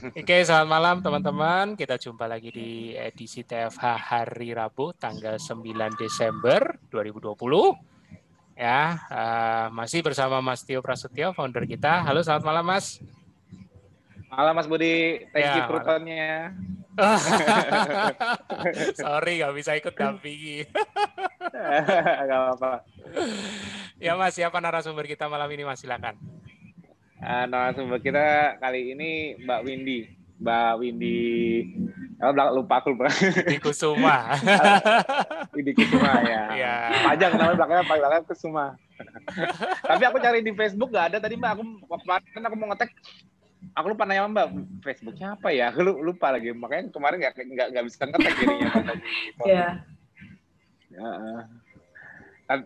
Oke, selamat malam teman-teman. Kita jumpa lagi di edisi TFH hari Rabu tanggal 9 Desember 2020. Ya, uh, masih bersama Mas Tio Prasetyo, founder kita. Halo, selamat malam Mas. Malam Mas Budi, thank ya, you krutonnya. Sorry, nggak bisa ikut dampingi. Gak apa-apa. Ya Mas, siapa narasumber kita malam ini Mas? Silakan. Uh, narasumber kita kali ini Mbak Windy. Mbak Windy, oh, lupa aku lupa. Windy Kusuma. Windy Kusuma ya. ya. Panjang namanya belakangnya belakangnya Kusuma. Tapi aku cari di Facebook nggak ada tadi Mbak. Aku kemarin aku mau ngetek aku lupa nanya mbak Facebooknya apa ya aku lupa lagi makanya kemarin nggak nggak nggak bisa ngetek jadinya Iya. Ya.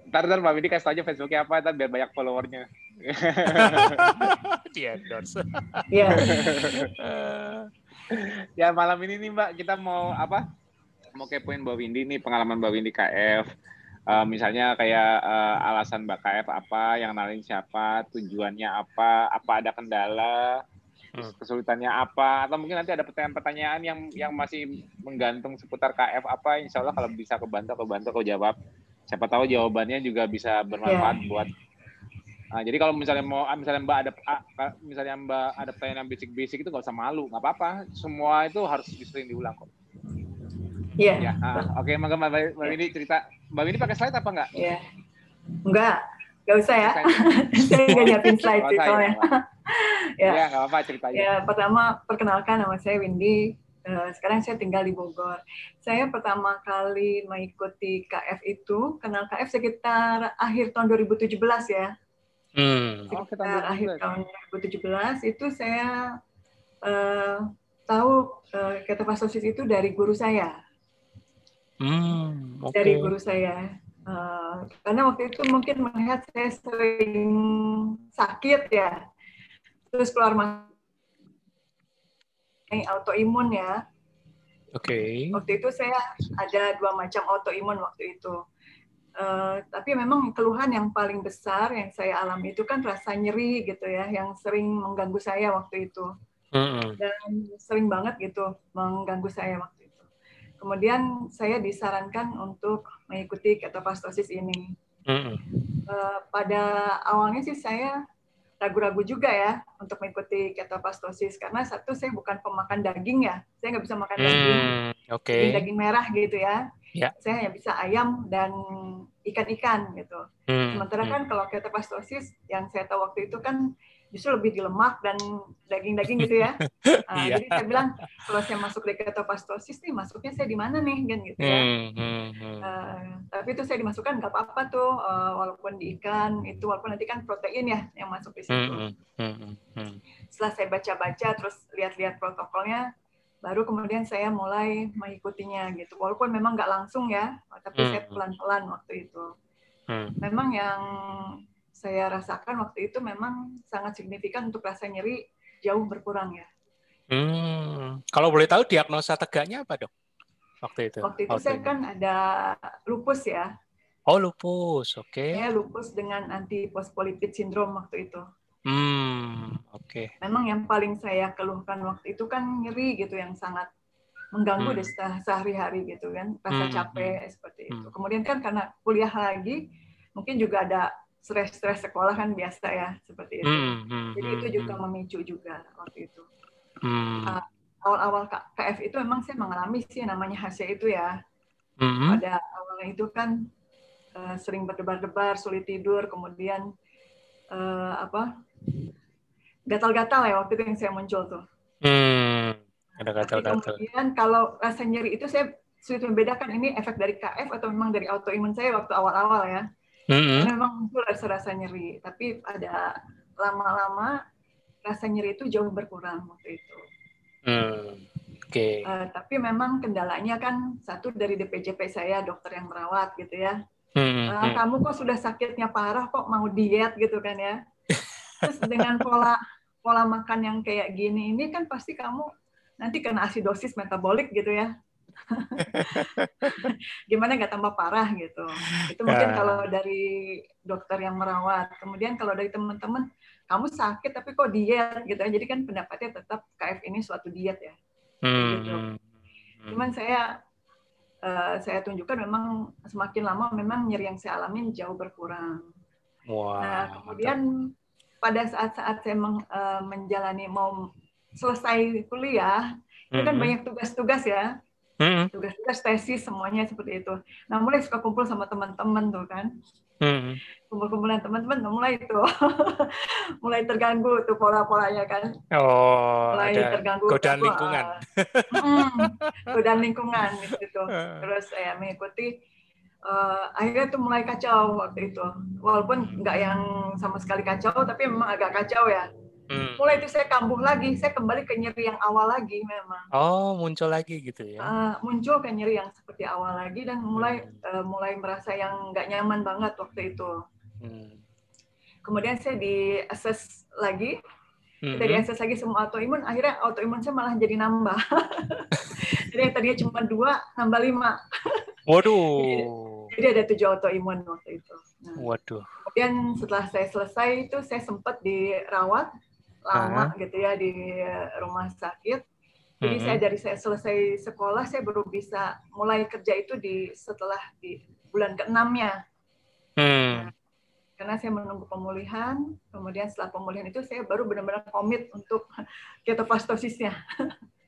Ntar ntar mbak Windy kasih aja Facebooknya apa ntar biar banyak followernya di endorse. Iya. ya malam ini nih Mbak kita mau apa? Mau kepoin Mbak Windy nih pengalaman Mbak Windy KF. Uh, misalnya kayak uh, alasan Mbak KF apa, yang nalin siapa, tujuannya apa, apa ada kendala, hmm. kesulitannya apa, atau mungkin nanti ada pertanyaan-pertanyaan yang yang masih menggantung seputar KF apa, insya Allah kalau bisa kebantu, kebantu, kau jawab. Siapa tahu jawabannya juga bisa bermanfaat yeah. buat Nah, jadi kalau misalnya mau ah, misalnya Mbak ada ah, misalnya Mbak ada pertanyaan yang basic-basic itu nggak usah malu, nggak apa-apa. Semua itu harus disering diulang kok. Iya. Yeah. Ya, ah, Oke, okay, Mbak, Mbak, Mbak ini cerita. Mbak ini pakai slide apa enggak? Iya. Yeah. Enggak. Gak usah ya. Saya nggak nyiapin slide sih soalnya. ya, ya nggak apa-apa ceritanya. Ya, pertama perkenalkan nama saya Windy. Uh, sekarang saya tinggal di Bogor. Saya pertama kali mengikuti KF itu, kenal KF sekitar akhir tahun 2017 ya. Hmm. Sekitar oh, akhir tahun 2017 itu saya uh, tahu uh, ketofastosis itu dari guru saya. Hmm, okay. Dari guru saya. Uh, karena waktu itu mungkin melihat saya sering sakit ya, terus keluar masuk autoimun ya. Oke. Okay. Waktu itu saya ada dua macam autoimun waktu itu. Uh, tapi memang keluhan yang paling besar yang saya alami itu kan rasa nyeri gitu ya, yang sering mengganggu saya waktu itu. Mm-hmm. Dan sering banget gitu mengganggu saya waktu itu. Kemudian saya disarankan untuk mengikuti ketopastosis ini. Mm-hmm. Uh, pada awalnya sih saya ragu-ragu juga ya untuk mengikuti ketopastosis karena satu saya bukan pemakan daging ya, saya nggak bisa makan mm, daging, okay. daging, daging merah gitu ya yeah. saya hanya bisa ayam dan ikan-ikan gitu. Hmm. Sementara kan hmm. kalau ketopastosis yang saya tahu waktu itu kan justru lebih di lemak dan daging-daging gitu ya. Nah, yeah. Jadi saya bilang kalau saya masuk di ketopastosis nih masuknya saya di mana nih kan gitu ya. Hmm, hmm, hmm. Uh, tapi itu saya dimasukkan nggak apa-apa tuh uh, walaupun di ikan itu walaupun nanti kan protein ya yang masuk di situ. Hmm, hmm, hmm, hmm. Setelah saya baca-baca terus lihat-lihat protokolnya baru kemudian saya mulai mengikutinya gitu walaupun memang nggak langsung ya tapi hmm. saya pelan-pelan waktu itu hmm. memang yang saya rasakan waktu itu memang sangat signifikan untuk rasa nyeri jauh berkurang ya hmm. kalau boleh tahu diagnosa tegaknya apa dok waktu itu waktu itu saya kan ada lupus ya oh lupus oke okay. ya lupus dengan anti postpolipid syndrome waktu itu Hmm, oke. Okay. Memang yang paling saya keluhkan waktu itu kan nyeri gitu yang sangat mengganggu hmm. deh sehari-hari gitu kan, rasa hmm. capek hmm. seperti itu. Hmm. Kemudian kan karena kuliah lagi, mungkin juga ada stres-stres sekolah kan biasa ya seperti itu. Hmm. Hmm. Jadi itu hmm, juga hmm. memicu juga waktu itu. Hmm. Uh, awal-awal KF itu memang saya mengalami sih namanya HC itu ya. Hmm. Pada awalnya itu kan uh, sering berdebar-debar, sulit tidur, kemudian uh, apa gatal-gatal ya waktu itu yang saya muncul tuh. Hmm, ada gatal-gatal. Kemudian kalau rasa nyeri itu saya sulit membedakan ini efek dari KF atau memang dari autoimun saya waktu awal-awal ya. Mm-hmm. Memang muncul rasa-rasa nyeri, tapi ada lama-lama rasa nyeri itu jauh berkurang waktu itu. Hmm. Oke. Okay. Uh, tapi memang kendalanya kan satu dari DPJP saya dokter yang merawat gitu ya. Hmm, uh, kamu kok sudah sakitnya parah kok mau diet gitu kan ya. Terus dengan pola pola makan yang kayak gini ini kan pasti kamu nanti kena asidosis metabolik gitu ya. Gimana nggak tambah parah gitu. Itu mungkin uh. kalau dari dokter yang merawat. Kemudian kalau dari teman-teman, kamu sakit tapi kok diet gitu. Jadi kan pendapatnya tetap KF ini suatu diet ya. Hmm. Gitu. Cuman saya uh, saya tunjukkan memang semakin lama memang nyeri yang saya alamin jauh berkurang. Wow, nah, kemudian mantap. Pada saat-saat saya meng, uh, menjalani mau selesai kuliah, itu kan banyak tugas-tugas ya. Tugas-tugas tesis semuanya seperti itu. Nah, mulai suka kumpul sama teman-teman tuh kan. Hmm. Kumpul-kumpulan teman-teman mulai itu mulai terganggu tuh pola-polanya kan. Oh, mulai ada terganggu godaan lingkungan. hmm, godaan lingkungan gitu. Terus saya mengikuti uh, akhirnya tuh mulai kacau waktu itu. Walaupun nggak yang sama sekali kacau, tapi memang agak kacau ya. Hmm. Mulai itu saya kambuh lagi, saya kembali ke nyeri yang awal lagi memang. Oh, muncul lagi gitu ya? Uh, muncul ke nyeri yang seperti awal lagi dan mulai hmm. uh, mulai merasa yang nggak nyaman banget waktu itu. Hmm. Kemudian saya di assess lagi, hmm. kita di assess lagi semua autoimun, akhirnya autoimun saya malah jadi nambah. jadi yang tadinya cuma dua, nambah lima. Waduh. Jadi, ada tujuh autoimun waktu itu. Nah, Waduh. Kemudian setelah saya selesai itu saya sempat dirawat lama uh-huh. gitu ya di rumah sakit. Jadi uh-huh. saya dari saya selesai sekolah saya baru bisa mulai kerja itu di setelah di bulan keenamnya. Hmm. Nah, karena saya menunggu pemulihan, kemudian setelah pemulihan itu saya baru benar-benar komit untuk ketopastosisnya.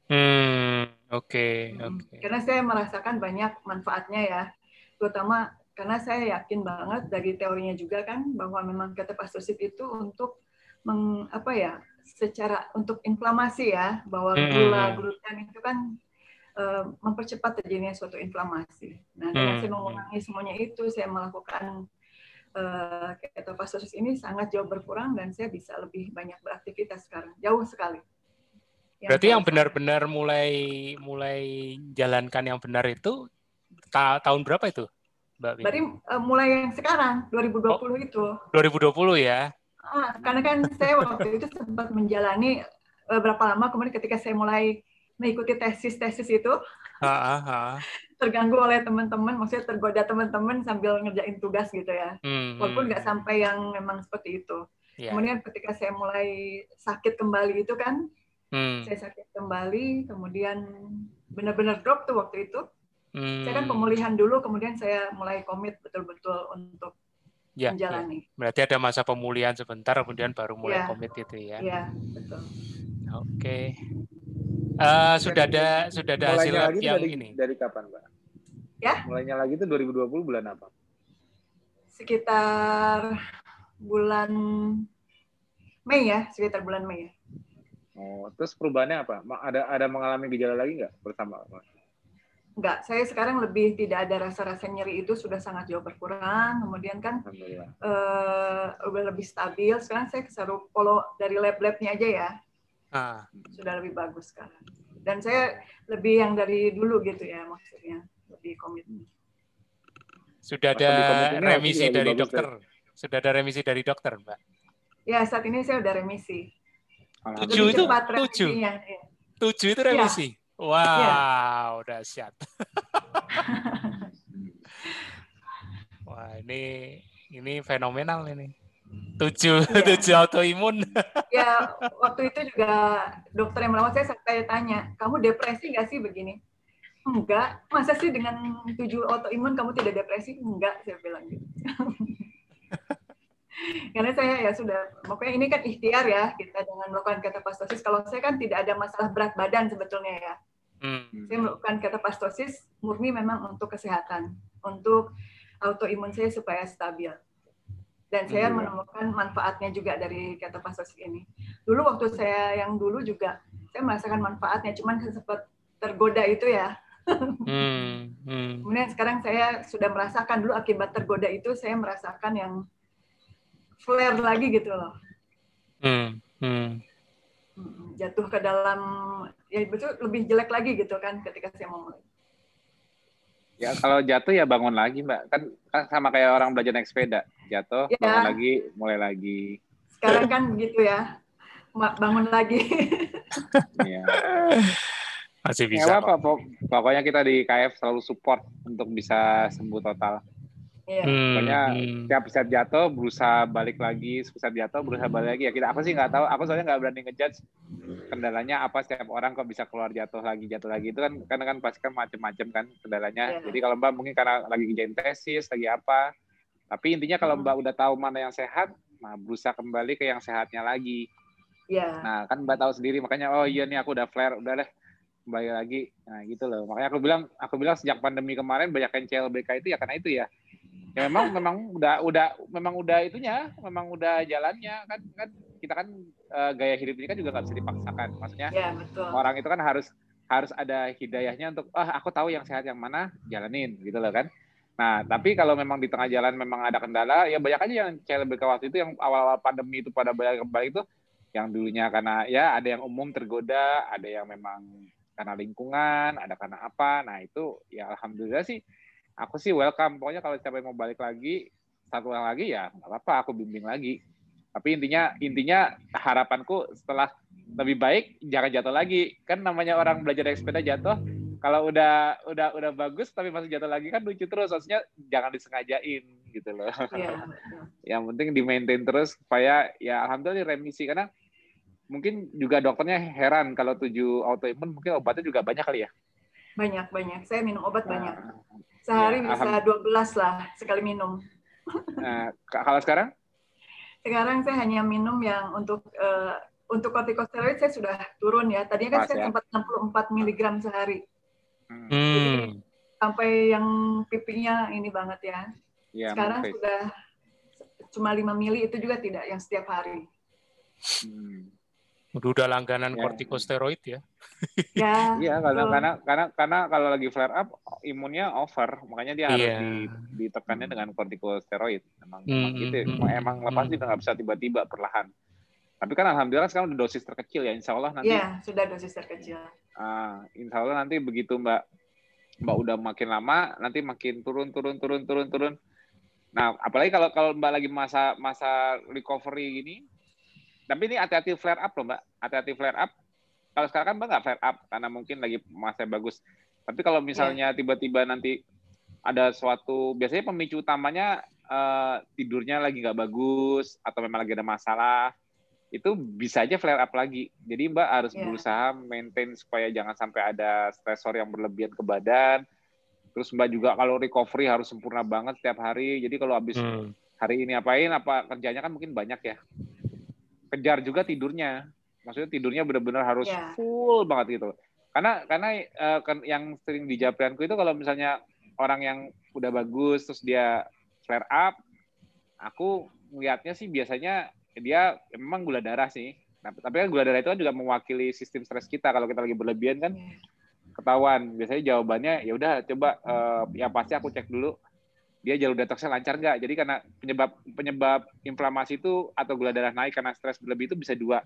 Hmm, oke, okay, hmm. oke. Okay. Karena saya merasakan banyak manfaatnya ya, terutama karena saya yakin banget dari teorinya juga kan bahwa memang ketopastosis itu untuk meng, apa ya secara untuk inflamasi ya bahwa hmm. gula gluten itu kan uh, mempercepat terjadinya suatu inflamasi. Nah dengan hmm. saya mengurangi semuanya itu saya melakukan uh, ketofastosis ini sangat jauh berkurang dan saya bisa lebih banyak beraktivitas sekarang jauh sekali. Yang Berarti yang benar-benar mulai mulai jalankan yang benar itu ta tahun berapa itu, Mbak? Berarti uh, mulai yang sekarang 2020 oh, itu. 2020 ya. Ah, karena kan saya waktu itu sempat menjalani beberapa eh, lama kemudian ketika saya mulai mengikuti tesis-tesis itu terganggu oleh teman-teman, maksudnya tergoda teman-teman sambil ngerjain tugas gitu ya, hmm, walaupun nggak sampai yang memang seperti itu. Yeah. Kemudian ketika saya mulai sakit kembali itu kan, hmm. saya sakit kembali, kemudian benar-benar drop tuh waktu itu. Hmm. Saya kan pemulihan dulu, kemudian saya mulai komit betul-betul untuk ya, menjalani. Ya. Berarti ada masa pemulihan sebentar, kemudian baru mulai ya. komit itu ya. Iya, betul. Oke. Okay. Uh, sudah ada sudah ada hasil lagi yang dari, ini. Dari kapan, Mbak? Ya? Mulainya lagi itu 2020 bulan apa? Sekitar bulan Mei ya, sekitar bulan Mei ya. Oh, terus perubahannya apa? Ada ada mengalami gejala lagi nggak bersama? Enggak, saya sekarang lebih tidak ada rasa-rasa nyeri itu sudah sangat jauh berkurang. Kemudian kan uh, udah lebih stabil. Sekarang saya kesaru follow dari lab-labnya aja ya. Ah. Sudah lebih bagus sekarang. Dan saya lebih yang dari dulu gitu ya maksudnya, lebih komitmen. Sudah ada remisi dari dokter. Ya? Sudah ada remisi dari dokter, Mbak? Ya, saat ini saya udah remisi. Tujuh itu? Tujuh? Ya. Tujuh itu remisi? Ya. Wow, ya. dahsyat. Wah, ini ini fenomenal ini. Tujuh, ya. tujuh autoimun. ya, waktu itu juga dokter yang merawat saya saya tanya, kamu depresi nggak sih begini? Enggak. Masa sih dengan tujuh autoimun kamu tidak depresi? Enggak, saya bilang gitu. Karena saya ya sudah, pokoknya ini kan ikhtiar ya kita dengan melakukan ketopastosis. Kalau saya kan tidak ada masalah berat badan sebetulnya ya. Hmm. Saya melakukan ketopastosis murni memang untuk kesehatan, untuk autoimun saya supaya stabil. Dan saya hmm. menemukan manfaatnya juga dari ketopastosis ini. Dulu waktu saya yang dulu juga saya merasakan manfaatnya, cuman sempat tergoda itu ya. Hmm. Hmm. Kemudian sekarang saya sudah merasakan dulu akibat tergoda itu saya merasakan yang flare lagi gitu loh. Hmm. Hmm. Jatuh ke dalam ya betul lebih jelek lagi gitu kan ketika saya mau mulai. Ya kalau jatuh ya bangun lagi mbak kan, kan sama kayak orang belajar naik sepeda jatuh ya. bangun lagi mulai lagi. Sekarang kan begitu ya bangun lagi. ya. Masih bisa. apa, pokoknya kita di KF selalu support untuk bisa sembuh total. Iya. Hmm, Pokoknya hmm. tiap set jatuh berusaha balik lagi, set jatuh berusaha balik lagi ya kita aku sih nggak tahu, aku soalnya nggak berani ngejudge kendalanya apa setiap orang kok bisa keluar jatuh lagi jatuh lagi itu kan karena kan pasti kan macam-macam kan kendalanya. Yeah. Jadi kalau Mbak mungkin karena lagi ngerjain tesis lagi apa, tapi intinya kalau hmm. Mbak udah tahu mana yang sehat, nah berusaha kembali ke yang sehatnya lagi. Yeah. Nah kan Mbak tahu sendiri makanya oh iya nih aku udah flare udah deh kembali lagi. Nah gitu loh. Makanya aku bilang aku bilang sejak pandemi kemarin banyak yang CLBK itu ya karena itu ya ya memang memang udah udah memang udah itunya memang udah jalannya. Kan kan kita kan uh, gaya hidup ini kan juga nggak bisa dipaksakan. Maksudnya ya, betul. orang itu kan harus harus ada hidayahnya untuk ah aku tahu yang sehat yang mana jalanin gitu loh kan. Nah tapi kalau memang di tengah jalan memang ada kendala ya banyak aja yang CLBK waktu itu yang awal-awal pandemi itu pada banyak kembali itu yang dulunya karena ya ada yang umum tergoda ada yang memang karena lingkungan ada karena apa. Nah itu ya alhamdulillah sih aku sih welcome. Pokoknya kalau siapa yang mau balik lagi, satu lagi ya nggak apa-apa, aku bimbing lagi. Tapi intinya intinya harapanku setelah lebih baik jangan jatuh lagi. Kan namanya orang belajar naik sepeda jatuh, kalau udah udah udah bagus tapi masih jatuh lagi kan lucu terus. Maksudnya jangan disengajain gitu loh. Yeah. Yang penting di maintain terus supaya ya alhamdulillah remisi karena mungkin juga dokternya heran kalau tujuh autoimun mungkin obatnya juga banyak kali ya. Banyak banyak. Saya minum obat nah, banyak. Sehari ya, bisa 12 lah sekali minum. Nah, kalau sekarang? Sekarang saya hanya minum yang untuk uh, untuk kortikosteroid saya sudah turun ya. Tadinya kan Pas, saya ya? sempat 64 mg sehari. Hmm. Jadi, sampai yang pipinya ini banget ya. ya Sekarang sudah cuma 5 mili itu juga tidak yang setiap hari. Hmm. Udah langganan ya. kortikosteroid ya. Ya. Iya, karena karena karena karena kalau lagi flare up imunnya over, makanya dia harus yeah. di, ditekannya dengan kortikosteroid. Emang, mm, emang gitu. Mm, emang lepas mm. juga nggak bisa tiba-tiba perlahan. Tapi kan alhamdulillah sekarang udah dosis terkecil ya, insya Allah nanti. Iya, sudah dosis terkecil. Ah, insya Allah nanti begitu Mbak Mbak udah makin lama, nanti makin turun, turun, turun, turun, turun. Nah, apalagi kalau kalau Mbak lagi masa masa recovery gini, tapi ini hati-hati flare up loh mbak, hati-hati flare up. Kalau sekarang kan mbak nggak flare up karena mungkin lagi masa bagus. Tapi kalau misalnya iya. tiba-tiba yeah. nanti ada suatu, biasanya pemicu utamanya uh, tidurnya lagi nggak bagus atau memang lagi ada masalah, itu bisa aja flare up lagi. Jadi Mbak harus yeah. berusaha maintain supaya jangan sampai ada stresor yang berlebihan ke badan. Terus Mbak juga kalau recovery harus sempurna banget setiap hari. Jadi kalau habis hmm. hari ini apain, apa kerjanya kan mungkin banyak ya kejar juga tidurnya. Maksudnya tidurnya benar-benar harus yeah. full banget gitu. Karena karena uh, yang sering di Japrianku itu kalau misalnya orang yang udah bagus terus dia flare up, aku melihatnya sih biasanya dia memang gula darah sih. Nah, tapi kan gula darah itu kan juga mewakili sistem stres kita. Kalau kita lagi berlebihan kan iya. ketahuan. Biasanya jawabannya ya udah coba uh, yang pasti aku cek dulu dia jalur detoksnya lancar nggak. Jadi karena penyebab penyebab inflamasi itu atau gula darah naik karena stres berlebih itu bisa dua.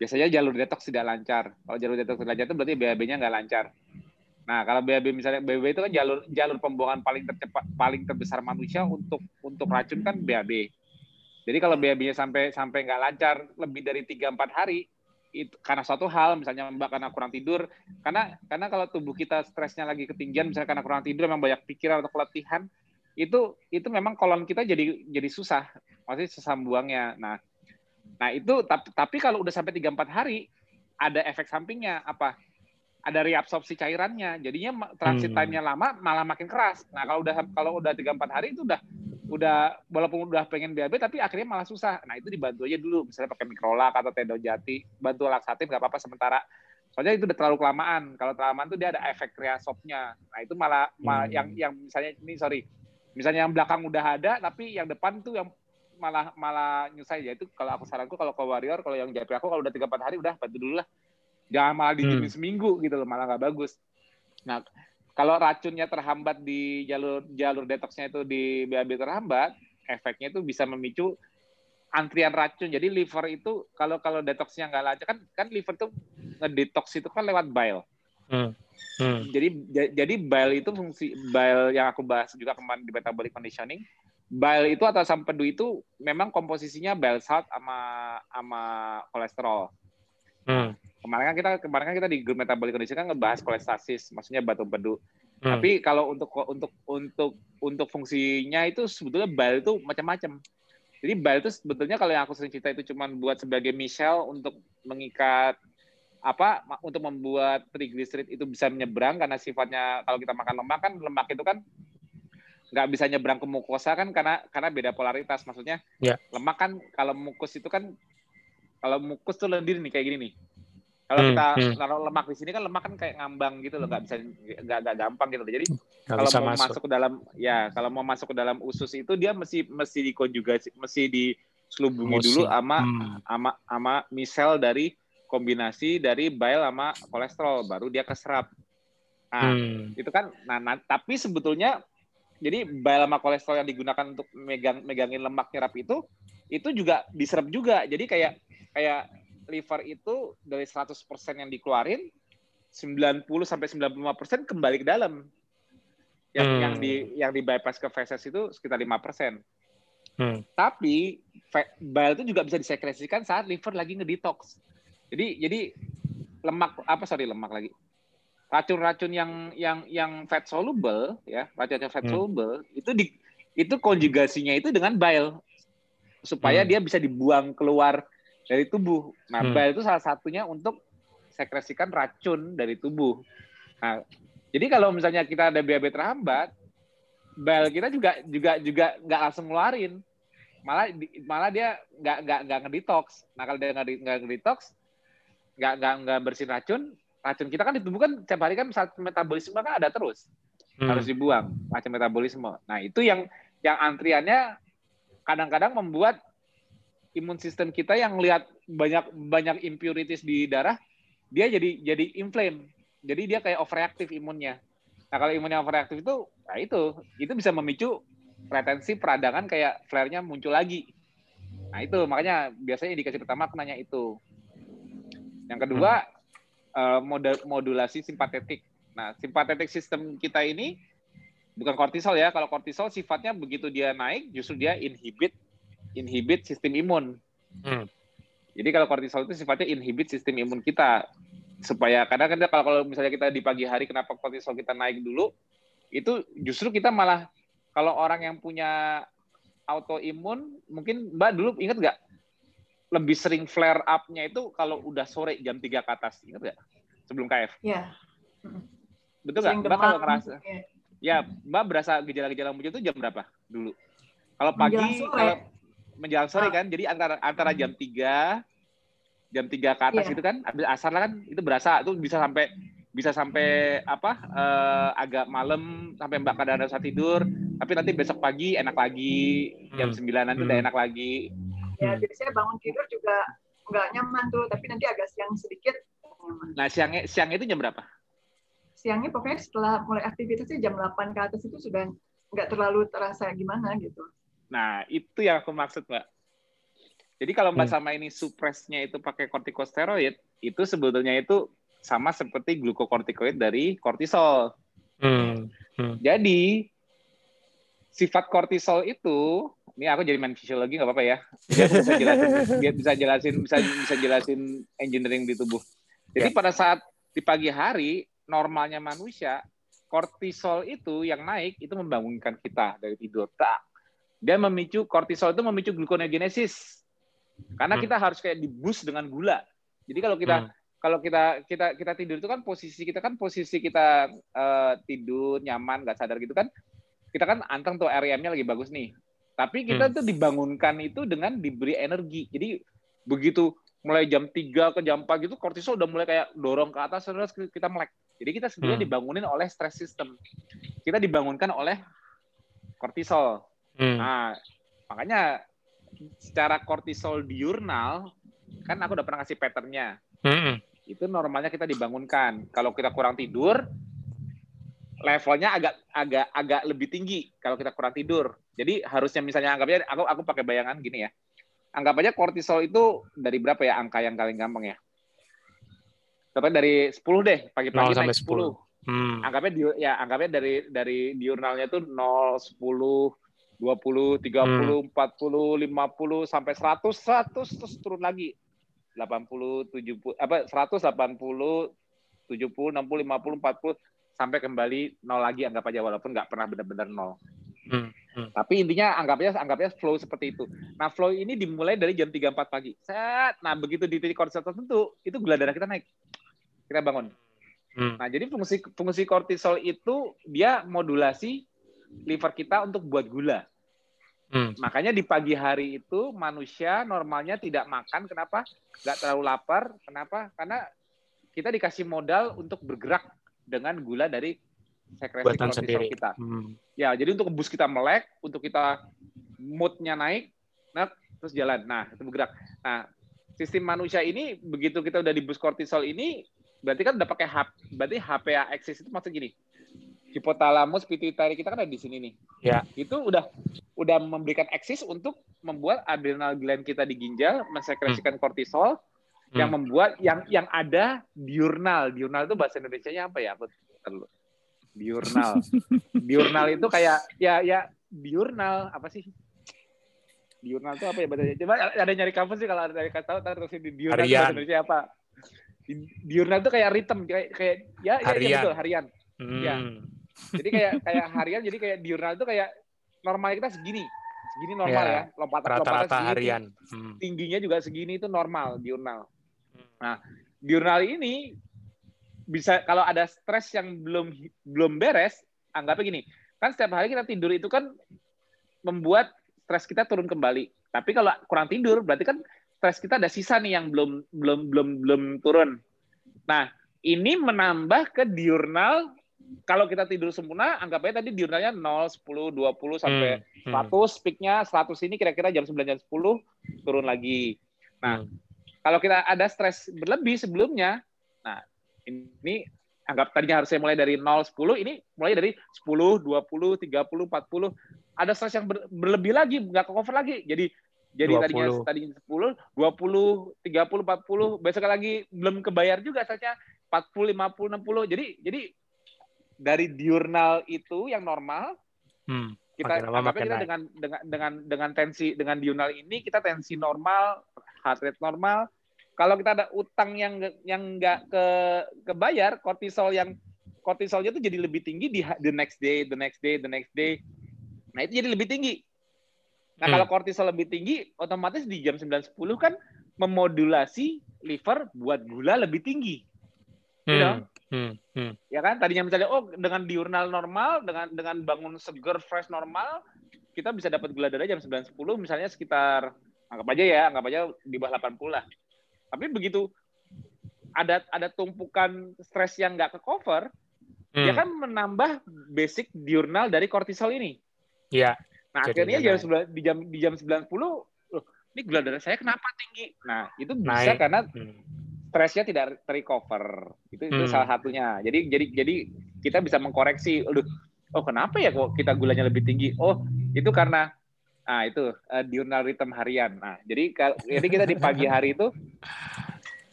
Biasanya jalur detoks tidak lancar. Kalau jalur detoks tidak lancar itu berarti BAB-nya nggak lancar. Nah, kalau BAB misalnya BAB itu kan jalur jalur pembuangan paling tercepat paling terbesar manusia untuk untuk racun kan BAB. Jadi kalau BAB-nya sampai sampai nggak lancar lebih dari 3 4 hari, itu karena suatu hal misalnya mbak karena kurang tidur karena karena kalau tubuh kita stresnya lagi ketinggian misalnya karena kurang tidur memang banyak pikiran atau keletihan itu itu memang kolon kita jadi jadi susah maksudnya susah buangnya. Nah nah itu tapi tapi kalau udah sampai tiga empat hari ada efek sampingnya. Apa ada reabsorpsi cairannya jadinya transit hmm. time-nya lama malah makin keras nah kalau udah kalau udah tiga empat hari itu udah udah walaupun udah pengen BAB tapi akhirnya malah susah. Nah itu dibantu aja dulu, misalnya pakai mikrolak atau tendon jati, bantu laksatif nggak apa-apa sementara. Soalnya itu udah terlalu kelamaan. Kalau kelamaan tuh dia ada efek kreasopnya. Nah itu malah, hmm. malah yang yang misalnya ini sorry, misalnya yang belakang udah ada tapi yang depan tuh yang malah malah nyusah ya itu kalau aku saranku kalau ke warrior kalau yang japri aku kalau udah tiga empat hari udah bantu dulu lah jangan malah dijamin hmm. seminggu gitu loh malah nggak bagus nah kalau racunnya terhambat di jalur jalur detoksnya itu di BAB terhambat, efeknya itu bisa memicu antrian racun. Jadi liver itu kalau kalau detoksnya nggak lancar kan kan liver itu ngedetox itu kan lewat bile. Hmm. Hmm. Jadi jadi bile itu fungsi bile yang aku bahas juga kemarin di metabolic conditioning. Bile itu atau asam pedu itu memang komposisinya bile salt sama sama kolesterol. Hmm. Kemarin kan kita kemarin kan kita di grup metabolic condition kan ngebahas kolestasis, maksudnya batu bedu. Hmm. Tapi kalau untuk untuk untuk untuk fungsinya itu sebetulnya bile itu macam-macam. Jadi bile itu sebetulnya kalau yang aku sering cerita itu cuma buat sebagai misel untuk mengikat apa untuk membuat triglycerid itu bisa menyeberang karena sifatnya kalau kita makan lemak kan lemak itu kan nggak bisa nyebrang ke mukosa kan karena karena beda polaritas maksudnya yeah. lemak kan kalau mukus itu kan kalau mukus tuh lendir nih kayak gini nih kalau hmm, kita hmm. naruh lemak di sini kan lemak kan kayak ngambang gitu loh nggak bisa nggak nggak gampang gitu jadi gak kalau mau masuk. masuk ke dalam ya kalau mau masuk ke dalam usus itu dia mesti mesti dikonjugasi mesti diselubungi dulu sama hmm. sama sama misel dari kombinasi dari bile sama kolesterol baru dia keserap nah hmm. itu kan nah, nah tapi sebetulnya jadi bile sama kolesterol yang digunakan untuk megang megangin lemak nyerap itu itu juga diserap juga. Jadi kayak kayak liver itu dari 100% yang dikeluarin 90 sampai 95% kembali ke dalam. Yang hmm. yang di yang di bypass ke feses itu sekitar 5%. Hmm. Tapi bile itu juga bisa disekresikan saat liver lagi ngedetox. Jadi jadi lemak apa sorry lemak lagi racun-racun yang yang yang fat soluble ya racun yang fat hmm. soluble itu di itu konjugasinya itu dengan bile supaya hmm. dia bisa dibuang keluar dari tubuh. Nah, hmm. bile itu salah satunya untuk sekresikan racun dari tubuh. Nah, jadi kalau misalnya kita ada diabetes terhambat, bile kita juga juga juga nggak langsung ngeluarin, malah malah dia nggak nggak nggak ngedetox. Nah kalau dia nggak nggak ngedetox, nggak nggak nggak bersih racun, racun kita kan di tubuh kan setiap hari kan saat metabolisme kan ada terus hmm. harus dibuang macam metabolisme nah itu yang yang antriannya kadang-kadang membuat imun sistem kita yang lihat banyak banyak impurities di darah dia jadi jadi inflame. Jadi dia kayak overreaktif imunnya. Nah kalau imunnya overreaktif itu nah itu. Itu bisa memicu retensi peradangan kayak flare-nya muncul lagi. Nah itu. Makanya biasanya indikasi pertama aku nanya itu. Yang kedua hmm. uh, modulasi simpatetik. Nah, simpatetik sistem kita ini bukan kortisol ya. Kalau kortisol sifatnya begitu dia naik, justru dia inhibit inhibit sistem imun. Hmm. Jadi kalau kortisol itu sifatnya inhibit sistem imun kita supaya kadang kadang kalau, kalau misalnya kita di pagi hari kenapa kortisol kita naik dulu itu justru kita malah kalau orang yang punya autoimun mungkin Mbak dulu ingat nggak lebih sering flare up-nya itu kalau udah sore jam 3 ke atas. Ingat nggak? Sebelum KF. Iya. Betul nggak? Mbak kalau ngerasa. Ya. ya, Mbak berasa gejala-gejala muncul itu jam berapa dulu? Kalau pagi, kalau menjelang sore ah. kan, jadi antara antara jam 3 jam 3 ke atas yeah. gitu kan, habis asar lah kan, itu berasa, itu bisa sampai bisa sampai apa uh, agak malam sampai mbak kadang ada tidur tapi nanti besok pagi enak lagi jam hmm. sembilan nanti hmm. udah enak lagi ya hmm. biasanya bangun tidur juga nggak nyaman tuh tapi nanti agak siang sedikit nyaman. nah siangnya siang itu jam berapa siangnya pokoknya setelah mulai aktivitas sih jam 8 ke atas itu sudah nggak terlalu terasa gimana gitu nah itu yang aku maksud mbak jadi kalau mbak hmm. sama ini supresnya itu pakai kortikosteroid itu sebetulnya itu sama seperti glukokortikoid dari kortisol. Hmm. Hmm. Jadi sifat kortisol itu ini aku jadi main fisiologi nggak apa-apa ya. Jadi bisa jelasin, bisa jelasin, bisa bisa jelasin engineering di tubuh. Jadi ya. pada saat di pagi hari normalnya manusia kortisol itu yang naik itu membangunkan kita dari tidur. Tak. Dia memicu kortisol itu memicu gluconeogenesis. Karena hmm. kita harus kayak dibus dengan gula. Jadi kalau kita hmm. kalau kita kita kita tidur itu kan posisi kita kan posisi kita uh, tidur nyaman nggak sadar gitu kan kita kan anteng tuh REM-nya lagi bagus nih tapi kita hmm. tuh dibangunkan itu dengan diberi energi. Jadi begitu mulai jam 3 ke jam 4 gitu kortisol udah mulai kayak dorong ke atas terus kita melek. Jadi kita sebenarnya hmm. dibangunin oleh stress system. Kita dibangunkan oleh kortisol. Hmm. Nah, makanya secara kortisol diurnal kan aku udah pernah kasih patternnya. Hmm. Itu normalnya kita dibangunkan. Kalau kita kurang tidur, levelnya agak agak agak lebih tinggi kalau kita kurang tidur. Jadi harusnya misalnya anggapnya aku aku pakai bayangan gini ya. Anggap aja kortisol itu dari berapa ya angka yang paling gampang ya? Contohnya dari 10 deh, pagi-pagi naik 10. 10. Hmm. Anggapnya di, ya anggapnya dari dari diurnalnya itu 0, 10, 20, 30, hmm. 40, 50 sampai 100, 100 terus turun lagi. 80, 70, apa 100, 80, 70, 60, 50, 40 sampai kembali nol lagi anggap aja walaupun nggak pernah benar-benar nol. Hmm, hmm. Tapi intinya anggapnya anggapnya flow seperti itu. Nah flow ini dimulai dari jam 3 4 pagi. Set. Nah begitu di titik kortisol tertentu itu gula darah kita naik. Kita bangun. Hmm. Nah jadi fungsi fungsi kortisol itu dia modulasi liver kita untuk buat gula. Hmm. Makanya di pagi hari itu manusia normalnya tidak makan. Kenapa? Nggak terlalu lapar. Kenapa? Karena kita dikasih modal untuk bergerak dengan gula dari sekresi kortisol kita. Hmm. Ya, jadi untuk bus kita melek, untuk kita moodnya naik, nah terus jalan. Nah, itu bergerak. Nah, sistem manusia ini begitu kita udah di bus kortisol ini, berarti kan udah pakai HP. Berarti HPA axis itu maksud gini hipotalamus pituitari kita kan ada di sini nih. Ya. Itu udah udah memberikan akses untuk membuat adrenal gland kita di ginjal mensekresikan hmm. kortisol hmm. yang membuat yang yang ada diurnal. Diurnal itu bahasa Indonesia-nya apa ya? Betul. Diurnal. diurnal itu kayak ya ya diurnal apa sih? Diurnal itu apa ya bahasanya? Coba ada nyari kampus sih kalau ada yang tahu terus di diurnal itu bahasa Indonesia apa? Diurnal itu kayak ritme kayak kayak ya, ya, ya betul harian. Hmm. Ya jadi kayak kayak harian, jadi kayak diurnal itu kayak normal kita segini, segini normal yeah. ya, lompat rata-rata segini, harian. Hmm. Tingginya juga segini itu normal diurnal. Nah, diurnal ini bisa kalau ada stres yang belum belum beres, anggapnya gini, kan setiap hari kita tidur itu kan membuat stres kita turun kembali. Tapi kalau kurang tidur, berarti kan stres kita ada sisa nih yang belum belum belum belum turun. Nah, ini menambah ke diurnal kalau kita tidur sempurna, anggap aja tadi diurnalnya 0, 10, 20 sampai hmm. 100, hmm. peaknya 100 ini kira-kira jam 9 jam 10 turun lagi. Nah, hmm. kalau kita ada stres berlebih sebelumnya, nah ini anggap tadinya harusnya mulai dari 0, 10, ini mulai dari 10, 20, 30, 40. Ada stres yang ber, berlebih lagi, nggak ke cover lagi. Jadi jadi 20. tadinya tadinya 10, 20, 30, 40, besok lagi belum kebayar juga saja 40, 50, 60. Jadi jadi dari diurnal itu yang normal hmm, kita lama, kita dengan dengan dengan dengan tensi dengan diurnal ini kita tensi normal heart rate normal kalau kita ada utang yang yang nggak ke kebayar kortisol yang kortisolnya itu jadi lebih tinggi di the next day the next day the next day nah itu jadi lebih tinggi nah hmm. kalau kortisol lebih tinggi otomatis di jam 9.10 kan memodulasi liver buat gula lebih tinggi hmm. you know? Hmm, hmm. Ya kan tadinya misalnya oh dengan diurnal normal dengan dengan bangun seger fresh normal kita bisa dapat gula darah jam 9.10 misalnya sekitar anggap aja ya anggap aja di bawah 80 lah. Tapi begitu ada ada tumpukan stres yang nggak ke cover, hmm. dia kan menambah basic diurnal dari kortisol ini. Iya. Nah, akhirnya jam 9, di jam di jam 90 loh, ini gula darah saya kenapa tinggi? Nah, itu bisa Naik. karena hmm stresnya tidak terrecover. Itu itu hmm. salah satunya. Jadi jadi jadi kita bisa mengkoreksi, Aduh, oh kenapa ya kok kita gulanya lebih tinggi? Oh, itu karena ah itu uh, diurnal rhythm harian. Nah, jadi kalau jadi kita di pagi hari itu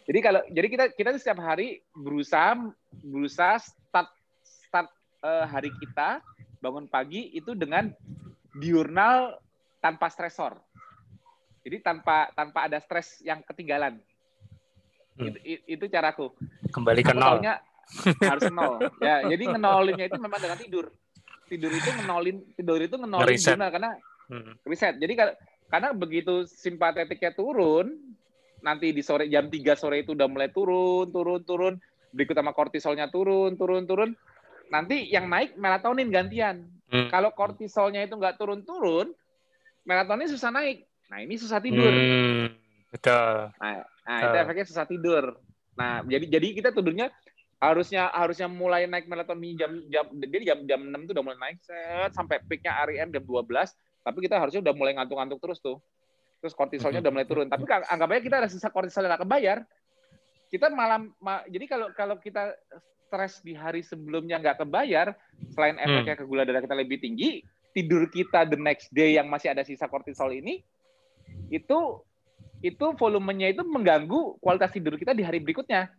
jadi kalau jadi kita kita setiap hari berusaha berusaha start start uh, hari kita bangun pagi itu dengan diurnal tanpa stresor. Jadi tanpa tanpa ada stres yang ketinggalan. Hmm. Itu, itu caraku. Kembali ke nol. harus nol. Ya, jadi ngenolinnya itu memang dengan tidur. Tidur itu ngenolin, tidur itu ngenolin guna karena hmm. reset. Jadi karena begitu simpatetiknya turun, nanti di sore jam 3 sore itu udah mulai turun, turun, turun, berikut sama kortisolnya turun, turun, turun. Nanti yang naik melatonin gantian. Hmm. Kalau kortisolnya itu nggak turun-turun, melatonin susah naik. Nah ini susah tidur. Hmm. Betul. Nah, Nah, uh. itu efeknya susah tidur. Nah, jadi jadi kita tidurnya harusnya harusnya mulai naik melatonin jam jam jadi jam jam 6 itu udah mulai naik set sampai peaknya REM jam 12, tapi kita harusnya udah mulai ngantuk-ngantuk terus tuh. Terus kortisolnya udah mulai turun. Tapi anggap aja kita ada sisa kortisol yang kebayar. Kita malam ma, jadi kalau kalau kita stres di hari sebelumnya nggak kebayar, selain hmm. efeknya ke gula darah kita lebih tinggi, tidur kita the next day yang masih ada sisa kortisol ini itu itu volumenya itu mengganggu kualitas tidur kita di hari berikutnya.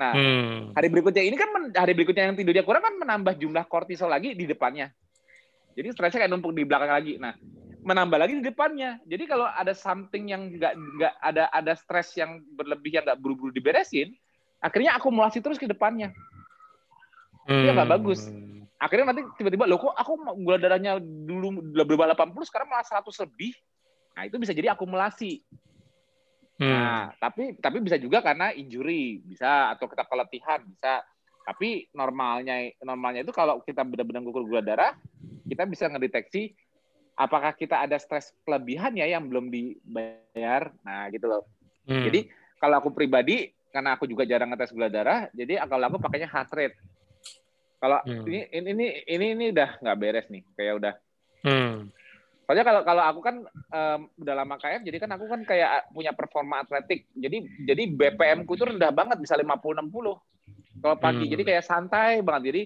Nah, hmm. hari berikutnya ini kan hari berikutnya yang tidurnya kurang kan menambah jumlah kortisol lagi di depannya. Jadi stresnya kayak numpuk di belakang lagi. Nah, menambah lagi di depannya. Jadi kalau ada something yang nggak nggak ada ada stres yang berlebih yang nggak buru-buru diberesin, akhirnya akumulasi terus ke depannya. Hmm. Itu nggak bagus. Akhirnya nanti tiba-tiba loh kok aku gula darahnya dulu berubah 80 sekarang malah 100 lebih. Nah, itu bisa jadi akumulasi. Hmm. Nah, tapi tapi bisa juga karena injury, bisa atau kita keletihan, bisa. Tapi normalnya normalnya itu kalau kita benar-benar gugur gula darah, kita bisa ngedeteksi apakah kita ada stres kelebihan ya yang belum dibayar. Nah, gitu loh. Hmm. Jadi kalau aku pribadi karena aku juga jarang ngetes gula darah, jadi kalau aku pakainya heart rate. Kalau hmm. ini ini ini ini udah nggak beres nih, kayak udah. Hmm. Soalnya kalau kalau aku kan um, udah lama KF, jadi kan aku kan kayak punya performa atletik. Jadi jadi BPM ku tuh rendah banget, bisa 50 60. Kalau pagi, hmm. jadi kayak santai banget. Jadi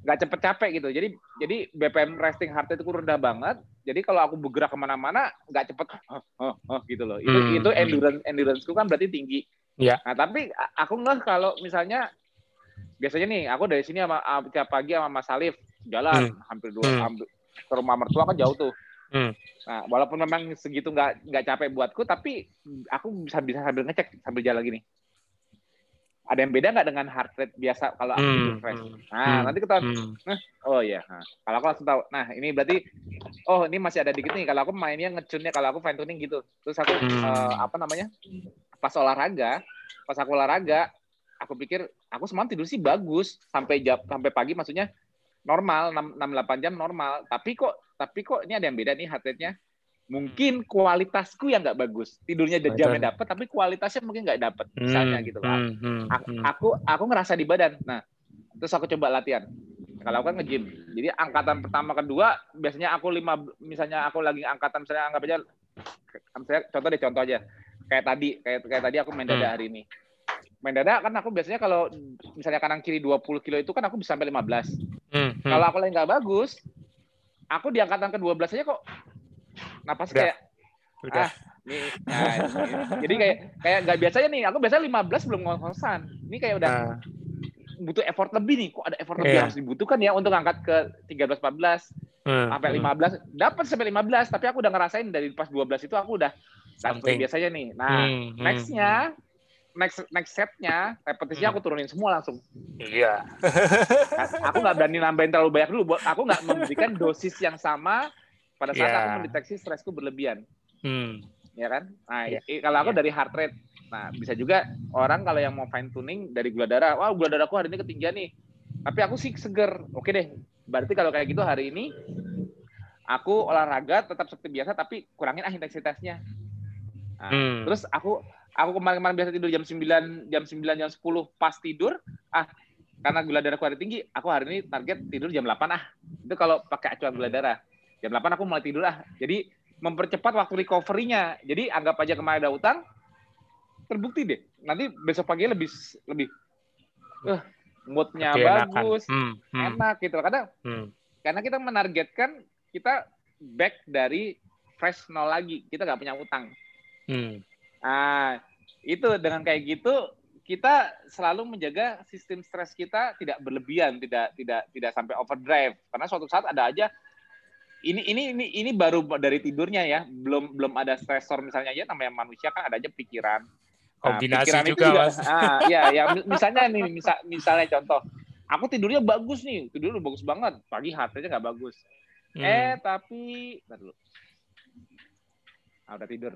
nggak cepet capek gitu. Jadi jadi BPM resting heart rate itu rendah banget. Jadi kalau aku bergerak ke mana-mana nggak cepet oh, oh, oh, gitu loh. Itu hmm. itu endurance enduranceku kan berarti tinggi. Ya. Nah, tapi aku nggak kalau misalnya biasanya nih aku dari sini sama tiap pagi sama Mas Salif jalan hmm. hampir dua hmm. hampir, ke rumah mertua kan jauh tuh. Hmm. Nah, walaupun memang segitu nggak nggak capek buatku, tapi aku bisa bisa sambil ngecek sambil jalan gini. Ada yang beda nggak dengan heart rate biasa kalau aku hmm. fresh? Hmm. Nah, hmm. nanti kita, hmm. nah, oh iya. Nah, kalau aku langsung tahu. Nah, ini berarti, oh ini masih ada dikit nih. Kalau aku mainnya ngecunnya, kalau aku fine tuning gitu. Terus aku hmm. uh, apa namanya? pas olahraga, pas aku olahraga, aku pikir aku semalam tidur sih bagus sampai jam sampai pagi maksudnya normal 6 6 8 jam normal. Tapi kok tapi kok ini ada yang beda nih heart rate-nya. Mungkin kualitasku yang nggak bagus. Tidurnya jamnya dapat tapi kualitasnya mungkin nggak dapat. Misalnya hmm, gitu kan. Hmm, hmm, hmm, aku aku ngerasa di badan. Nah, terus aku coba latihan. Kalau aku kan nge-gym. Jadi angkatan pertama kedua biasanya aku lima misalnya aku lagi angkatan misalnya anggap aja misalnya contoh deh contoh aja kayak tadi kayak kayak tadi aku main dada hmm. hari ini main dada kan aku biasanya kalau misalnya kanan kiri 20 kilo itu kan aku bisa sampai 15 hmm. hmm. kalau aku lagi nggak bagus aku di angkatan ke-12 aja kok napas Udah. kayak Udah. ah nih, nah, jadi kayak kayak nggak biasanya nih aku biasanya 15 belum ngos-ngosan ini kayak udah nah. butuh effort lebih nih kok ada effort yeah. lebih iya. harus dibutuhkan ya untuk angkat ke 13 14 hmm. sampai 15 hmm. dapat sampai 15 tapi aku udah ngerasain dari pas 12 itu aku udah seperti biasanya nih. Nah, hmm, hmm, nextnya, hmm. Next next setnya repetisinya hmm. aku turunin semua langsung. Iya. Nah, aku nggak berani nambahin terlalu banyak dulu. Aku nggak memberikan dosis yang sama pada saat yeah. aku mendeteksi stresku berlebihan. Hmm. Ya kan? Nah, yeah. kalau aku yeah. dari heart rate. Nah, bisa juga orang kalau yang mau fine tuning dari gula darah, wah gula darahku hari ini ketinggian nih. Tapi aku sih seger. Oke deh. Berarti kalau kayak gitu hari ini aku olahraga tetap seperti biasa tapi kurangin ah intensitasnya. Nah, hmm. Terus aku aku kemarin-kemarin biasa tidur jam 9, jam 9, jam 10 pas tidur, ah karena gula darahku hari tinggi, aku hari ini target tidur jam 8 ah. Itu kalau pakai acuan gula darah. Jam 8 aku mulai tidur ah. Jadi mempercepat waktu recovery-nya. Jadi anggap aja kemarin ada utang, terbukti deh. Nanti besok pagi lebih lebih uh, moodnya bagus, hmm, hmm. enak gitu. Karena hmm. karena kita menargetkan kita back dari fresh nol lagi. Kita nggak punya utang. Hmm. Nah, itu dengan kayak gitu kita selalu menjaga sistem stres kita tidak berlebihan, tidak tidak tidak sampai overdrive. Karena suatu saat ada aja ini ini ini ini baru dari tidurnya ya, belum belum ada stresor misalnya ya namanya manusia kan ada aja pikiran. Nah, Kombinasi pikiran juga, juga, Mas. Ah, ya ya misalnya nih misal, misalnya contoh, aku tidurnya bagus nih, tidur bagus banget, pagi hatinya nggak bagus. Hmm. Eh tapi, dulu. Ah, udah tidur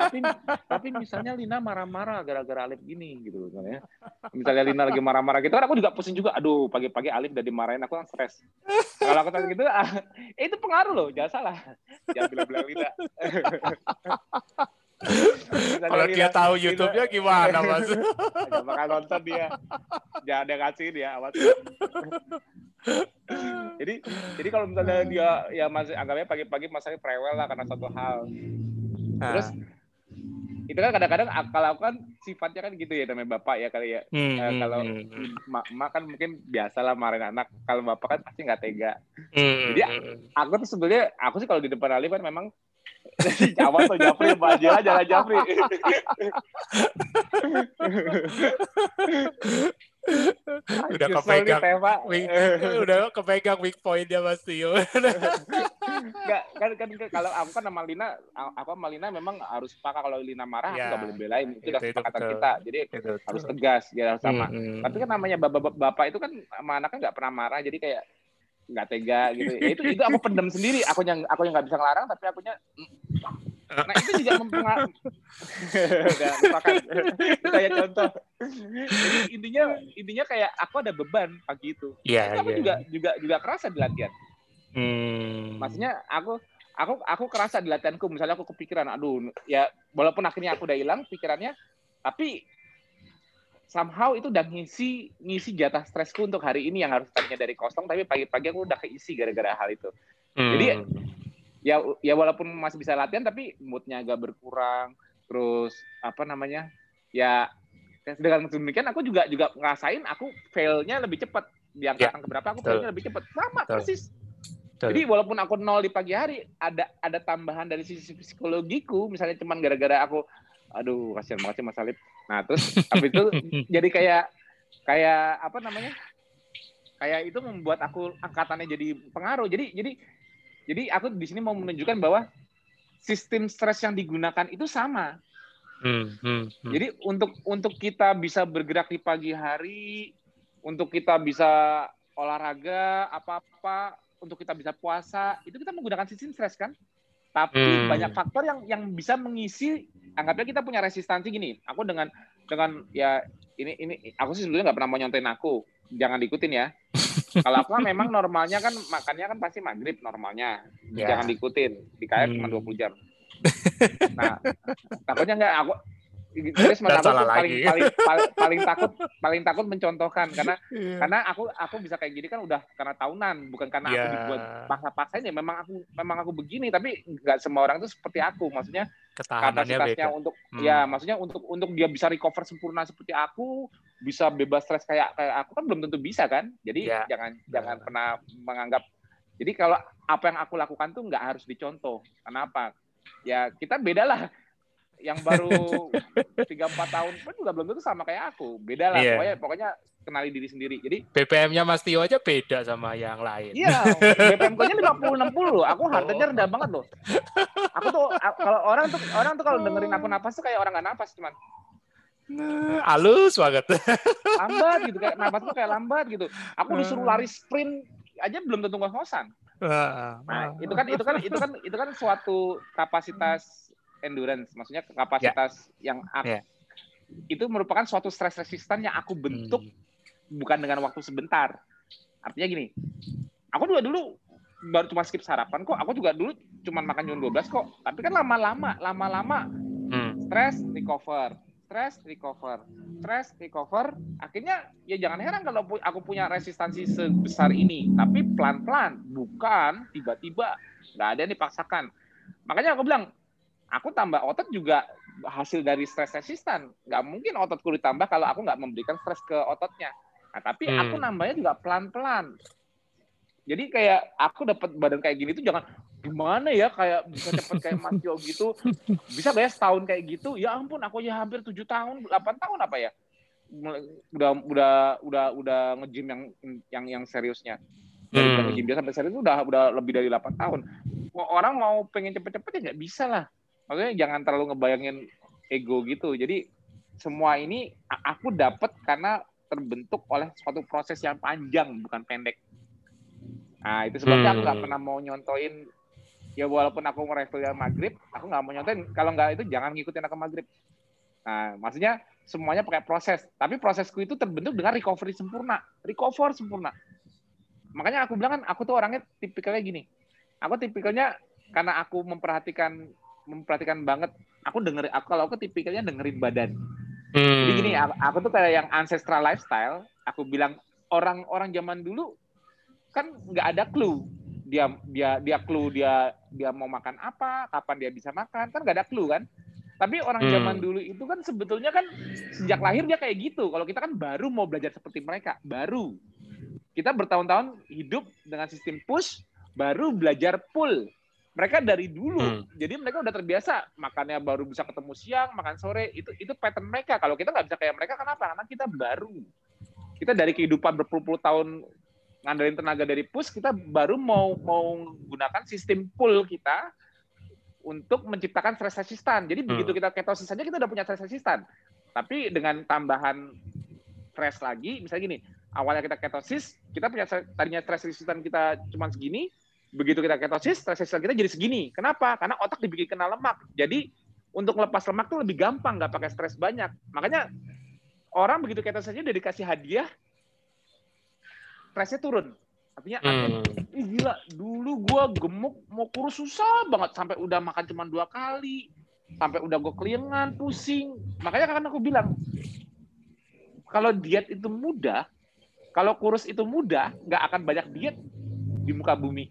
tapi tapi misalnya Lina marah-marah gara-gara Alif gini gitu misalnya. Misalnya Lina lagi marah-marah gitu kan aku juga pusing juga. Aduh, pagi-pagi Alif udah dimarahin aku kan stres. Kalau aku tanya gitu, ah, itu pengaruh loh, jangan salah. Jangan bilang-bilang Lina. Kalau dia tahu YouTube-nya gimana, Mas? Gak bakal nonton dia. Jangan dia kasih dia, awas. jadi jadi kalau misalnya dia ya masih anggapnya pagi-pagi masanya prewel lah karena satu hal Terus ah. itu kan kadang-kadang kalau aku kan sifatnya kan gitu ya namanya bapak ya kali ya. Hmm, uh, kalau hmm, hmm. mak, mak kan mungkin biasa lah marahin anak. Kalau bapak kan pasti nggak tega. Hmm, Jadi hmm. aku tuh sebenarnya aku sih kalau di depan Alif kan memang Jawa tuh Japri aja jangan Japri. udah kepegang weak, udah kepegang weak pointnya Mas Tio. Enggak, kan, kan kalau aku kan sama Lina apa Malina memang harus sepakat kalau Lina marah ya, aku nggak boleh belain itu, udah kesepakatan kita. Jadi itu, harus tegas ya harus sama. Hmm, hmm. Tapi kan namanya bapak-bapak itu kan sama anaknya nggak pernah marah jadi kayak nggak tega gitu. Ya, itu itu aku pendem sendiri. Aku yang aku yang nggak bisa ngelarang tapi akunya Nah itu juga mempengaruhi. kayak contoh. Jadi intinya intinya kayak aku ada beban pagi itu. Iya. Yeah, aku yeah. juga juga juga kerasa di latihan. Hmm. Maksudnya aku aku aku kerasa di latihanku misalnya aku kepikiran aduh ya walaupun akhirnya aku udah hilang pikirannya tapi somehow itu udah ngisi ngisi jatah stresku untuk hari ini yang harus tadinya dari kosong tapi pagi-pagi aku udah keisi gara-gara hal itu. Hmm. Jadi ya ya walaupun masih bisa latihan tapi moodnya agak berkurang. Terus apa namanya ya dengan demikian aku juga juga ngerasain aku failnya lebih cepat. Di angkatan ya. keberapa aku failnya lebih cepat. Sama Betul. persis. Betul. jadi walaupun aku nol di pagi hari ada ada tambahan dari sisi psikologiku. Misalnya cuman gara-gara aku aduh kasihan banget sih Mas Alip. Nah terus tapi itu jadi kayak kayak apa namanya kayak itu membuat aku angkatannya jadi pengaruh. Jadi jadi jadi aku di sini mau menunjukkan bahwa sistem stres yang digunakan itu sama. Hmm, hmm, hmm. Jadi untuk untuk kita bisa bergerak di pagi hari, untuk kita bisa olahraga apa-apa, untuk kita bisa puasa, itu kita menggunakan sistem stres kan? Tapi hmm. banyak faktor yang yang bisa mengisi. Anggapnya kita punya resistansi gini. Aku dengan dengan ya ini ini aku sih sebetulnya nggak pernah mau nyontain aku. Jangan diikutin ya. Kalau aku memang normalnya kan makannya kan pasti maghrib normalnya. Yeah. Jangan diikutin. Di KF hmm. cuma 20 jam. Nah, takutnya enggak aku Chris aku tuh paling, paling, paling, paling takut paling takut mencontohkan karena yeah. karena aku aku bisa kayak gini kan udah karena tahunan bukan karena yeah. aku iya. dibuat paksa-paksain ya memang aku memang aku begini tapi nggak semua orang itu seperti aku maksudnya kapasitasnya untuk hmm. ya maksudnya untuk untuk dia bisa recover sempurna seperti aku bisa bebas stres kayak kayak aku kan belum tentu bisa kan jadi yeah. jangan yeah. jangan pernah menganggap jadi kalau apa yang aku lakukan tuh nggak harus dicontoh kenapa ya kita beda lah yang baru tiga empat tahun pun juga belum tentu sama kayak aku. Beda lah yeah. pokoknya pokoknya kenali diri sendiri. Jadi BPM-nya Mas Tio aja beda sama yang lain. Iya BPM-nya lima puluh enam puluh. Aku hartanya rendah banget loh. Aku tuh kalau orang tuh orang tuh kalau dengerin aku napas tuh kayak orang nggak napas cuman Nah, halus banget. lambat gitu kayak napas tuh kayak lambat gitu. Aku disuruh lari sprint aja belum tentu ngos-ngosan. Nah, itu kan itu kan itu kan itu kan suatu kapasitas endurance, maksudnya kapasitas yeah. yang aku, yeah. itu merupakan suatu stress resistan yang aku bentuk hmm. bukan dengan waktu sebentar. Artinya gini, aku juga dulu baru cuma skip sarapan kok, aku juga dulu cuma makan jam 12 kok. Tapi kan lama-lama, lama-lama hmm. stress recover, stress recover, stress recover. Akhirnya ya jangan heran kalau aku punya resistansi sebesar ini, tapi pelan-pelan, bukan tiba-tiba. Nggak ada yang dipaksakan. Makanya aku bilang, aku tambah otot juga hasil dari stres resistan. Nggak mungkin ototku ditambah kalau aku nggak memberikan stres ke ototnya. Nah, tapi hmm. aku nambahnya juga pelan-pelan. Jadi kayak aku dapat badan kayak gini tuh jangan gimana ya kayak bisa cepet kayak Mas Jo gitu. Bisa gak ya setahun kayak gitu? Ya ampun, aku ya hampir tujuh tahun, delapan tahun apa ya? Udah udah udah udah ngejim yang yang yang seriusnya. Dari hmm. ngejim biasa sampai serius udah udah lebih dari delapan tahun. Orang mau pengen cepet-cepet ya nggak bisa lah maksudnya jangan terlalu ngebayangin ego gitu. Jadi semua ini aku dapat karena terbentuk oleh suatu proses yang panjang bukan pendek. Nah itu sebabnya hmm. aku nggak pernah mau nyontoin ya walaupun aku yang maghrib aku nggak mau nyontoin kalau nggak itu jangan ngikutin aku maghrib. Nah maksudnya semuanya pakai proses. Tapi prosesku itu terbentuk dengan recovery sempurna. Recover sempurna. Makanya aku bilang kan aku tuh orangnya tipikalnya gini. Aku tipikalnya karena aku memperhatikan memperhatikan banget. Aku denger, aku kalau aku tipikalnya dengerin badan. Hmm. Jadi gini, aku, aku tuh kayak yang ancestral lifestyle. Aku bilang orang-orang zaman dulu kan nggak ada clue. Dia dia dia clue dia dia mau makan apa, kapan dia bisa makan, kan nggak ada clue kan. Tapi orang hmm. zaman dulu itu kan sebetulnya kan sejak lahir dia kayak gitu. Kalau kita kan baru mau belajar seperti mereka, baru. Kita bertahun-tahun hidup dengan sistem push, baru belajar pull mereka dari dulu hmm. jadi mereka udah terbiasa makannya baru bisa ketemu siang makan sore itu itu pattern mereka kalau kita nggak bisa kayak mereka kenapa karena kita baru kita dari kehidupan berpuluh-puluh tahun ngandelin tenaga dari push, kita baru mau mau menggunakan sistem pull kita untuk menciptakan stress resistan. Jadi hmm. begitu kita ketosis saja kita udah punya stress resistan. Tapi dengan tambahan stress lagi, misalnya gini, awalnya kita ketosis, kita punya tadinya stress resistan kita cuma segini, begitu kita ketosis, stress resistan kita jadi segini. Kenapa? Karena otak dibikin kena lemak. Jadi untuk lepas lemak tuh lebih gampang, nggak pakai stres banyak. Makanya orang begitu ketosis saja udah dikasih hadiah, stresnya turun. Artinya, hmm. Ih, gila, dulu gue gemuk, mau kurus susah banget. Sampai udah makan cuma dua kali. Sampai udah gue keliengan, pusing. Makanya kan aku bilang, kalau diet itu mudah, kalau kurus itu mudah, nggak akan banyak diet di muka bumi.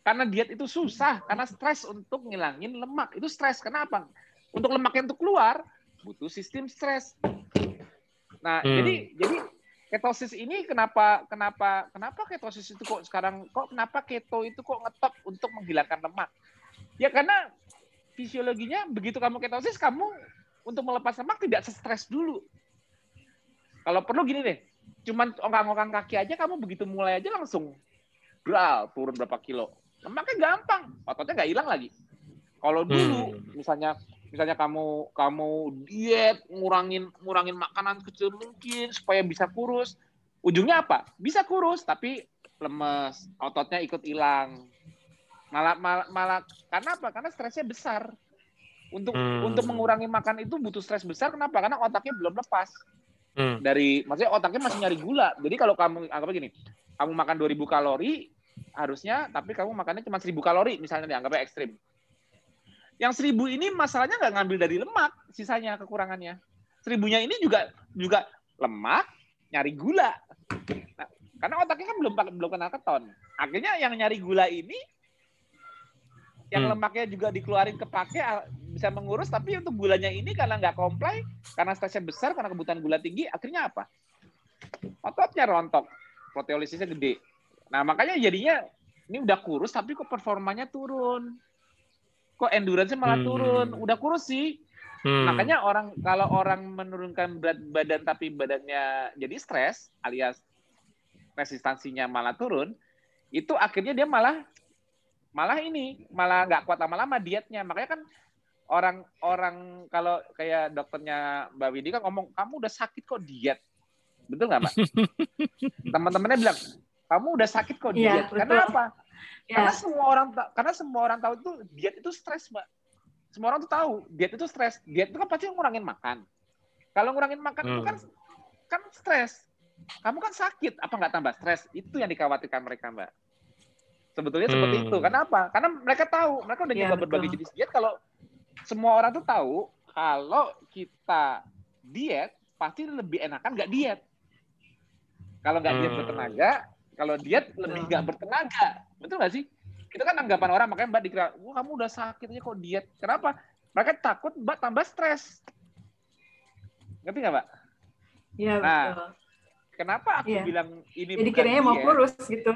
Karena diet itu susah, karena stres untuk ngilangin lemak. Itu stres, kenapa? Untuk lemak yang untuk keluar, butuh sistem stres. Nah, hmm. jadi jadi ketosis ini kenapa kenapa kenapa ketosis itu kok sekarang kok kenapa keto itu kok ngetop untuk menghilangkan lemak? Ya karena fisiologinya begitu kamu ketosis kamu untuk melepas lemak tidak stres dulu. Kalau perlu gini deh, cuman ongkang-ongkang kaki aja kamu begitu mulai aja langsung bral turun berapa kilo. Lemaknya gampang, ototnya nggak hilang lagi. Kalau dulu hmm. misalnya misalnya kamu kamu diet ngurangin ngurangin makanan kecil mungkin supaya bisa kurus ujungnya apa bisa kurus tapi lemes ototnya ikut hilang malah malah, malah karena apa karena stresnya besar untuk hmm. untuk mengurangi makan itu butuh stres besar kenapa karena otaknya belum lepas hmm. dari maksudnya otaknya masih nyari gula jadi kalau kamu anggap gini kamu makan 2000 kalori harusnya tapi kamu makannya cuma 1000 kalori misalnya dianggapnya ekstrim yang seribu ini masalahnya nggak ngambil dari lemak, sisanya kekurangannya. Seribunya ini juga juga lemak, nyari gula. Nah, karena otaknya kan belum belum kenal keton. Akhirnya yang nyari gula ini, yang hmm. lemaknya juga dikeluarin kepake bisa mengurus, tapi untuk gulanya ini karena nggak komplai, karena stresnya besar, karena kebutuhan gula tinggi, akhirnya apa? Ototnya rontok, proteolisisnya gede. Nah makanya jadinya ini udah kurus tapi kok performanya turun kok endurance malah hmm. turun. Udah kurus sih. Hmm. Makanya orang kalau orang menurunkan berat badan tapi badannya jadi stres alias resistansinya malah turun, itu akhirnya dia malah malah ini malah nggak kuat lama-lama dietnya. Makanya kan orang-orang kalau kayak dokternya Mbak Widi kan ngomong kamu udah sakit kok diet, betul nggak Mbak? Teman-temannya bilang kamu udah sakit kok iya, diet. Ya, Karena apa? Ya. Karena semua orang karena semua orang tahu itu diet itu stres, Mbak. Semua orang tuh tahu diet itu stres. Diet itu kan pasti ngurangin makan. Kalau ngurangin makan hmm. itu kan hmm. kan stres. Kamu kan sakit, apa nggak tambah stres? Itu yang dikhawatirkan mereka, Mbak. Sebetulnya hmm. seperti itu. Kenapa? Karena mereka tahu, mereka udah ya, nyoba berbagai jenis diet. Kalau semua orang tuh tahu kalau kita diet pasti lebih enakan nggak diet. Kalau nggak diet hmm. bertenaga, kalau diet lebih nggak bertenaga. Betul nggak sih? Itu kan anggapan orang, makanya Mbak dikira, wah kamu udah sakit aja kok diet. Kenapa? Mereka takut Mbak tambah stres. Ngerti nggak Mbak? Iya, nah, betul. Kenapa aku ya. bilang ini Jadi bukan diet? mau kurus gitu.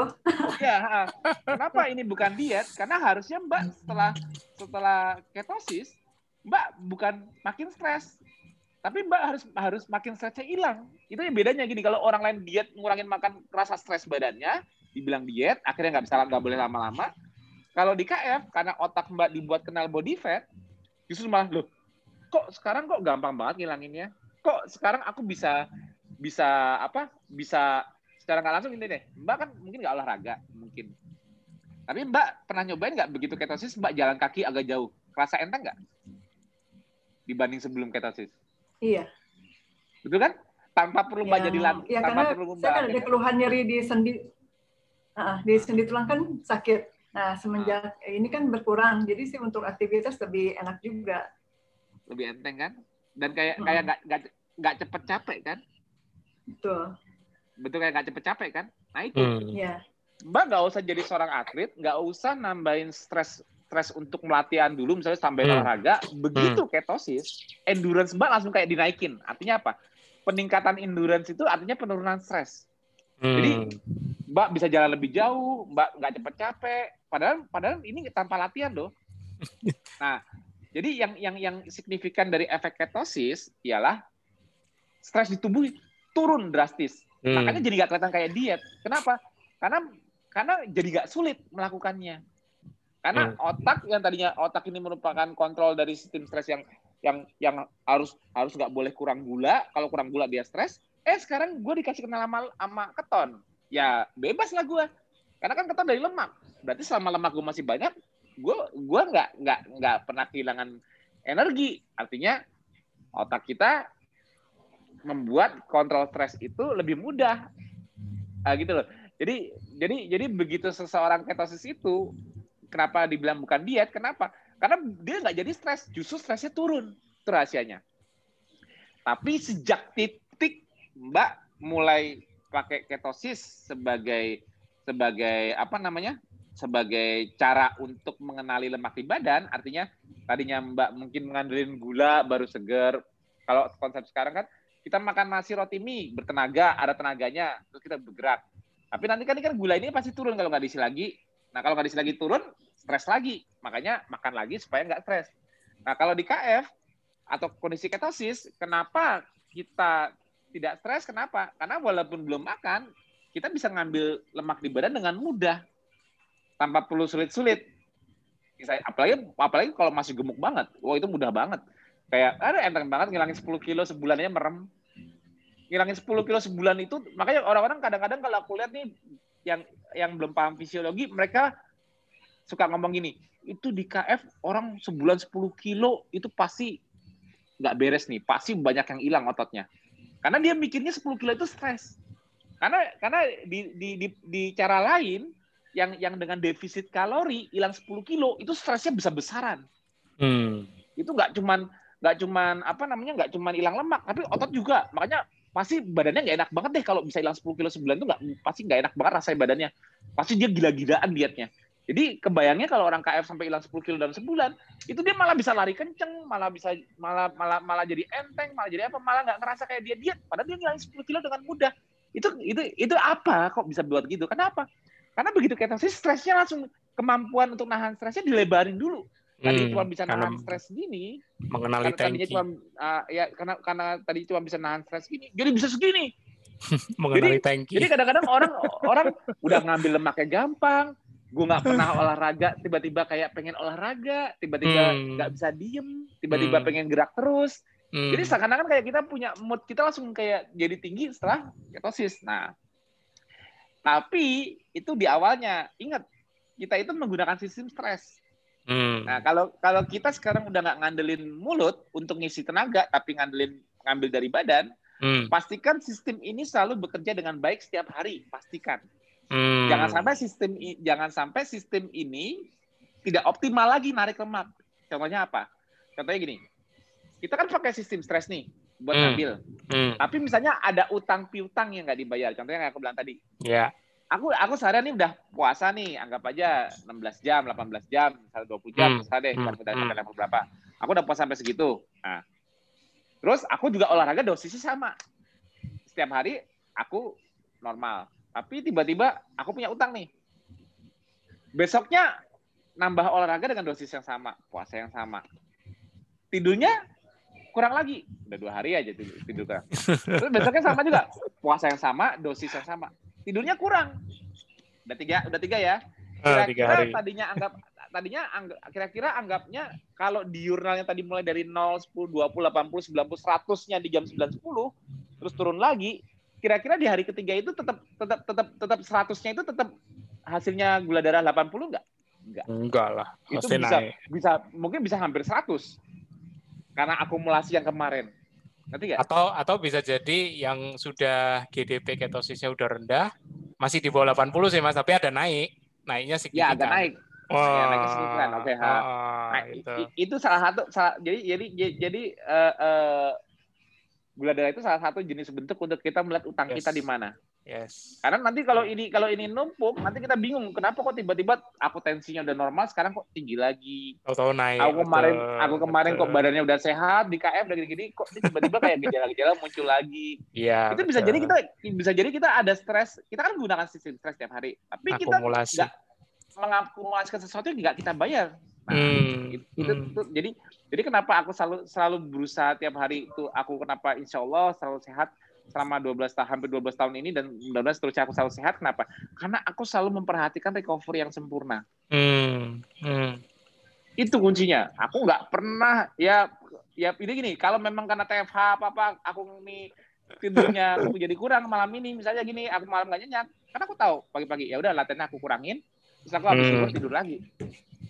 Iya, kenapa ini bukan diet? Karena harusnya Mbak setelah setelah ketosis, Mbak bukan makin stres, tapi Mbak harus harus makin stresnya hilang. Itu yang bedanya gini, kalau orang lain diet ngurangin makan rasa stres badannya, dibilang diet, akhirnya nggak bisa nggak boleh lama-lama. Kalau di KF, karena otak Mbak dibuat kenal body fat, justru malah loh, kok sekarang kok gampang banget ngilanginnya? Kok sekarang aku bisa bisa apa? Bisa secara nggak langsung ini deh. Mbak kan mungkin nggak olahraga, mungkin. Tapi Mbak pernah nyobain nggak begitu ketosis Mbak jalan kaki agak jauh? Rasa enteng nggak? Dibanding sebelum ketosis? Iya. Betul kan? Tanpa perlu ya, jadi lantai. Ya, tanpa perlu saya kan ada keluhan nyeri di sendi, uh, di sendi tulang kan sakit. Nah, semenjak uh. ini kan berkurang, jadi sih untuk aktivitas lebih enak juga. Lebih enteng kan? Dan kayak hmm. kayak nggak nggak nggak cepet capek kan? Betul. Betul kayak nggak cepet capek kan? Nah itu. Hmm. Ya. Mbak nggak usah jadi seorang atlet, nggak usah nambahin stres stres untuk melatihan dulu misalnya sampai hmm. olahraga, begitu hmm. ketosis, endurance Mbak langsung kayak dinaikin. Artinya apa? Peningkatan endurance itu artinya penurunan stres. Hmm. Jadi Mbak bisa jalan lebih jauh, Mbak nggak cepet capek. Padahal padahal ini tanpa latihan loh. Nah, jadi yang yang yang signifikan dari efek ketosis ialah stres di tubuh turun drastis. Hmm. Makanya jadi nggak kelihatan kayak diet. Kenapa? Karena karena jadi nggak sulit melakukannya. Karena hmm. otak yang tadinya otak ini merupakan kontrol dari sistem stres yang yang yang harus harus nggak boleh kurang gula. Kalau kurang gula dia stres. Eh sekarang gue dikasih kenal sama, sama keton. Ya bebas lah gue. Karena kan keton dari lemak. Berarti selama lemak gue masih banyak, gue gue nggak nggak nggak pernah kehilangan energi. Artinya otak kita membuat kontrol stres itu lebih mudah. Nah, gitu loh. Jadi jadi jadi begitu seseorang ketosis itu kenapa dibilang bukan diet? Kenapa? Karena dia nggak jadi stres, justru stresnya turun. Itu rahasianya. Tapi sejak titik Mbak mulai pakai ketosis sebagai sebagai apa namanya? sebagai cara untuk mengenali lemak di badan, artinya tadinya Mbak mungkin mengandelin gula baru seger. Kalau konsep sekarang kan kita makan nasi roti mie bertenaga, ada tenaganya, terus kita bergerak. Tapi nanti kan ini kan gula ini pasti turun kalau nggak diisi lagi. Nah kalau diisi lagi turun, stres lagi. Makanya makan lagi supaya nggak stres. Nah kalau di KF atau kondisi ketosis, kenapa kita tidak stres? Kenapa? Karena walaupun belum makan, kita bisa ngambil lemak di badan dengan mudah tanpa perlu sulit-sulit. Apalagi apalagi kalau masih gemuk banget, wah itu mudah banget kayak ada enteng banget ngilangin 10 kilo sebulannya merem ngilangin 10 kilo sebulan itu makanya orang-orang kadang-kadang kalau aku lihat nih yang yang belum paham fisiologi mereka suka ngomong gini itu di KF orang sebulan 10 kilo itu pasti nggak beres nih pasti banyak yang hilang ototnya. Karena dia mikirnya 10 kilo itu stres. Karena karena di, di, di, di cara lain yang yang dengan defisit kalori hilang 10 kilo itu stresnya besar besaran hmm. itu nggak cuman nggak cuman apa namanya nggak cuman hilang lemak tapi otot juga. Makanya pasti badannya nggak enak banget deh kalau bisa hilang 10 kilo sebulan tuh nggak pasti nggak enak banget rasanya badannya. Pasti dia gila-gilaan dietnya. Jadi kebayangnya kalau orang KF sampai hilang 10 kilo dalam sebulan itu dia malah bisa lari kenceng malah bisa malah malah malah jadi enteng malah jadi apa malah nggak ngerasa kayak dia diet padahal dia ngilangin 10 kilo dengan mudah. Itu itu itu apa kok bisa buat gitu? Kenapa? Karena begitu ketosis stresnya langsung kemampuan untuk nahan stresnya dilebarin dulu tadi hmm, cuma bisa nahan stres gini mengenali karena tadinya cuma uh, ya karena karena tadi cuma bisa nahan stres gini jadi bisa segini mengenali jadi, tanki jadi kadang-kadang orang orang udah ngambil lemaknya gampang gue nggak pernah olahraga tiba-tiba kayak pengen olahraga tiba-tiba hmm. nggak hmm. bisa diem tiba-tiba hmm. pengen gerak terus hmm. jadi seakan-akan kayak kita punya mood kita langsung kayak jadi tinggi setelah ketosis nah tapi itu di awalnya ingat kita itu menggunakan sistem stres Hmm. Nah, kalau kalau kita sekarang udah nggak ngandelin mulut untuk ngisi tenaga, tapi ngandelin ngambil dari badan, hmm. pastikan sistem ini selalu bekerja dengan baik setiap hari. Pastikan. Hmm. Jangan sampai sistem jangan sampai sistem ini tidak optimal lagi narik lemak. Contohnya apa? Contohnya gini, kita kan pakai sistem stres nih buat hmm. ngambil. Hmm. Tapi misalnya ada utang piutang yang nggak dibayar. Contohnya yang aku bilang tadi. Ya. Yeah aku aku seharian nih udah puasa nih, anggap aja 16 jam, 18 jam, misalnya 20 jam, hmm. deh, hmm. sampai hmm. level berapa. Aku udah puasa sampai segitu. Nah, terus aku juga olahraga dosisnya sama. Setiap hari aku normal. Tapi tiba-tiba aku punya utang nih. Besoknya nambah olahraga dengan dosis yang sama, puasa yang sama. Tidurnya kurang lagi. Udah dua hari aja tidur, tidur kurang. Terus besoknya sama juga, puasa yang sama, dosis yang sama tidurnya kurang. Udah tiga, udah tiga ya. Ah, kira-kira tadinya anggap tadinya anggap kira-kira anggapnya kalau di jurnalnya tadi mulai dari 0, 10, 20, 80, 90, 100-nya di jam 9 10 terus turun lagi, kira-kira di hari ketiga itu tetap tetap tetap tetap 100-nya itu tetap hasilnya gula darah 80 enggak? Enggak. Enggak lah. Itu bisa naik. bisa mungkin bisa hampir 100. Karena akumulasi yang kemarin. Nanti Atau atau bisa jadi yang sudah GDP ketosisnya udah rendah, masih di bawah 80 sih Mas, tapi ada naik. Naiknya signifikan. Ya, agak naik. Oh, ya, naiknya signifikan. Oke, okay, oh, nah, itu. itu salah satu salah, jadi jadi jadi uh, uh, gula darah itu salah satu jenis bentuk untuk kita melihat utang yes. kita di mana. Yes. Karena nanti kalau ini kalau ini numpuk, nanti kita bingung kenapa kok tiba-tiba aku tensinya udah normal, sekarang kok tinggi lagi. Tahu-tahu naik. Aku kemarin betul, aku kemarin betul. kok badannya udah sehat di KF dan gini-gini, kok tiba-tiba kayak gejala-gejala muncul lagi. Iya. Itu betul. bisa jadi kita bisa jadi kita ada stres. Kita kan menggunakan sistem stres tiap hari, tapi Akumulasi. kita nggak mengakumulasikan sesuatu yang nggak kita bayar. Nah, hmm. itu, itu, hmm. itu jadi jadi kenapa aku selalu selalu berusaha tiap hari itu aku kenapa insya Allah selalu sehat selama 12 tahun hampir 12 tahun ini dan mudah-mudahan seterusnya aku selalu sehat. Kenapa? Karena aku selalu memperhatikan recovery yang sempurna. Hmm. Hmm. Itu kuncinya. Aku nggak pernah ya ya ini gini. Kalau memang karena TFH apa apa aku ini tidurnya aku jadi kurang malam ini misalnya gini aku malam nggak nyenyak karena aku tahu pagi-pagi ya udah latihannya aku kurangin terus aku habis hmm. tidur tidur lagi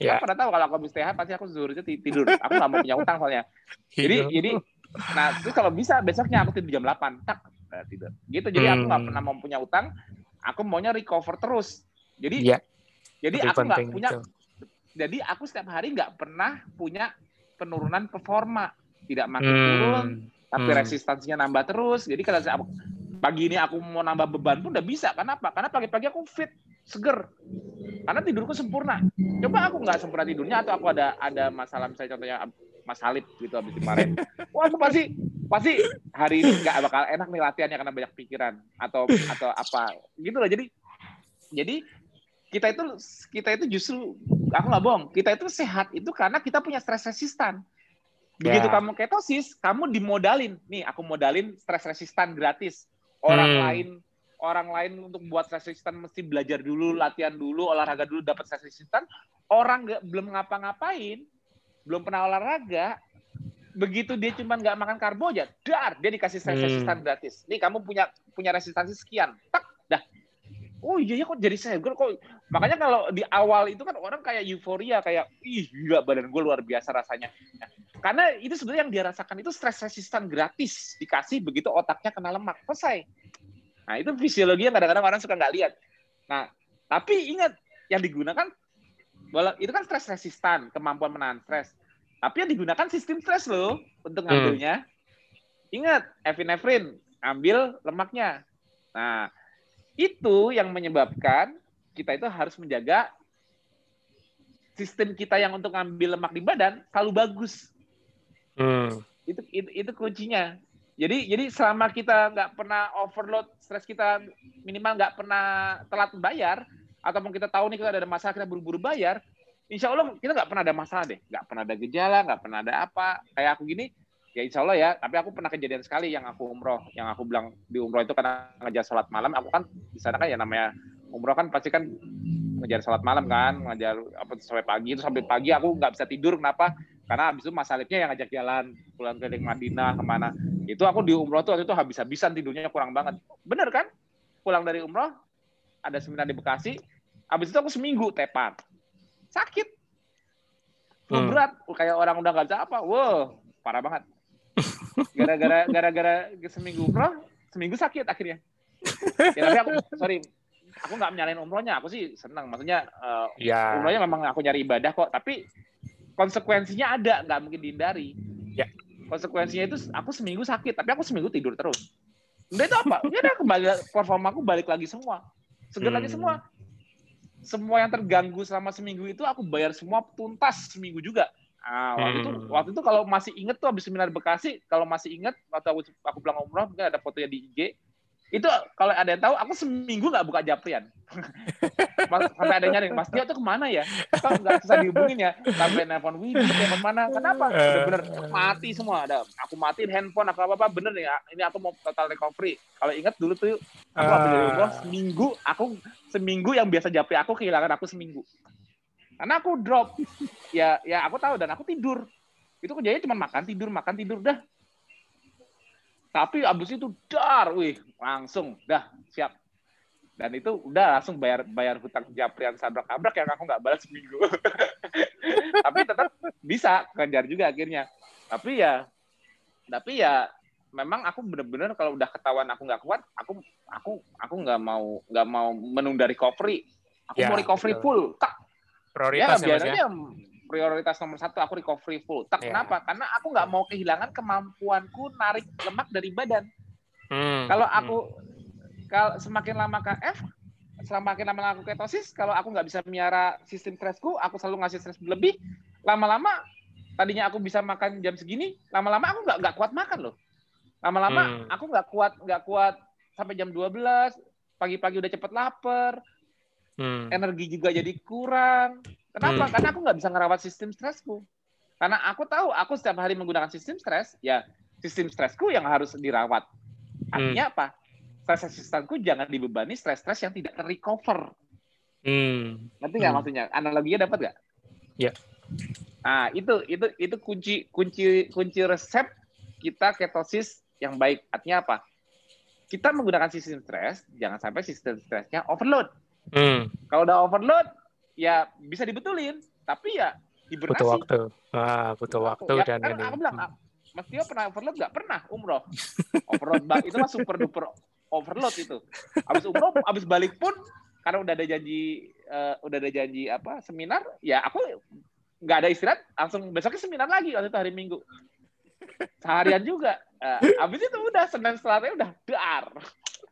Ya. Aku pernah tahu kalau aku habis TH pasti aku zuhur itu tidur. Aku nggak mau punya utang soalnya. Jadi jadi nah terus kalau bisa besoknya aku tidur jam 8. Tak nah, tidur. Gitu. Jadi hmm. aku nggak hmm. pernah mau punya utang. Aku maunya recover terus. Jadi ya. jadi aku nggak punya itu. jadi aku setiap hari nggak pernah punya penurunan performa. Tidak makin hmm. turun, tapi hmm. resistansinya nambah terus. Jadi kalau saya pagi ini aku mau nambah beban pun udah bisa. Kenapa? Karena pagi-pagi aku fit seger karena tidurku sempurna coba aku nggak sempurna tidurnya atau aku ada ada masalah misalnya contohnya Mas Halid gitu habis kemarin wah aku pasti pasti hari ini nggak bakal enak nih latihannya karena banyak pikiran atau atau apa gitu loh jadi jadi kita itu kita itu justru aku nggak bohong kita itu sehat itu karena kita punya stres resistan begitu yeah. kamu ketosis kamu dimodalin nih aku modalin stres resistan gratis orang hmm. lain orang lain untuk buat resistan mesti belajar dulu, latihan dulu, olahraga dulu dapat resistan. Orang nggak belum ngapa-ngapain, belum pernah olahraga, begitu dia cuma nggak makan karbo aja, dar dia dikasih resistan hmm. gratis. Nih kamu punya punya resistansi sekian, tak dah. Oh iya ya kok jadi saya kok makanya kalau di awal itu kan orang kayak euforia kayak ih gila badan gue luar biasa rasanya. Karena itu sebenarnya yang dia rasakan itu stres resistan gratis dikasih begitu otaknya kena lemak selesai Nah, itu fisiologi yang kadang-kadang orang suka nggak lihat. Nah, tapi ingat, yang digunakan, itu kan stres resistan, kemampuan menahan stres. Tapi yang digunakan sistem stres loh untuk ngambilnya. Hmm. Ingat, epinefrin, ambil lemaknya. Nah, itu yang menyebabkan kita itu harus menjaga sistem kita yang untuk ngambil lemak di badan selalu bagus. Hmm. Itu, itu itu kuncinya. Jadi jadi selama kita nggak pernah overload stres kita minimal nggak pernah telat bayar ataupun kita tahu nih kita ada masalah kita buru-buru bayar, insya Allah kita nggak pernah ada masalah deh, nggak pernah ada gejala, nggak pernah ada apa. Kayak aku gini, ya insya Allah ya. Tapi aku pernah kejadian sekali yang aku umroh, yang aku bilang di umroh itu karena ngejar sholat malam. Aku kan di sana kan ya namanya umroh kan pasti kan ngejar sholat malam kan, ngejar apa sampai pagi itu sampai pagi aku nggak bisa tidur. Kenapa? Karena habis itu Mas Alipnya yang ngajak jalan pulang ke Madinah ke mana. Itu aku di umroh tuh waktu itu habis-habisan tidurnya kurang banget. Bener kan? Pulang dari umroh, ada seminar di Bekasi, habis itu aku seminggu tepat. Sakit. Flu hmm. berat, kayak orang udah nggak bisa apa. Wow, parah banget. Gara-gara gara-gara seminggu umroh, seminggu sakit akhirnya. Ya tapi aku, sorry, aku nggak menyalain umrohnya, aku sih senang. Maksudnya uh, ya. umrohnya memang aku nyari ibadah kok, tapi konsekuensinya ada, nggak mungkin dihindari. Ya. Konsekuensinya itu aku seminggu sakit, tapi aku seminggu tidur terus. Udah itu apa? Ya udah kembali performa aku balik lagi semua. Seger hmm. lagi semua. Semua yang terganggu selama seminggu itu aku bayar semua tuntas seminggu juga. Nah, waktu itu hmm. waktu itu kalau masih inget tuh habis seminar Bekasi, kalau masih inget waktu aku aku pulang umroh mungkin ada fotonya di IG itu kalau ada yang tahu aku seminggu nggak buka japrian. Sampai ada nyari mas dia tuh ke mana ya? Kok nggak bisa dihubungin ya? Sampai nelfon wih telepon mana? Kenapa? Bener-bener mati semua. Ada aku matiin handphone apa apa bener nih ini aku mau total recovery. Kalau ingat dulu tuh aku ambil dari umroh seminggu aku seminggu yang biasa japri aku kehilangan aku seminggu. Karena aku drop. Ya ya aku tahu dan aku tidur. Itu kerjanya cuma makan tidur makan tidur dah tapi abis itu dar, wih, langsung, dah siap. Dan itu udah langsung bayar bayar hutang Japrian sabrak abrak yang aku nggak balas seminggu. tapi tetap bisa kejar juga akhirnya. Tapi ya, tapi ya memang aku bener-bener kalau udah ketahuan aku nggak kuat, aku aku aku nggak mau nggak mau menunda recovery. Aku ya, mau recovery betul. full, tak. Prioritas ya, biasanya ya, prioritas nomor satu aku recovery full. Tak yeah. kenapa? Karena aku nggak mau kehilangan kemampuanku narik lemak dari badan. Hmm. Kalau aku hmm. kalau semakin lama KF, semakin lama aku ketosis, kalau aku nggak bisa miara sistem stresku, aku selalu ngasih stres lebih, lama-lama tadinya aku bisa makan jam segini, lama-lama aku nggak nggak kuat makan loh. Lama-lama hmm. aku nggak kuat nggak kuat sampai jam 12, pagi-pagi udah cepet lapar, hmm. energi juga jadi kurang Kenapa? Hmm. Karena aku nggak bisa ngerawat sistem stresku. Karena aku tahu aku setiap hari menggunakan sistem stres, ya sistem stresku yang harus dirawat. Artinya hmm. apa? Stres resistanku jangan dibebani stres-stres yang tidak terrecover. Hmm. Nanti nggak hmm. maksudnya? Analoginya dapat nggak? Ya. Nah, itu itu itu kunci kunci kunci resep kita ketosis yang baik. Artinya apa? Kita menggunakan sistem stres, jangan sampai sistem stresnya overload. Hmm. Kalau udah overload, ya bisa dibetulin, tapi ya hibernasi. Butuh waktu. Ah, butuh waktu ya, dan kan ini. Aku bilang, Mas Tio pernah overload nggak? Pernah umroh. overload itu mah super duper overload itu. Abis umroh, abis balik pun karena udah ada janji uh, udah ada janji apa seminar ya aku nggak ada istirahat langsung besoknya seminar lagi waktu itu hari minggu seharian juga uh, abis itu udah senin setelahnya udah dar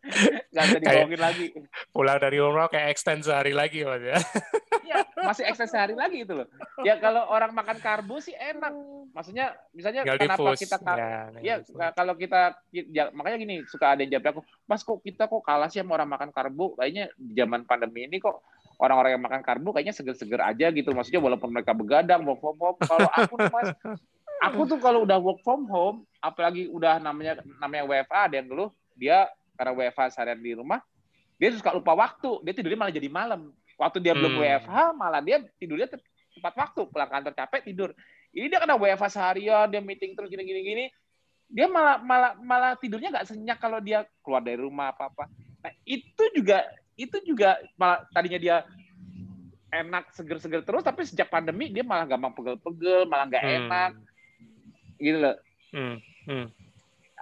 nggak bisa dibohongin lagi. pulang dari umroh kayak extend sehari lagi mas ya. Iya, masih extend sehari lagi itu loh. Ya kalau orang makan karbo sih enak. Maksudnya misalnya Gal kenapa kita ya, ya kalau kita ya, makanya gini suka ada yang jawab aku mas kok kita kok kalah sih sama orang makan karbo? Kayaknya zaman pandemi ini kok orang-orang yang makan karbo kayaknya seger-seger aja gitu. Maksudnya walaupun mereka begadang work from home. Kalau aku mas aku tuh kalau udah work from home apalagi udah namanya namanya WFA ada yang dulu dia karena WFH seharian di rumah, dia suka lupa waktu. Dia tidurnya malah jadi malam. Waktu dia hmm. belum WFH, malah dia tidurnya tepat waktu. Pulang kantor capek tidur. Ini dia kena WFH seharian, dia meeting terus gini-gini gini. Dia malah malah malah tidurnya nggak senyak kalau dia keluar dari rumah apa-apa. Nah, itu juga itu juga malah tadinya dia enak seger-seger terus tapi sejak pandemi dia malah gampang pegel-pegel malah nggak hmm. enak gitu loh hmm. Hmm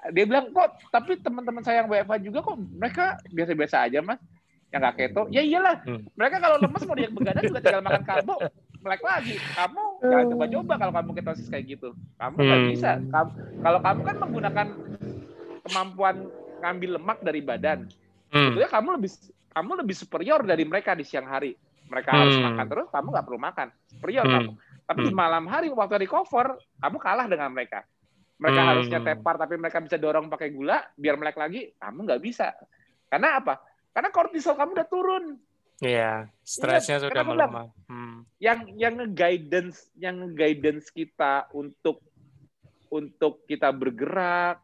dia bilang kok tapi teman-teman saya yang WFH juga kok mereka biasa-biasa aja mas? Yang nggak keto. Ya iyalah hmm. mereka kalau lemes mau dia begadang juga tinggal makan karbo melek lagi. Kamu jangan coba-coba kalau kamu ketosis kayak gitu. Kamu nggak hmm. bisa. Kamu, kalau kamu kan menggunakan kemampuan ngambil lemak dari badan hmm. sebetulnya kamu lebih kamu lebih superior dari mereka di siang hari. Mereka hmm. harus makan terus kamu nggak perlu makan. Superior hmm. kamu. Tapi di malam hari waktu recover kamu kalah dengan mereka mereka hmm. harusnya tepar tapi mereka bisa dorong pakai gula biar melek lagi kamu nggak bisa karena apa karena kortisol kamu udah turun Iya, stresnya ya, sudah melemah. Hmm. Yang yang guidance yang guidance kita untuk untuk kita bergerak,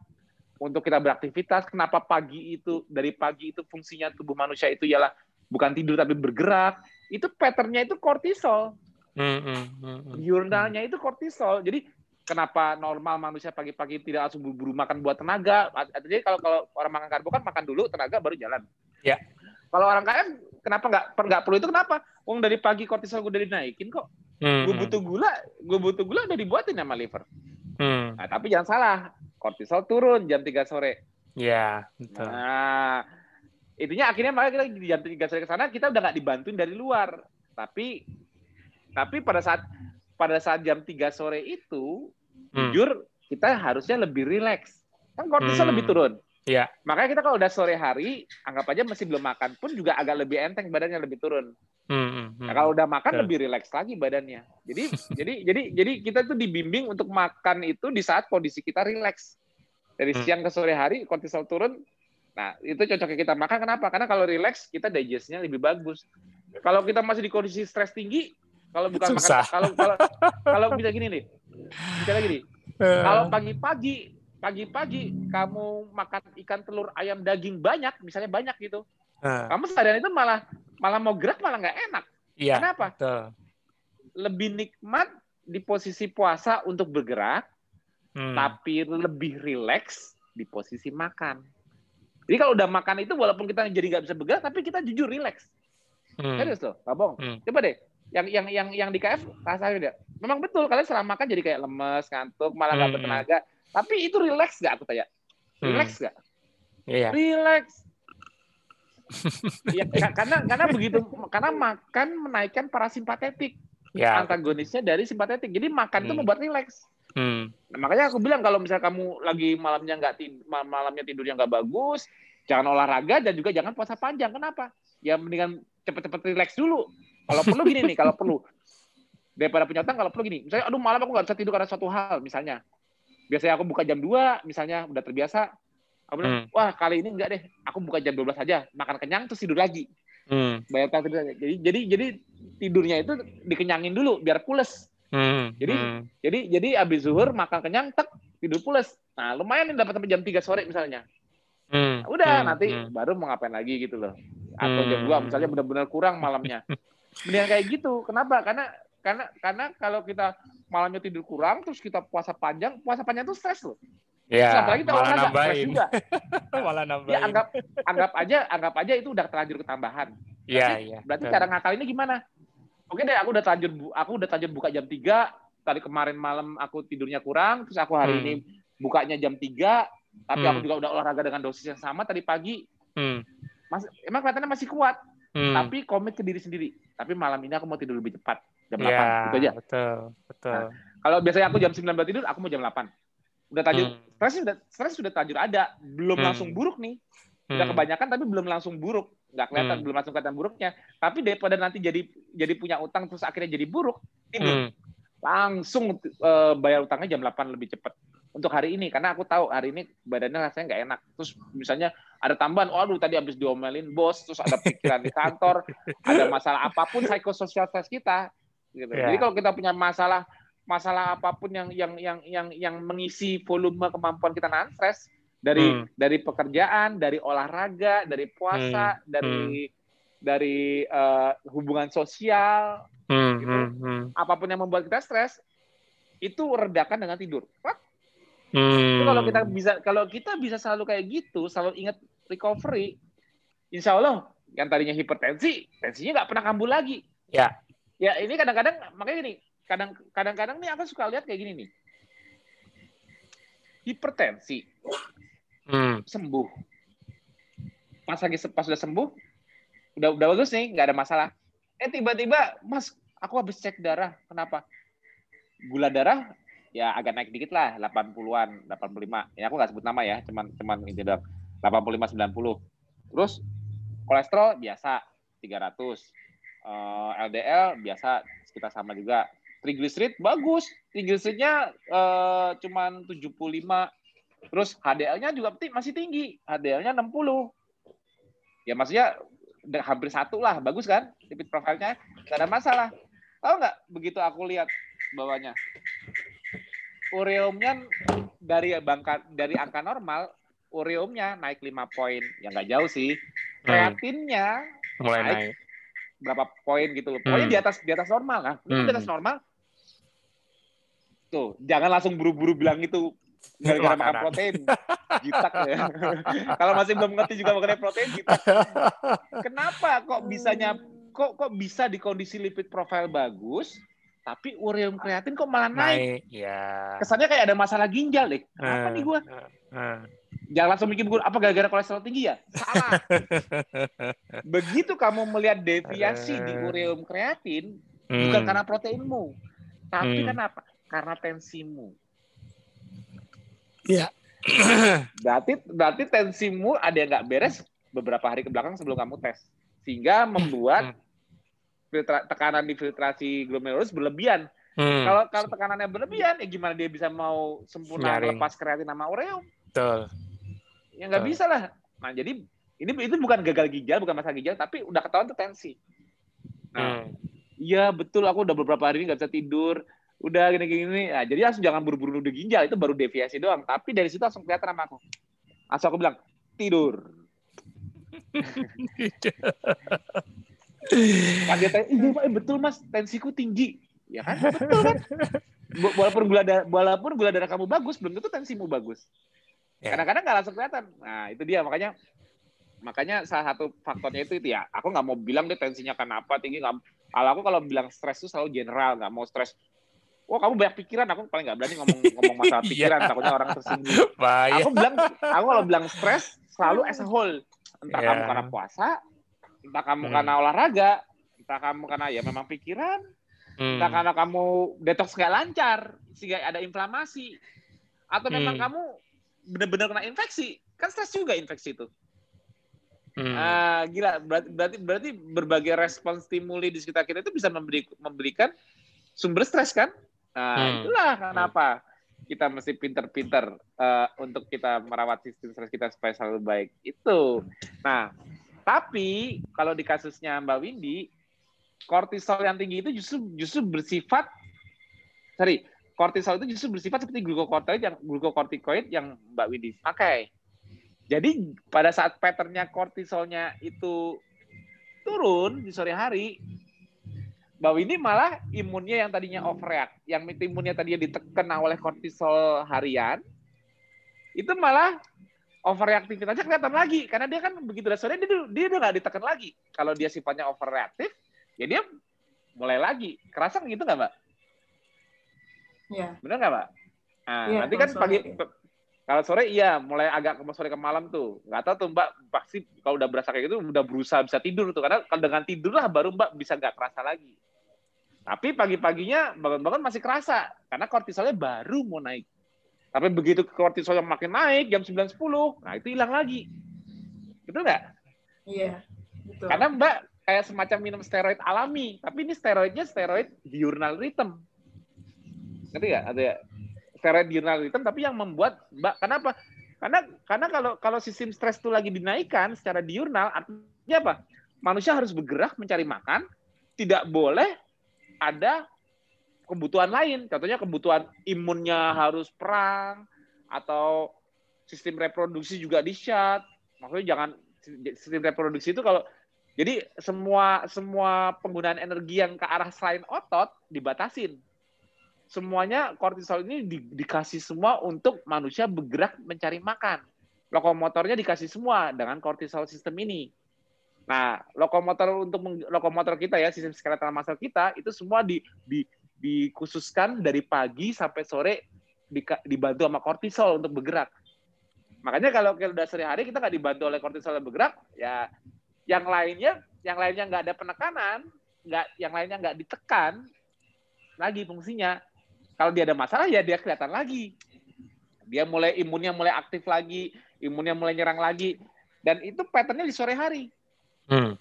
untuk kita beraktivitas. Kenapa pagi itu dari pagi itu fungsinya tubuh manusia itu ialah bukan tidur tapi bergerak. Itu patternnya itu kortisol. Hmm, hmm. Jurnalnya itu kortisol. Jadi kenapa normal manusia pagi-pagi tidak langsung buru-buru makan buat tenaga. Jadi kalau kalau orang makan karbo kan makan dulu tenaga baru jalan. Ya. Kalau orang kaya kenapa nggak nggak perlu itu kenapa? Wong dari pagi kortisol gue udah dinaikin kok. Hmm. Gue butuh gula, gue butuh gula udah dibuatin sama liver. Hmm. Nah, tapi jangan salah, kortisol turun jam 3 sore. Iya, betul. Nah, intinya akhirnya makanya kita di jam 3 sore ke sana kita udah nggak dibantuin dari luar. Tapi tapi pada saat pada saat jam 3 sore itu hmm. jujur kita harusnya lebih rileks. Kan kortisol hmm. lebih turun. Iya. Makanya kita kalau udah sore hari, anggap aja masih belum makan pun juga agak lebih enteng badannya lebih turun. Hmm, hmm, hmm. Nah, kalau udah makan lebih rileks lagi badannya. Jadi jadi jadi jadi kita tuh dibimbing untuk makan itu di saat kondisi kita rileks. Dari hmm. siang ke sore hari kortisol turun. Nah, itu cocoknya kita makan kenapa? Karena kalau rileks kita digestnya lebih bagus. Kalau kita masih di kondisi stres tinggi, kalau bukan Susah. makan kalau kalau kalau bisa gini nih. Bisa lagi nih. Eh. Kalau pagi-pagi pagi-pagi kamu makan ikan telur ayam daging banyak, misalnya banyak gitu. Uh. Kamu seharian itu malah malah mau gerak malah nggak enak. Iya, Kenapa? Betul. Lebih nikmat di posisi puasa untuk bergerak, hmm. tapi lebih rileks di posisi makan. Jadi kalau udah makan itu walaupun kita jadi nggak bisa bergerak, tapi kita jujur rileks. Hmm. Serius loh, Pak Bong. Hmm. Coba deh, yang yang yang yang di KF rasanya dia memang betul kalian selama makan jadi kayak lemes ngantuk malah nggak hmm. bertenaga tapi itu relax gak aku tanya relax hmm. gak yeah. relax ya, karena karena begitu karena makan menaikkan parasimpatetik yeah. antagonisnya dari simpatetik jadi makan hmm. itu membuat relax hmm. nah, makanya aku bilang kalau misalnya kamu lagi malamnya nggak malamnya tidurnya nggak bagus jangan olahraga dan juga jangan puasa panjang kenapa ya mendingan cepet-cepet relax dulu kalau perlu gini nih, kalau perlu daripada punya utang kalau perlu gini. Misalnya, aduh malam aku nggak bisa tidur karena suatu hal, misalnya. Biasanya aku buka jam 2, misalnya udah terbiasa. Aku bilang, hmm. wah kali ini enggak deh, aku buka jam 12 aja, makan kenyang terus tidur lagi. Hmm. Bayar tidur aja. Jadi jadi jadi tidurnya itu dikenyangin dulu biar pules. Hmm. Jadi hmm. jadi jadi abis zuhur makan kenyang tek tidur pules. Nah, lumayan nih dapat sampai jam 3 sore misalnya. Hmm. Udah hmm. nanti hmm. baru mau ngapain lagi gitu loh. Atau hmm. jam dua misalnya benar-benar kurang malamnya. Mendingan kayak gitu. Kenapa? Karena karena karena kalau kita malamnya tidur kurang terus kita puasa panjang, puasa panjang itu stres loh. Ya, apalagi kita malah nambahin. juga. malah nambahin. Ya anggap anggap aja anggap aja itu udah terlanjur ketambahan. Iya, iya. Berarti cara ngakal ini gimana? Oke deh, aku udah terlanjur aku udah terlanjur buka jam 3, tadi kemarin malam aku tidurnya kurang, terus aku hari hmm. ini bukanya jam 3, tapi hmm. aku juga udah olahraga dengan dosis yang sama tadi pagi. Hmm. Mas, emang kelihatannya masih kuat, hmm. tapi komit ke diri sendiri. Tapi malam ini aku mau tidur lebih cepat, jam ya, 8, gitu aja. Betul, betul. Nah, kalau biasanya aku jam 9 buat tidur, aku mau jam 8. Udah tajur, hmm. stres sudah stres sudah tajur ada, belum hmm. langsung buruk nih. Udah hmm. kebanyakan tapi belum langsung buruk nggak kelihatan hmm. belum langsung kelihatan buruknya tapi daripada nanti jadi jadi punya utang terus akhirnya jadi buruk ini hmm. langsung uh, bayar utangnya jam 8 lebih cepat untuk hari ini karena aku tahu hari ini badannya rasanya nggak enak terus misalnya ada tambahan waduh tadi habis diomelin bos terus ada pikiran di kantor ada masalah apa pun psikososial stress kita gitu. Yeah. jadi kalau kita punya masalah masalah apa pun yang yang yang yang yang mengisi volume kemampuan kita nahan stres dari hmm. dari pekerjaan, dari olahraga, dari puasa, hmm. dari hmm. dari uh, hubungan sosial, hmm. gitu. Hmm. hmm. apa pun yang membuat kita stres itu redakan dengan tidur. Hmm. kalau kita bisa kalau kita bisa selalu kayak gitu, selalu ingat recovery, insya Allah yang tadinya hipertensi, tensinya nggak pernah kambuh lagi. Ya. Ya ini kadang-kadang makanya gini, kadang kadang-kadang nih aku suka lihat kayak gini nih. Hipertensi hmm. sembuh. Pas lagi pas sudah sembuh, udah udah bagus nih, nggak ada masalah. Eh tiba-tiba, Mas, aku habis cek darah. Kenapa? Gula darah ya agak naik dikit lah, 80-an, 85. Ya aku nggak sebut nama ya, cuman cuman ini doang. 85 90. Terus kolesterol biasa 300. Uh, LDL biasa sekitar sama juga. Triglycerid bagus. Triglyceridnya uh, cuman 75 Terus HDL-nya juga masih tinggi, HDL-nya 60. Ya maksudnya hampir satu lah, bagus kan? Lipid profilnya nggak ada masalah. Tahu nggak begitu aku lihat bawahnya? Ureumnya dari bangka dari angka normal, ureumnya naik 5 poin. Ya nggak jauh sih. Hmm. Kreatinnya hmm. mulai naik, naik berapa poin gitu loh. Pokoknya hmm. di atas di atas normal kan. Hmm. Di atas normal. Tuh, jangan langsung buru-buru bilang itu gara-gara makan protein gitak ya kalau masih belum ngerti juga mengenai protein gitak kenapa kok bisanya kok kok bisa di kondisi lipid profile bagus tapi ureum kreatin kok malah naik, naik ya. kesannya kayak ada masalah ginjal deh apa uh, nih gua uh, uh. jangan langsung mikir gue apa gara-gara kolesterol tinggi ya salah begitu kamu melihat deviasi uh, di ureum kreatin hmm. bukan karena proteinmu tapi hmm. kenapa karena tensimu Iya. berarti berarti tensimu ada yang nggak beres beberapa hari ke belakang sebelum kamu tes, sehingga membuat hmm. Filtra, tekanan di filtrasi glomerulus berlebihan. Hmm. Kalau kalau tekanannya berlebihan, ya gimana dia bisa mau sempurna Nyaring. lepas kreatin sama ureum? Betul. Ya nggak bisa lah. Nah jadi ini itu bukan gagal ginjal, bukan masalah ginjal, tapi udah ketahuan tuh tensi. Nah, hmm. Iya betul, aku udah beberapa hari ini nggak bisa tidur udah gini-gini. Nah, jadi langsung jangan buru-buru nuduh ginjal, itu baru deviasi doang. Tapi dari situ langsung kelihatan sama aku. Langsung aku bilang, tidur. dia tanya, iya Pak, betul Mas, tensiku tinggi. Ya kan, betul kan? Walaupun gula darah, walaupun gula darah kamu bagus, belum tentu tensimu bagus. Ya. Kadang-kadang nggak langsung kelihatan. Nah, itu dia makanya makanya salah satu faktornya itu itu ya aku nggak mau bilang deh tensinya kenapa tinggi nggak kalau aku kalau bilang stres itu selalu general nggak mau stres oh kamu banyak pikiran aku paling nggak berani ngomong ngomong masalah iya. pikiran takutnya orang tersinggung aku bilang aku kalau bilang stres selalu as a whole entah yeah. kamu karena puasa entah kamu hmm. karena olahraga entah kamu karena ya memang pikiran hmm. entah karena kamu detox nggak lancar sehingga ada inflamasi atau memang hmm. kamu benar-benar kena infeksi kan stres juga infeksi itu Hmm. Ah, gila berarti, berarti berarti berbagai respon stimuli di sekitar kita itu bisa memberi, memberikan sumber stres kan? Nah, hmm. itulah kenapa kita mesti pinter-pinter uh, untuk kita merawat sistem stres kita supaya selalu baik. Itu. Nah, tapi kalau di kasusnya Mbak Windy, kortisol yang tinggi itu justru justru bersifat sorry, kortisol itu justru bersifat seperti glukokortikoid yang glukokortikoid yang Mbak Windy pakai. Jadi pada saat patternnya kortisolnya itu turun di sore hari, bahwa ini malah imunnya yang tadinya overreact, yang imunnya tadinya ditekan oleh kortisol harian, itu malah overreaktivitasnya kelihatan lagi karena dia kan begitu sore dia dia udah nggak ditekan lagi. Kalau dia sifatnya overreaktif, ya dia mulai lagi. Kerasa gitu nggak, Mbak? Iya. Benar nggak, Mbak? Nah, ya, nanti kan pagi, kalau sore iya mulai agak ke sore ke malam tuh. Nggak tahu tuh Mbak pasti kalau udah berasa kayak gitu udah berusaha bisa tidur tuh. Karena kalau dengan tidur lah baru Mbak bisa nggak kerasa lagi. Tapi pagi-paginya bangun-bangun masih kerasa karena kortisolnya baru mau naik. Tapi begitu kortisolnya makin naik jam 9 10, nah itu hilang lagi. Betul nggak? Iya, betul. Karena Mbak kayak semacam minum steroid alami, tapi ini steroidnya steroid diurnal rhythm. Ngerti nggak? Ada ya? steroid diurnal rhythm tapi yang membuat Mbak kenapa? Karena karena kalau kalau sistem stres itu lagi dinaikkan secara diurnal artinya apa? Manusia harus bergerak mencari makan, tidak boleh ada kebutuhan lain. Contohnya kebutuhan imunnya harus perang atau sistem reproduksi juga di-shut. Maksudnya jangan sistem reproduksi itu kalau jadi semua semua penggunaan energi yang ke arah selain otot dibatasin semuanya kortisol ini di, dikasih semua untuk manusia bergerak mencari makan. Lokomotornya dikasih semua dengan kortisol sistem ini. Nah, lokomotor untuk lokomotor kita ya, sistem skeletal muscle kita itu semua di, di dikhususkan dari pagi sampai sore di, dibantu sama kortisol untuk bergerak. Makanya kalau kita udah sehari-hari kita nggak dibantu oleh kortisol yang bergerak, ya yang lainnya yang lainnya nggak ada penekanan, nggak yang lainnya nggak ditekan lagi fungsinya. Kalau dia ada masalah ya dia kelihatan lagi. Dia mulai imunnya mulai aktif lagi, imunnya mulai nyerang lagi. Dan itu patternnya di sore hari. Hmm.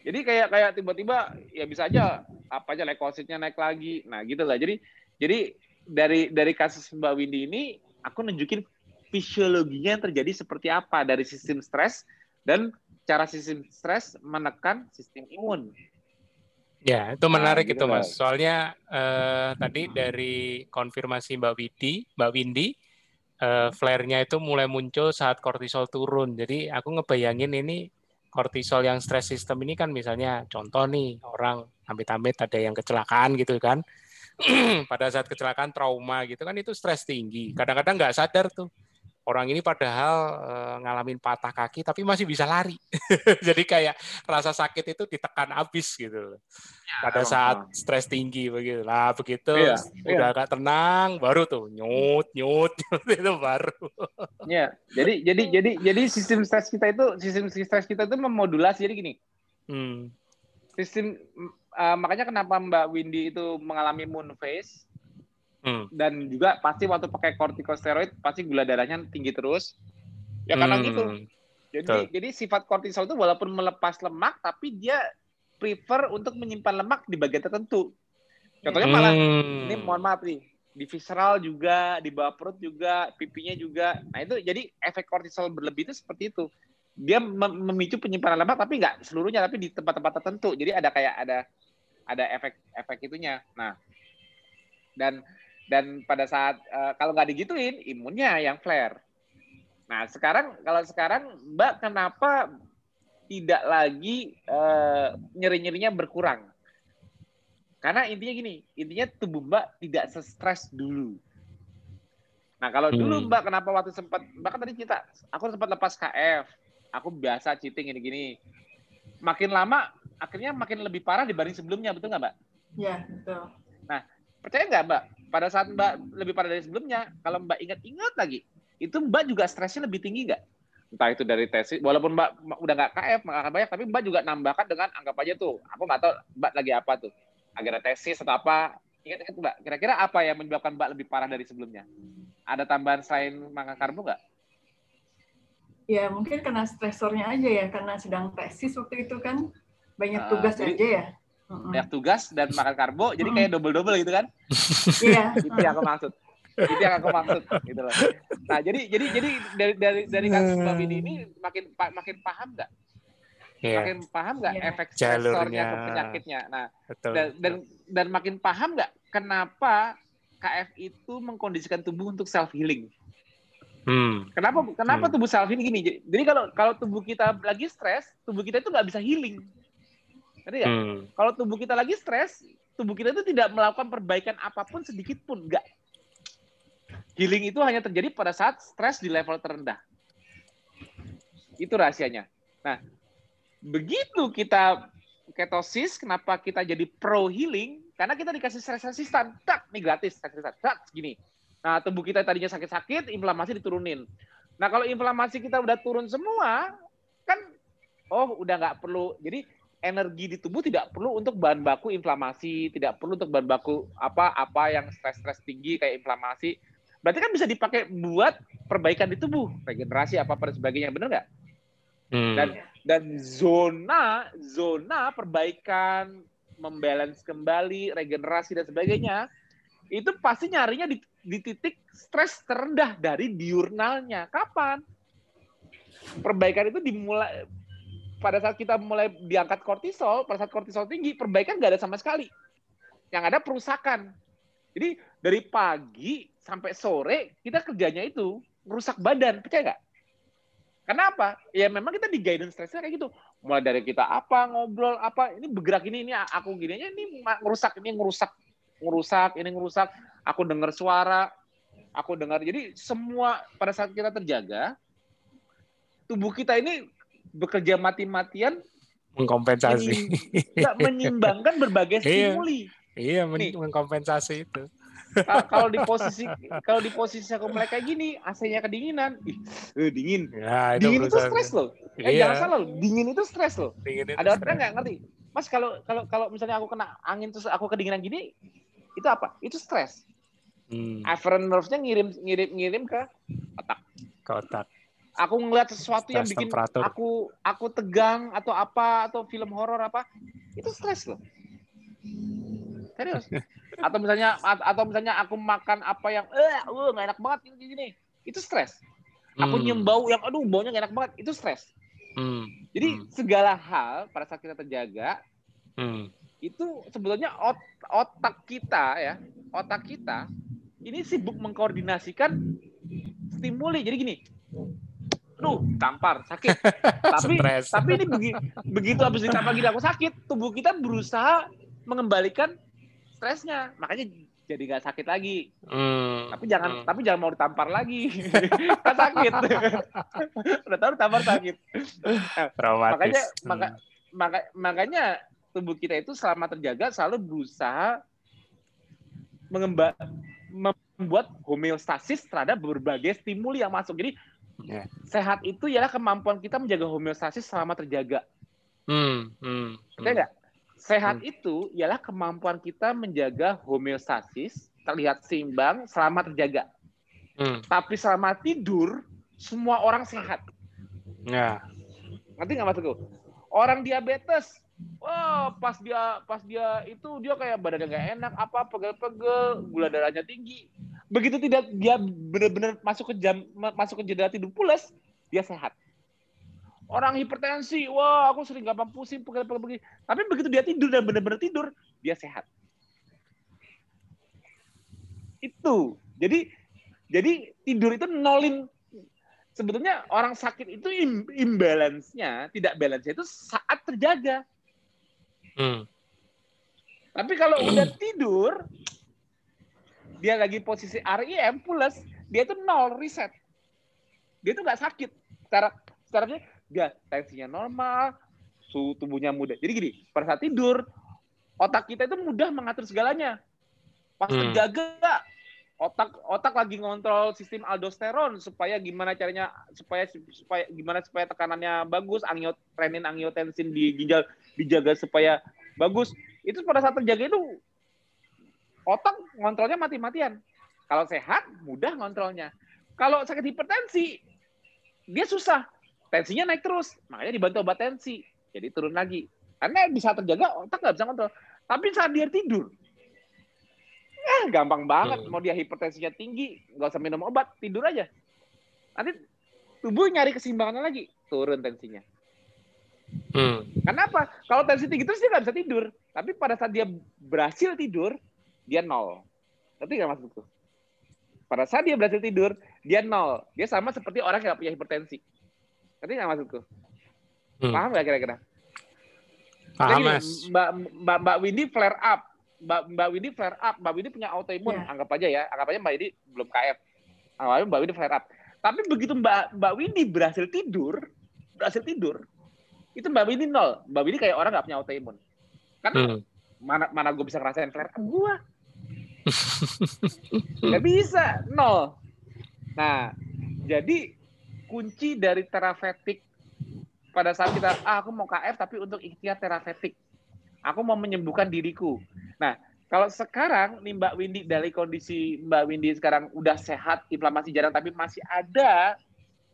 Jadi kayak kayak tiba-tiba ya bisa aja apa aja leukositnya naik lagi. Nah, gitu lah. Jadi jadi dari dari kasus Mbak Windy ini aku nunjukin fisiologinya yang terjadi seperti apa dari sistem stres dan cara sistem stres menekan sistem imun. Ya, itu menarik nah, gitu, itu Mas. Soalnya eh, tadi dari konfirmasi Mbak Widi, Mbak Windy, eh, flare-nya itu mulai muncul saat kortisol turun. Jadi aku ngebayangin ini kortisol yang stress system ini kan misalnya contoh nih orang amit-amit ada yang kecelakaan gitu kan. Pada saat kecelakaan trauma gitu kan itu stres tinggi. Kadang-kadang nggak sadar tuh orang ini padahal e, ngalamin patah kaki tapi masih bisa lari. Jadi kayak rasa sakit itu ditekan habis gitu. Ya, Pada saat stres tinggi begitu. Lah begitu iya, iya. udah iya. agak tenang baru tuh nyut nyut, nyut itu baru. Iya. Jadi jadi jadi jadi sistem stres kita itu sistem stres kita itu memodulasi jadi gini. Hmm. Sistem uh, makanya kenapa Mbak Windy itu mengalami moon phase Hmm. Dan juga pasti waktu pakai kortikosteroid pasti gula darahnya tinggi terus. Ya karena hmm. gitu. Jadi Tuh. jadi sifat kortisol itu walaupun melepas lemak tapi dia prefer untuk menyimpan lemak di bagian tertentu. Contohnya malah hmm. ini mohon maaf nih, di visceral juga, di bawah perut juga, pipinya juga. Nah itu jadi efek kortisol berlebih itu seperti itu. Dia memicu penyimpanan lemak tapi nggak seluruhnya tapi di tempat-tempat tertentu. Jadi ada kayak ada ada efek efek itunya. Nah dan dan pada saat uh, kalau nggak digituin imunnya yang flare. Nah sekarang kalau sekarang Mbak kenapa tidak lagi uh, nyeri-nyerinya berkurang? Karena intinya gini, intinya tubuh Mbak tidak stres dulu. Nah kalau hmm. dulu Mbak kenapa waktu sempat Mbak kan tadi cerita, aku sempat lepas KF, aku biasa cheating gini-gini. Makin lama akhirnya makin lebih parah dibanding sebelumnya, betul nggak Mbak? Iya betul. Nah percaya nggak Mbak? pada saat Mbak lebih pada dari sebelumnya, kalau Mbak ingat-ingat lagi, itu Mbak juga stresnya lebih tinggi nggak? Entah itu dari tesis, walaupun Mbak udah nggak KF, nggak banyak, tapi Mbak juga nambahkan dengan anggap aja tuh, aku nggak tahu Mbak lagi apa tuh, agar tesis atau apa, ingat-ingat Mbak, kira-kira apa yang menyebabkan Mbak lebih parah dari sebelumnya? Ada tambahan selain makan karbo nggak? Ya mungkin karena stresornya aja ya, karena sedang tesis waktu itu kan banyak ah, tugas uh, jadi, aja ya banyak tugas dan makan karbo jadi kayak double double gitu kan iya itu yang aku maksud itu yang aku maksud gitu loh nah jadi jadi jadi dari dari dari kasus Mbak Bini ini makin makin paham nggak yeah. makin paham nggak yeah. efek stresornya ke penyakitnya nah betul, dan, dan dan makin paham nggak kenapa KF itu mengkondisikan tubuh untuk self healing Hmm. Kenapa kenapa hmm. tubuh self ini gini? Jadi kalau kalau tubuh kita lagi stres, tubuh kita itu nggak bisa healing. Ngerti ya? Hmm. Kalau tubuh kita lagi stres, tubuh kita itu tidak melakukan perbaikan apa pun sedikit pun, enggak. Healing itu hanya terjadi pada saat stres di level terendah. Itu rahasianya. Nah, begitu kita ketosis, kenapa kita jadi pro healing? Karena kita dikasih stres resistan, tak, nih gratis, stres resistan, tak, gini Nah, tubuh kita tadinya sakit-sakit, inflamasi diturunin. Nah, kalau inflamasi kita udah turun semua, kan oh udah nggak perlu. Jadi energi di tubuh tidak perlu untuk bahan baku inflamasi, tidak perlu untuk bahan baku apa-apa yang stres-stres tinggi kayak inflamasi. Berarti kan bisa dipakai buat perbaikan di tubuh, regenerasi apa apa dan sebagainya, benar nggak? Hmm. Dan dan zona zona perbaikan, membalance kembali, regenerasi dan sebagainya itu pasti nyarinya di, di titik stres terendah dari diurnalnya. Kapan? Perbaikan itu dimulai pada saat kita mulai diangkat kortisol, pada saat kortisol tinggi, perbaikan nggak ada sama sekali. Yang ada perusakan. Jadi dari pagi sampai sore kita kerjanya itu merusak badan, percaya nggak? Kenapa? Ya memang kita di guidance stressnya kayak gitu. Mulai dari kita apa ngobrol apa ini bergerak ini ini aku gini aja ini merusak ini merusak ngerusak, ini ngerusak, aku dengar suara, aku dengar. Jadi semua pada saat kita terjaga, tubuh kita ini bekerja mati-matian mengkompensasi. Tidak menyimbangkan berbagai iya. stimuli. Iya, iya mengkompensasi itu. kalau di posisi kalau di posisi aku mulai kayak gini, AC-nya kedinginan, ih, eh, dingin. Ya, itu dingin itu stres loh. Eh, iya. jangan salah loh, dingin itu stres loh. Dingin itu Ada orang nggak ngerti. Mas kalau kalau kalau misalnya aku kena angin terus aku kedinginan gini, itu apa? Itu stres. Hmm. Afferent nerve-nya ngirim ngirim ngirim ke otak. Ke otak. Aku ngeliat sesuatu stress yang bikin temperatur. aku aku tegang atau apa atau film horor apa, itu stres loh. Serius. Atau misalnya atau misalnya aku makan apa yang eh uh, nggak enak banget ini gini. Itu stres. Aku hmm. nyium bau yang aduh baunya gak enak banget, itu stres. Hmm. Jadi hmm. segala hal pada saat kita terjaga, hmm itu sebetulnya ot otak kita ya, otak kita ini sibuk mengkoordinasikan stimuli. Jadi gini, lu tampar sakit, tapi tapi ini begi, begitu habis ditampar gini aku sakit, tubuh kita berusaha mengembalikan stresnya, makanya jadi nggak sakit lagi. Hmm. Tapi jangan hmm. tapi jangan mau ditampar lagi, kan sakit. Udah tahu ditampar sakit. Nah, makanya hmm. maka, maka makanya tubuh kita itu selama terjaga selalu berusaha mengemba, membuat homeostasis terhadap berbagai stimuli yang masuk. Jadi yeah. sehat itu ialah kemampuan kita menjaga homeostasis selama terjaga. Hmm, hmm, hmm. Sehat hmm. itu ialah kemampuan kita menjaga homeostasis terlihat seimbang selama terjaga. Hmm. Tapi selama tidur semua orang sehat. Ya. Nanti nggak masuk Orang diabetes Wah, pas dia pas dia itu dia kayak badannya nggak enak, apa pegel-pegel, gula darahnya tinggi. Begitu tidak dia benar-benar masuk ke jam masuk ke jeda tidur pulas, dia sehat. Orang hipertensi, wah aku sering gampang pusing, pegel-pegel begini. Tapi begitu dia tidur dan benar-benar tidur, dia sehat. Itu. Jadi jadi tidur itu nolin sebetulnya orang sakit itu imbalance-nya, tidak balance itu saat terjaga. Hmm. Tapi kalau udah tidur, dia lagi posisi REM plus, dia itu nol reset. Dia itu nggak sakit. Secara secara dia tensinya normal, suhu tubuhnya mudah. Jadi gini, pada saat tidur, otak kita itu mudah mengatur segalanya. Pas hmm. terjaga, otak otak lagi ngontrol sistem aldosteron supaya gimana caranya supaya supaya gimana supaya tekanannya bagus angiotenin angiotensin di ginjal dijaga supaya bagus itu pada saat terjaga itu otak ngontrolnya mati-matian kalau sehat mudah ngontrolnya kalau sakit hipertensi dia susah tensinya naik terus makanya dibantu obat tensi jadi turun lagi karena bisa terjaga otak nggak bisa kontrol tapi saat dia tidur Eh, gampang banget. Hmm. Mau dia hipertensinya tinggi, nggak usah minum obat, tidur aja. Nanti tubuh nyari keseimbangannya lagi, turun tensinya. Hmm. Kenapa? Kalau tensi tinggi terus dia nggak bisa tidur. Tapi pada saat dia berhasil tidur, dia nol. Tapi nggak masuk tuh. pada saat dia berhasil tidur, dia nol. Dia sama seperti orang yang punya hipertensi. Ngerti nggak maksudku? Hmm. Paham nggak kira-kira? Paham, Mas. Mbak, Mbak, Mbak Windy flare up. Mbak, Mbak Windy flare up. Mbak Windy punya autoimun. Yeah. Anggap aja ya. Anggap aja Mbak Windy belum KF. Anggap aja Mbak Windy flare up. Tapi begitu Mbak, Mbak Windy berhasil tidur, berhasil tidur, itu Mbak Windy nol. Mbak Windy kayak orang nggak punya autoimun. Kan hmm. mana mana gue bisa ngerasain flare up gue? Gak bisa, nol. Nah, jadi kunci dari terapeutik pada saat kita, ah, aku mau KF tapi untuk ikhtiar terapeutik. Aku mau menyembuhkan diriku. Nah, kalau sekarang nih Mbak Windy dari kondisi Mbak Windy sekarang udah sehat, inflamasi jarang tapi masih ada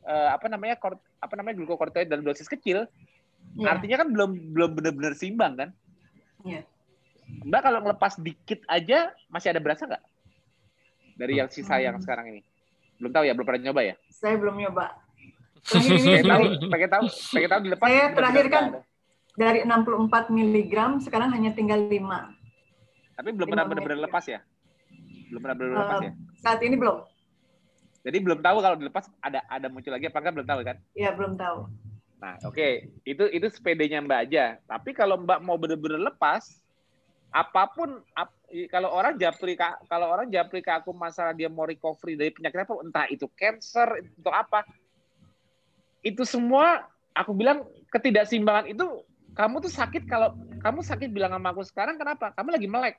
uh, apa namanya apa namanya glukokortikoid dan dosis kecil, yeah. artinya kan belum belum benar-benar seimbang kan? Yeah. Mbak kalau ngelepas dikit aja masih ada berasa nggak? Dari yang sisa yang sekarang ini? Belum tahu ya, belum pernah nyoba ya? Saya belum nyoba. Pengen tahu, pengen tahu, pengen tahu dilepas. Saya terakhir kan dari 64 mg sekarang hanya tinggal 5. Tapi belum pernah benar-benar lepas ya? Belum pernah benar-benar lepas ya? Saat ini belum. Jadi belum tahu kalau dilepas ada ada muncul lagi apa enggak belum tahu kan? Iya, belum tahu. Nah, oke, okay. itu itu sepedanya Mbak aja. Tapi kalau Mbak mau benar-benar lepas, apa pun ap, kalau orang japri kalau orang japri ke aku masalah dia mau recovery dari penyakit apa entah itu cancer untuk apa. Itu semua aku bilang ketidakseimbangan itu kamu tuh sakit kalau kamu sakit bilang sama aku sekarang kenapa? Kamu lagi melek.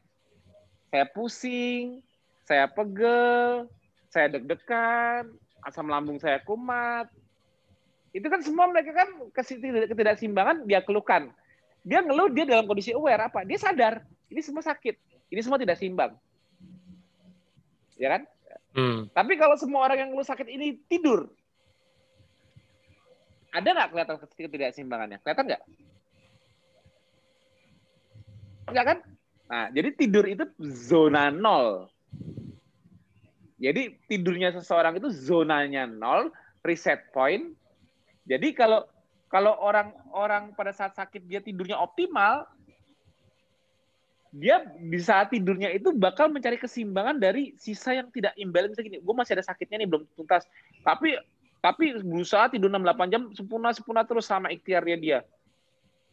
Saya pusing saya pegel saya deg-degan asam lambung saya kumat. Itu kan semua mereka kan ketidakseimbangan dia keluhkan. Dia ngeluh dia dalam kondisi aware apa? Dia sadar ini semua sakit. Ini semua tidak seimbang. Ya kan? Hmm. Tapi kalau semua orang yang lu sakit ini tidur, ada nggak kelihatan ketidakseimbangannya? Kelihatan nggak? Enggak kan? Nah, jadi tidur itu zona nol. Jadi tidurnya seseorang itu zonanya nol, reset point. Jadi kalau kalau orang-orang pada saat sakit dia tidurnya optimal, dia di saat tidurnya itu bakal mencari keseimbangan dari sisa yang tidak imbalance gini. Gue masih ada sakitnya nih belum tuntas. Tapi tapi berusaha tidur 6-8 jam sempurna sempurna terus sama ikhtiarnya dia.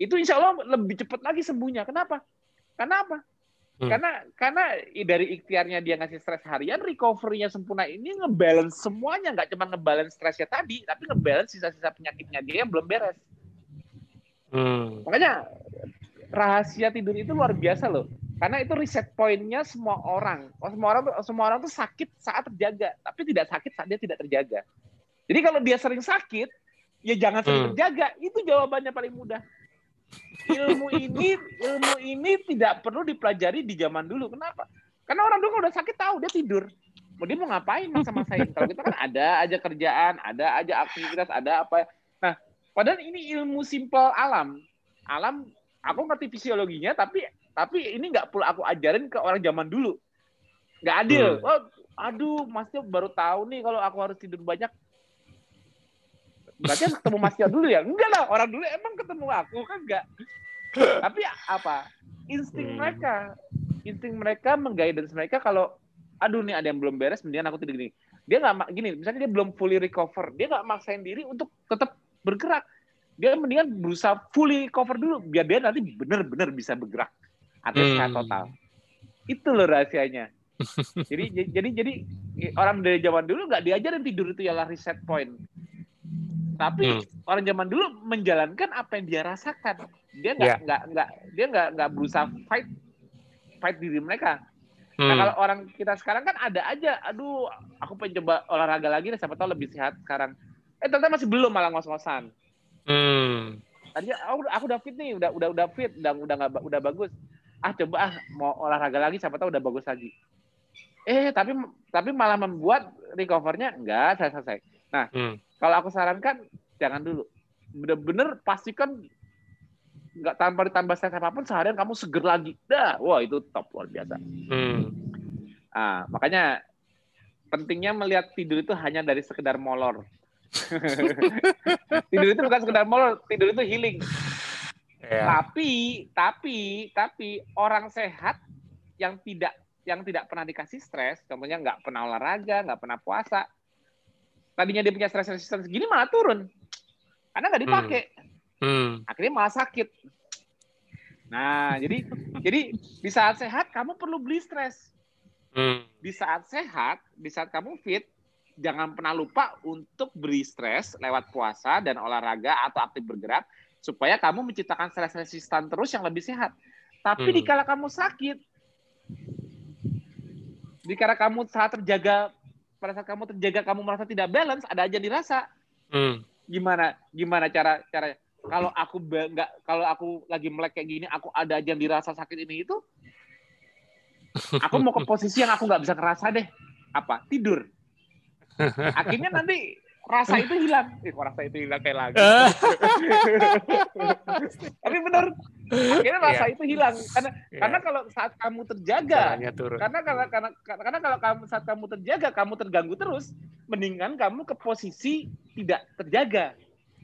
Itu insya Allah lebih cepat lagi sembuhnya. Kenapa? Karena apa? Hmm. Karena karena dari ikhtiarnya dia ngasih stres harian, recovery-nya sempurna ini ngebalance semuanya, nggak cuma ngebalance stresnya tadi, tapi ngebalance sisa-sisa penyakitnya dia yang belum beres. Hmm. Makanya rahasia tidur itu luar biasa loh. Karena itu reset pointnya semua orang. Oh, semua orang tuh semua orang tuh sakit saat terjaga, tapi tidak sakit saat dia tidak terjaga. Jadi kalau dia sering sakit, ya jangan sering hmm. terjaga. Itu jawabannya paling mudah. Ilmu ini ilmu ini tidak perlu dipelajari di zaman dulu. Kenapa? Karena orang dulu kalau udah sakit tahu dia tidur. Mau dia mau ngapain masa-masa ini? Kalau kita kan ada aja kerjaan, ada aja aktivitas, ada apa. Nah, padahal ini ilmu simpel alam. Alam aku ngerti fisiologinya tapi tapi ini nggak perlu aku ajarin ke orang zaman dulu. Nggak adil. Hmm. oh, aduh masnya baru tahu nih kalau aku harus tidur banyak. Berarti ketemu masnya dulu ya? Enggak lah orang dulu emang ketemu aku kan enggak tapi apa? Insting hmm. mereka. Insting mereka mengguidance mereka kalau aduh nih ada yang belum beres mendingan aku tidur gini. Dia nggak gini misalnya dia belum fully recover dia nggak maksain diri untuk tetap bergerak dia mendingan berusaha fully cover dulu biar dia nanti benar-benar bisa bergerak atau hmm. sehat total itu loh rahasianya jadi jadi jadi orang dari zaman dulu nggak diajarin tidur itu ialah reset point tapi hmm. orang zaman dulu menjalankan apa yang dia rasakan dia nggak yeah. nggak nggak dia nggak nggak berusaha fight fight diri mereka nah, hmm. nah kalau orang kita sekarang kan ada aja aduh aku pengen coba olahraga lagi nih siapa tahu lebih sehat sekarang eh ternyata masih belum malah ngos-ngosan Hmm. Tadi aku, aku udah fit nih, udah udah udah fit, udah udah nggak udah bagus. Ah coba ah mau olahraga lagi, siapa tahu udah bagus lagi. Eh tapi tapi malah membuat recovernya enggak saya selesai. Nah hmm. kalau aku sarankan jangan dulu. Bener-bener pastikan nggak tanpa ditambah stres apa pun seharian kamu seger lagi. Dah, wah itu top luar biasa. Hmm. Ah makanya pentingnya melihat tidur itu hanya dari sekedar molor. tidur itu bukan sekedar molor, tidur itu healing. Yeah. Tapi, tapi, tapi orang sehat yang tidak yang tidak pernah dikasih stres, contohnya nggak pernah olahraga, nggak pernah puasa, tadinya dia punya stress resistance gini malah turun karena nggak dipakai. Hmm. Hmm. Akhirnya malah sakit. Nah, jadi jadi di saat sehat kamu perlu beli stres. Hmm. Di saat sehat, di saat kamu fit, jangan pernah lupa untuk beri stres lewat puasa dan olahraga atau aktif bergerak supaya kamu menciptakan stres resistan terus yang lebih sehat. Tapi hmm. dikala kamu sakit, dikala kamu saat terjaga pada saat kamu terjaga kamu merasa tidak balance ada aja dirasa hmm. gimana gimana cara cara kalau aku nggak kalau aku lagi melek kayak gini aku ada aja yang dirasa sakit ini itu aku mau ke posisi yang aku nggak bisa ngerasa deh apa tidur akhirnya nanti rasa itu hilang. Eh, kok rasa itu hilang kayak lagi. Tapi benar, akhirnya rasa yeah. itu hilang karena yeah. karena kalau saat kamu terjaga, karena karena karena karena kalau kamu saat kamu terjaga, kamu terganggu terus, mendingan kamu ke posisi tidak terjaga.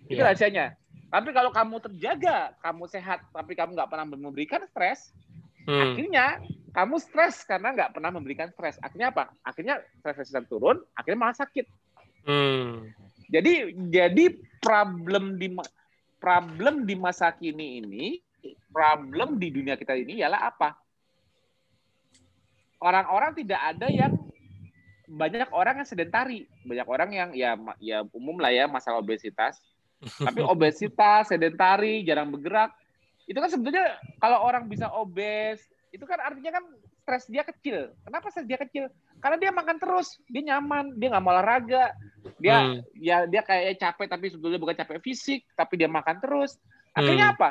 Itu yeah. rahasianya. Tapi kalau kamu terjaga, kamu sehat, tapi kamu nggak pernah memberikan stres, hmm. akhirnya kamu stres karena nggak pernah memberikan stres. Akhirnya apa? Akhirnya stres resisten turun, akhirnya malah sakit. Hmm. Jadi jadi problem di problem di masa kini ini, problem di dunia kita ini ialah apa? Orang-orang tidak ada yang banyak orang yang sedentari, banyak orang yang ya ya umum lah ya masalah obesitas. Tapi obesitas, sedentari, jarang bergerak, itu kan sebetulnya kalau orang bisa obes, itu kan artinya kan stres dia kecil. Kenapa stres dia kecil? Karena dia makan terus, dia nyaman, dia nggak mau olahraga, dia hmm. ya dia kayak capek tapi sebetulnya bukan capek fisik, tapi dia makan terus. Akhirnya hmm. apa?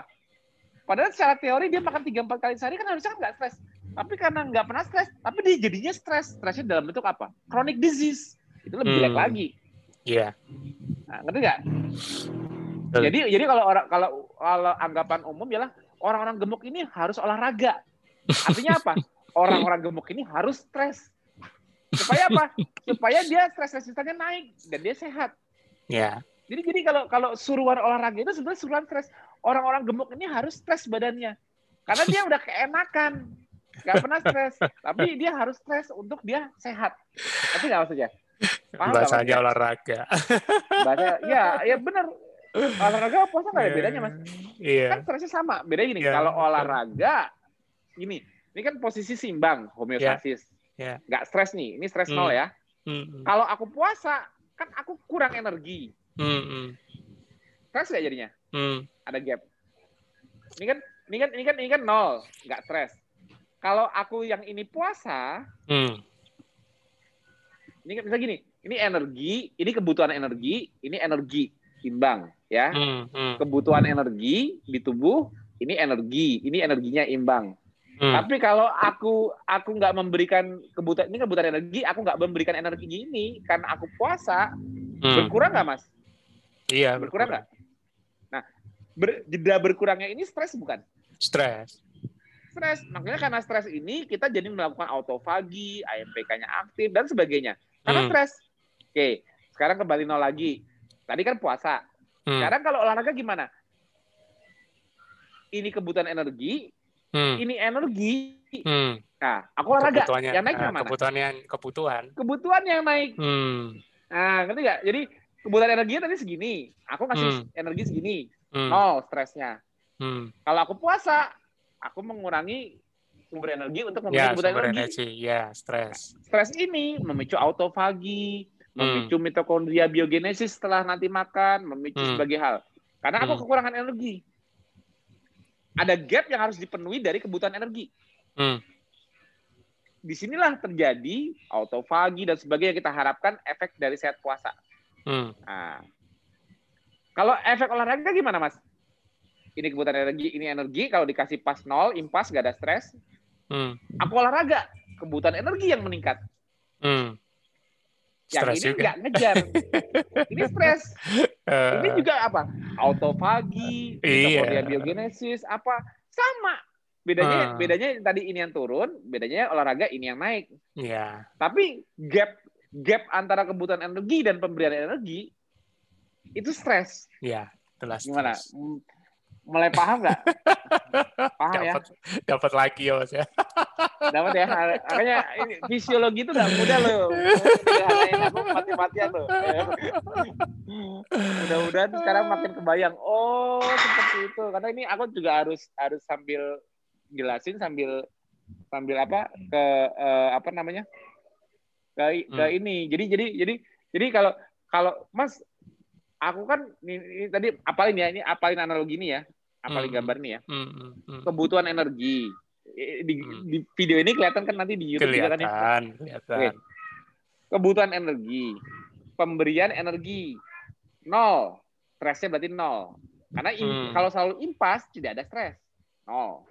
Padahal secara teori dia makan tiga empat kali sehari kan harusnya kan nggak stres. Tapi karena nggak pernah stres, tapi dia jadinya stres. Stresnya dalam bentuk apa? Chronic disease. Itu lebih hmm. jelek lagi. Iya. Yeah. Nah, ngerti nggak? Jadi jadi kalau orang kalau kalau anggapan umum ialah orang-orang gemuk ini harus olahraga. Artinya apa? Orang-orang gemuk ini harus stres. Supaya apa? Supaya dia stres resistannya naik dan dia sehat. Ya. Yeah. jadi jadi kalau kalau suruhan olahraga itu sebenarnya suruhan stres. Orang-orang gemuk ini harus stres badannya. Karena dia udah keenakan. Nggak pernah stres. Tapi dia harus stres untuk dia sehat. Tapi nggak maksudnya? Paham bahasanya olahraga. Bahasa ya ya benar. Olahraga puasa nggak ada bedanya mas? Yeah. kan stresnya sama. Beda gini yeah. kalau olahraga ini ini kan posisi simbang homeostasis yeah yeah. nggak stres nih ini stres hmm. nol ya hmm. kalau aku puasa kan aku kurang energi hmm. stres nggak jadinya hmm. ada gap ini kan ini kan ini kan ini kan nol nggak stres kalau aku yang ini puasa hmm. ini kan bisa gini ini energi ini kebutuhan energi ini energi imbang ya hmm. Hmm. kebutuhan energi di tubuh ini energi ini energinya imbang Hmm. Tapi kalau aku aku nggak memberikan kebutuhan ini kebutuhan energi, aku nggak memberikan energi ini karena aku puasa, hmm. berkurang nggak mas? Iya. Berkurang nggak? Nah, ber, jeda berkurangnya ini stres bukan? Stres. Stres. Makanya karena stres ini kita jadi melakukan autofagi, AMPK-nya aktif dan sebagainya. Karena hmm. stres. Oke, sekarang kembali nol lagi. Tadi kan puasa. Hmm. Sekarang kalau olahraga gimana? Ini kebutuhan energi, hmm. ini energi. Hmm. Nah, aku olahraga. Yang naik yang mana? Kebutuhan yang kebutuhan. Kebutuhan yang naik. Hmm. Nah, ngerti nggak? Jadi kebutuhan energi tadi segini. Aku kasih hmm. energi segini. Hmm. Nol stresnya. Hmm. Kalau aku puasa, aku mengurangi sumber energi untuk memberi ya, kebutuhan energi. energi. Ya, stres. Stres ini memicu autofagi, memicu hmm. mitokondria biogenesis setelah nanti makan, memicu hmm. sebagai hal. Karena aku hmm. kekurangan energi ada gap yang harus dipenuhi dari kebutuhan energi. Hmm. Di sinilah terjadi autofagi dan sebagainya kita harapkan efek dari sehat puasa. Hmm. Nah, kalau efek olahraga gimana mas? Ini kebutuhan energi, ini energi. Kalau dikasih pas nol, impas, gak ada stres. Hmm. Aku olahraga, kebutuhan energi yang meningkat. Hmm. Yang stress ini nggak ngejar. ini stres. Uh, ini juga apa? Autofagi, iya. biogenesis, apa sama. Bedanya uh. bedanya tadi ini yang turun, bedanya olahraga ini yang naik. Iya. Yeah. Tapi gap gap antara kebutuhan energi dan pemberian energi itu stres. Iya, jelas. Gimana? Mulai paham nggak? paham dapet, ya? Dapat lagi ya mas ya. dapat ya makanya ini fisiologi itu nggak mudah loh mati-matian loh mudah-mudahan sekarang makin kebayang oh seperti itu karena ini aku juga harus harus sambil jelasin sambil sambil apa ke uh, apa namanya ke ke hmm. ini jadi jadi jadi jadi kalau kalau mas aku kan ini, ini tadi apalin ya ini apalin analogi ini ya apalin hmm. gambar ini ya? Hmm. Hmm. kebutuhan energi. Di, di video ini kelihatan kan nanti di YouTube kelihatan, juga kan ya? Kelihatan Oke. kebutuhan energi. Pemberian energi. Nol. Stresnya berarti nol. Karena hmm. kalau selalu impas tidak ada stres. Nol.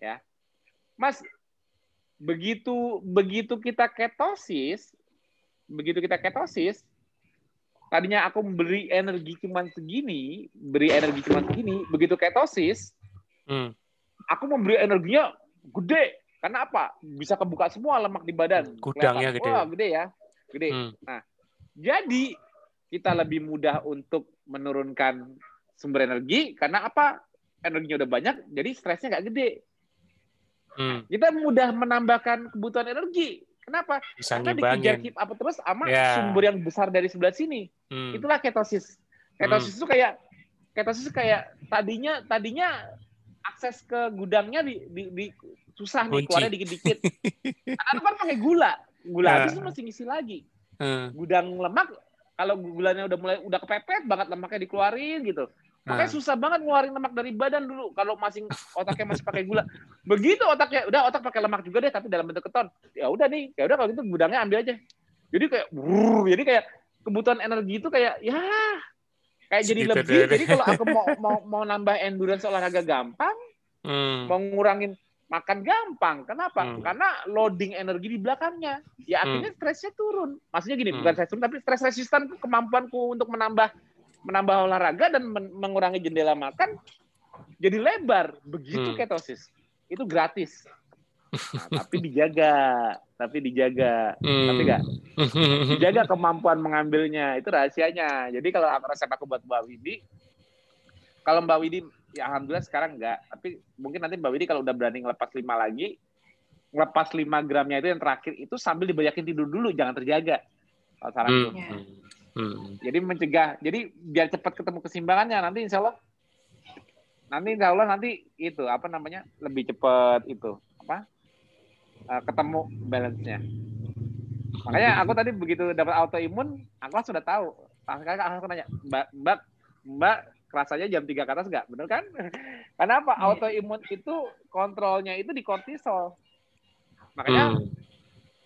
Ya. Mas begitu begitu kita ketosis begitu kita ketosis tadinya aku memberi energi cuma segini, beri energi cuma segini, begitu ketosis, hmm. aku memberi energinya gede. Karena apa? Bisa kebuka semua lemak di badan. Gudangnya gede. Wah, gede ya. Gede. Hmm. Nah, jadi kita lebih mudah untuk menurunkan sumber energi karena apa? Energinya udah banyak, jadi stresnya nggak gede. Hmm. Kita mudah menambahkan kebutuhan energi Kenapa? Bisa Karena dikejar keep up terus sama yeah. sumber yang besar dari sebelah sini. Hmm. Itulah ketosis. Ketosis hmm. itu kayak ketosis itu kayak tadinya tadinya akses ke gudangnya di, di, di susah nih keluarnya dikit-dikit. Karena kan pakai gula. Gula yeah. habis itu mesti ngisi lagi. Hmm. Gudang lemak kalau gulanya udah mulai udah kepepet banget lemaknya dikeluarin gitu. Makanya nah. susah banget ngeluarin lemak dari badan dulu kalau masih otaknya masih pakai gula. Begitu otaknya udah otak pakai lemak juga deh tapi dalam bentuk keton. Ya udah nih, ya udah kalau gitu gudangnya ambil aja. Jadi kayak brrr, jadi kayak kebutuhan energi itu kayak ya kayak jadi Segitu lebih. Jadi kalau aku mau mau mau nambah endurance olahraga gampang, hmm. mau ngurangin makan gampang. Kenapa? Hmm. Karena loading energi di belakangnya. Ya akhirnya hmm. stresnya turun. Maksudnya gini, hmm. bukan stres turun tapi stres resistan kemampuanku untuk menambah menambah olahraga dan mengurangi jendela makan jadi lebar. Begitu hmm. ketosis. Itu gratis. Nah, tapi dijaga. Tapi dijaga. Hmm. tapi enggak dijaga kemampuan mengambilnya. Itu rahasianya. Jadi kalau aku resep aku buat Mbak Widi kalau Mbak Widi ya alhamdulillah sekarang enggak tapi mungkin nanti Mbak Widi kalau udah berani ngelepas lima lagi ngelepas lima gramnya itu yang terakhir itu sambil dibanyakin tidur dulu. Jangan terjaga. Kalau saran hmm. Hmm. Jadi mencegah. Jadi biar cepat ketemu keseimbangannya nanti insya Allah nanti insya Allah nanti itu apa namanya lebih cepat itu apa uh, ketemu balance-nya. Makanya aku tadi begitu dapat autoimun, aku sudah tahu. Langsung aku nanya, Mbak, Mbak, Mbak kerasanya jam 3 ke atas nggak? Bener kan? Kenapa? Yeah. Autoimun itu kontrolnya itu di kortisol. Makanya hmm.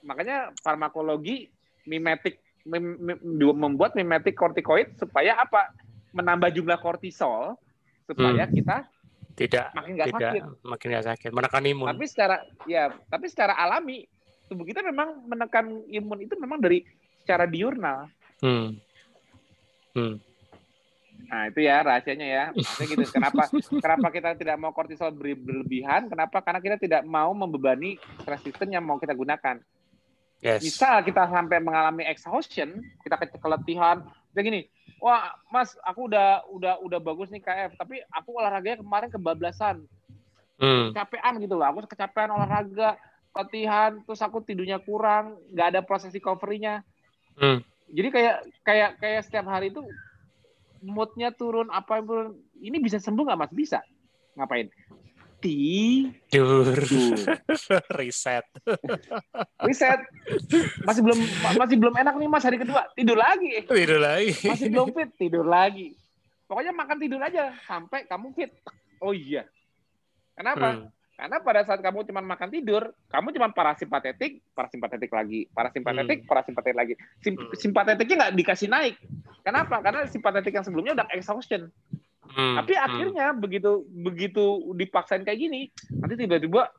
makanya farmakologi mimetik membuat mimetik kortikoid supaya apa? Menambah jumlah kortisol supaya hmm. kita tidak makin nggak sakit. Makin nggak sakit, menekan imun. Tapi secara ya, tapi secara alami tubuh kita memang menekan imun itu memang dari secara diurnal. Hmm. Hmm. Nah itu ya rahasianya ya. Maksudnya gitu. Kenapa kenapa kita tidak mau kortisol berlebihan? Kenapa? Karena kita tidak mau membebani stress system yang mau kita gunakan. Yes. Bisa kita sampai mengalami exhaustion, kita keletihan. Kayak gini, wah Mas, aku udah udah udah bagus nih KF, tapi aku olahraganya kemarin kebablasan. Hmm. Kecapean gitu loh, aku kecapean olahraga, latihan, terus aku tidurnya kurang, nggak ada proses recovery-nya. Hmm. Jadi kayak kayak kayak setiap hari itu moodnya turun apa pun ini bisa sembuh nggak mas bisa ngapain tidur. Reset. Reset. Masih belum masih belum enak nih Mas hari kedua, tidur lagi. Tidur lagi. Masih belum fit, tidur lagi. Pokoknya makan tidur aja sampai kamu fit. Oh iya. Kenapa? Hmm. Karena pada saat kamu cuma makan tidur, kamu cuma parasimpatetik, parasimpatetik lagi, parasimpatetik, hmm. parasimpatetik lagi. Sim hmm. Simpatetiknya nggak dikasih naik. Kenapa? Karena simpatetik yang sebelumnya udah exhaustion. Hmm, Tapi hmm. akhirnya hmm. begitu begitu dipaksain kayak gini, nanti tiba-tiba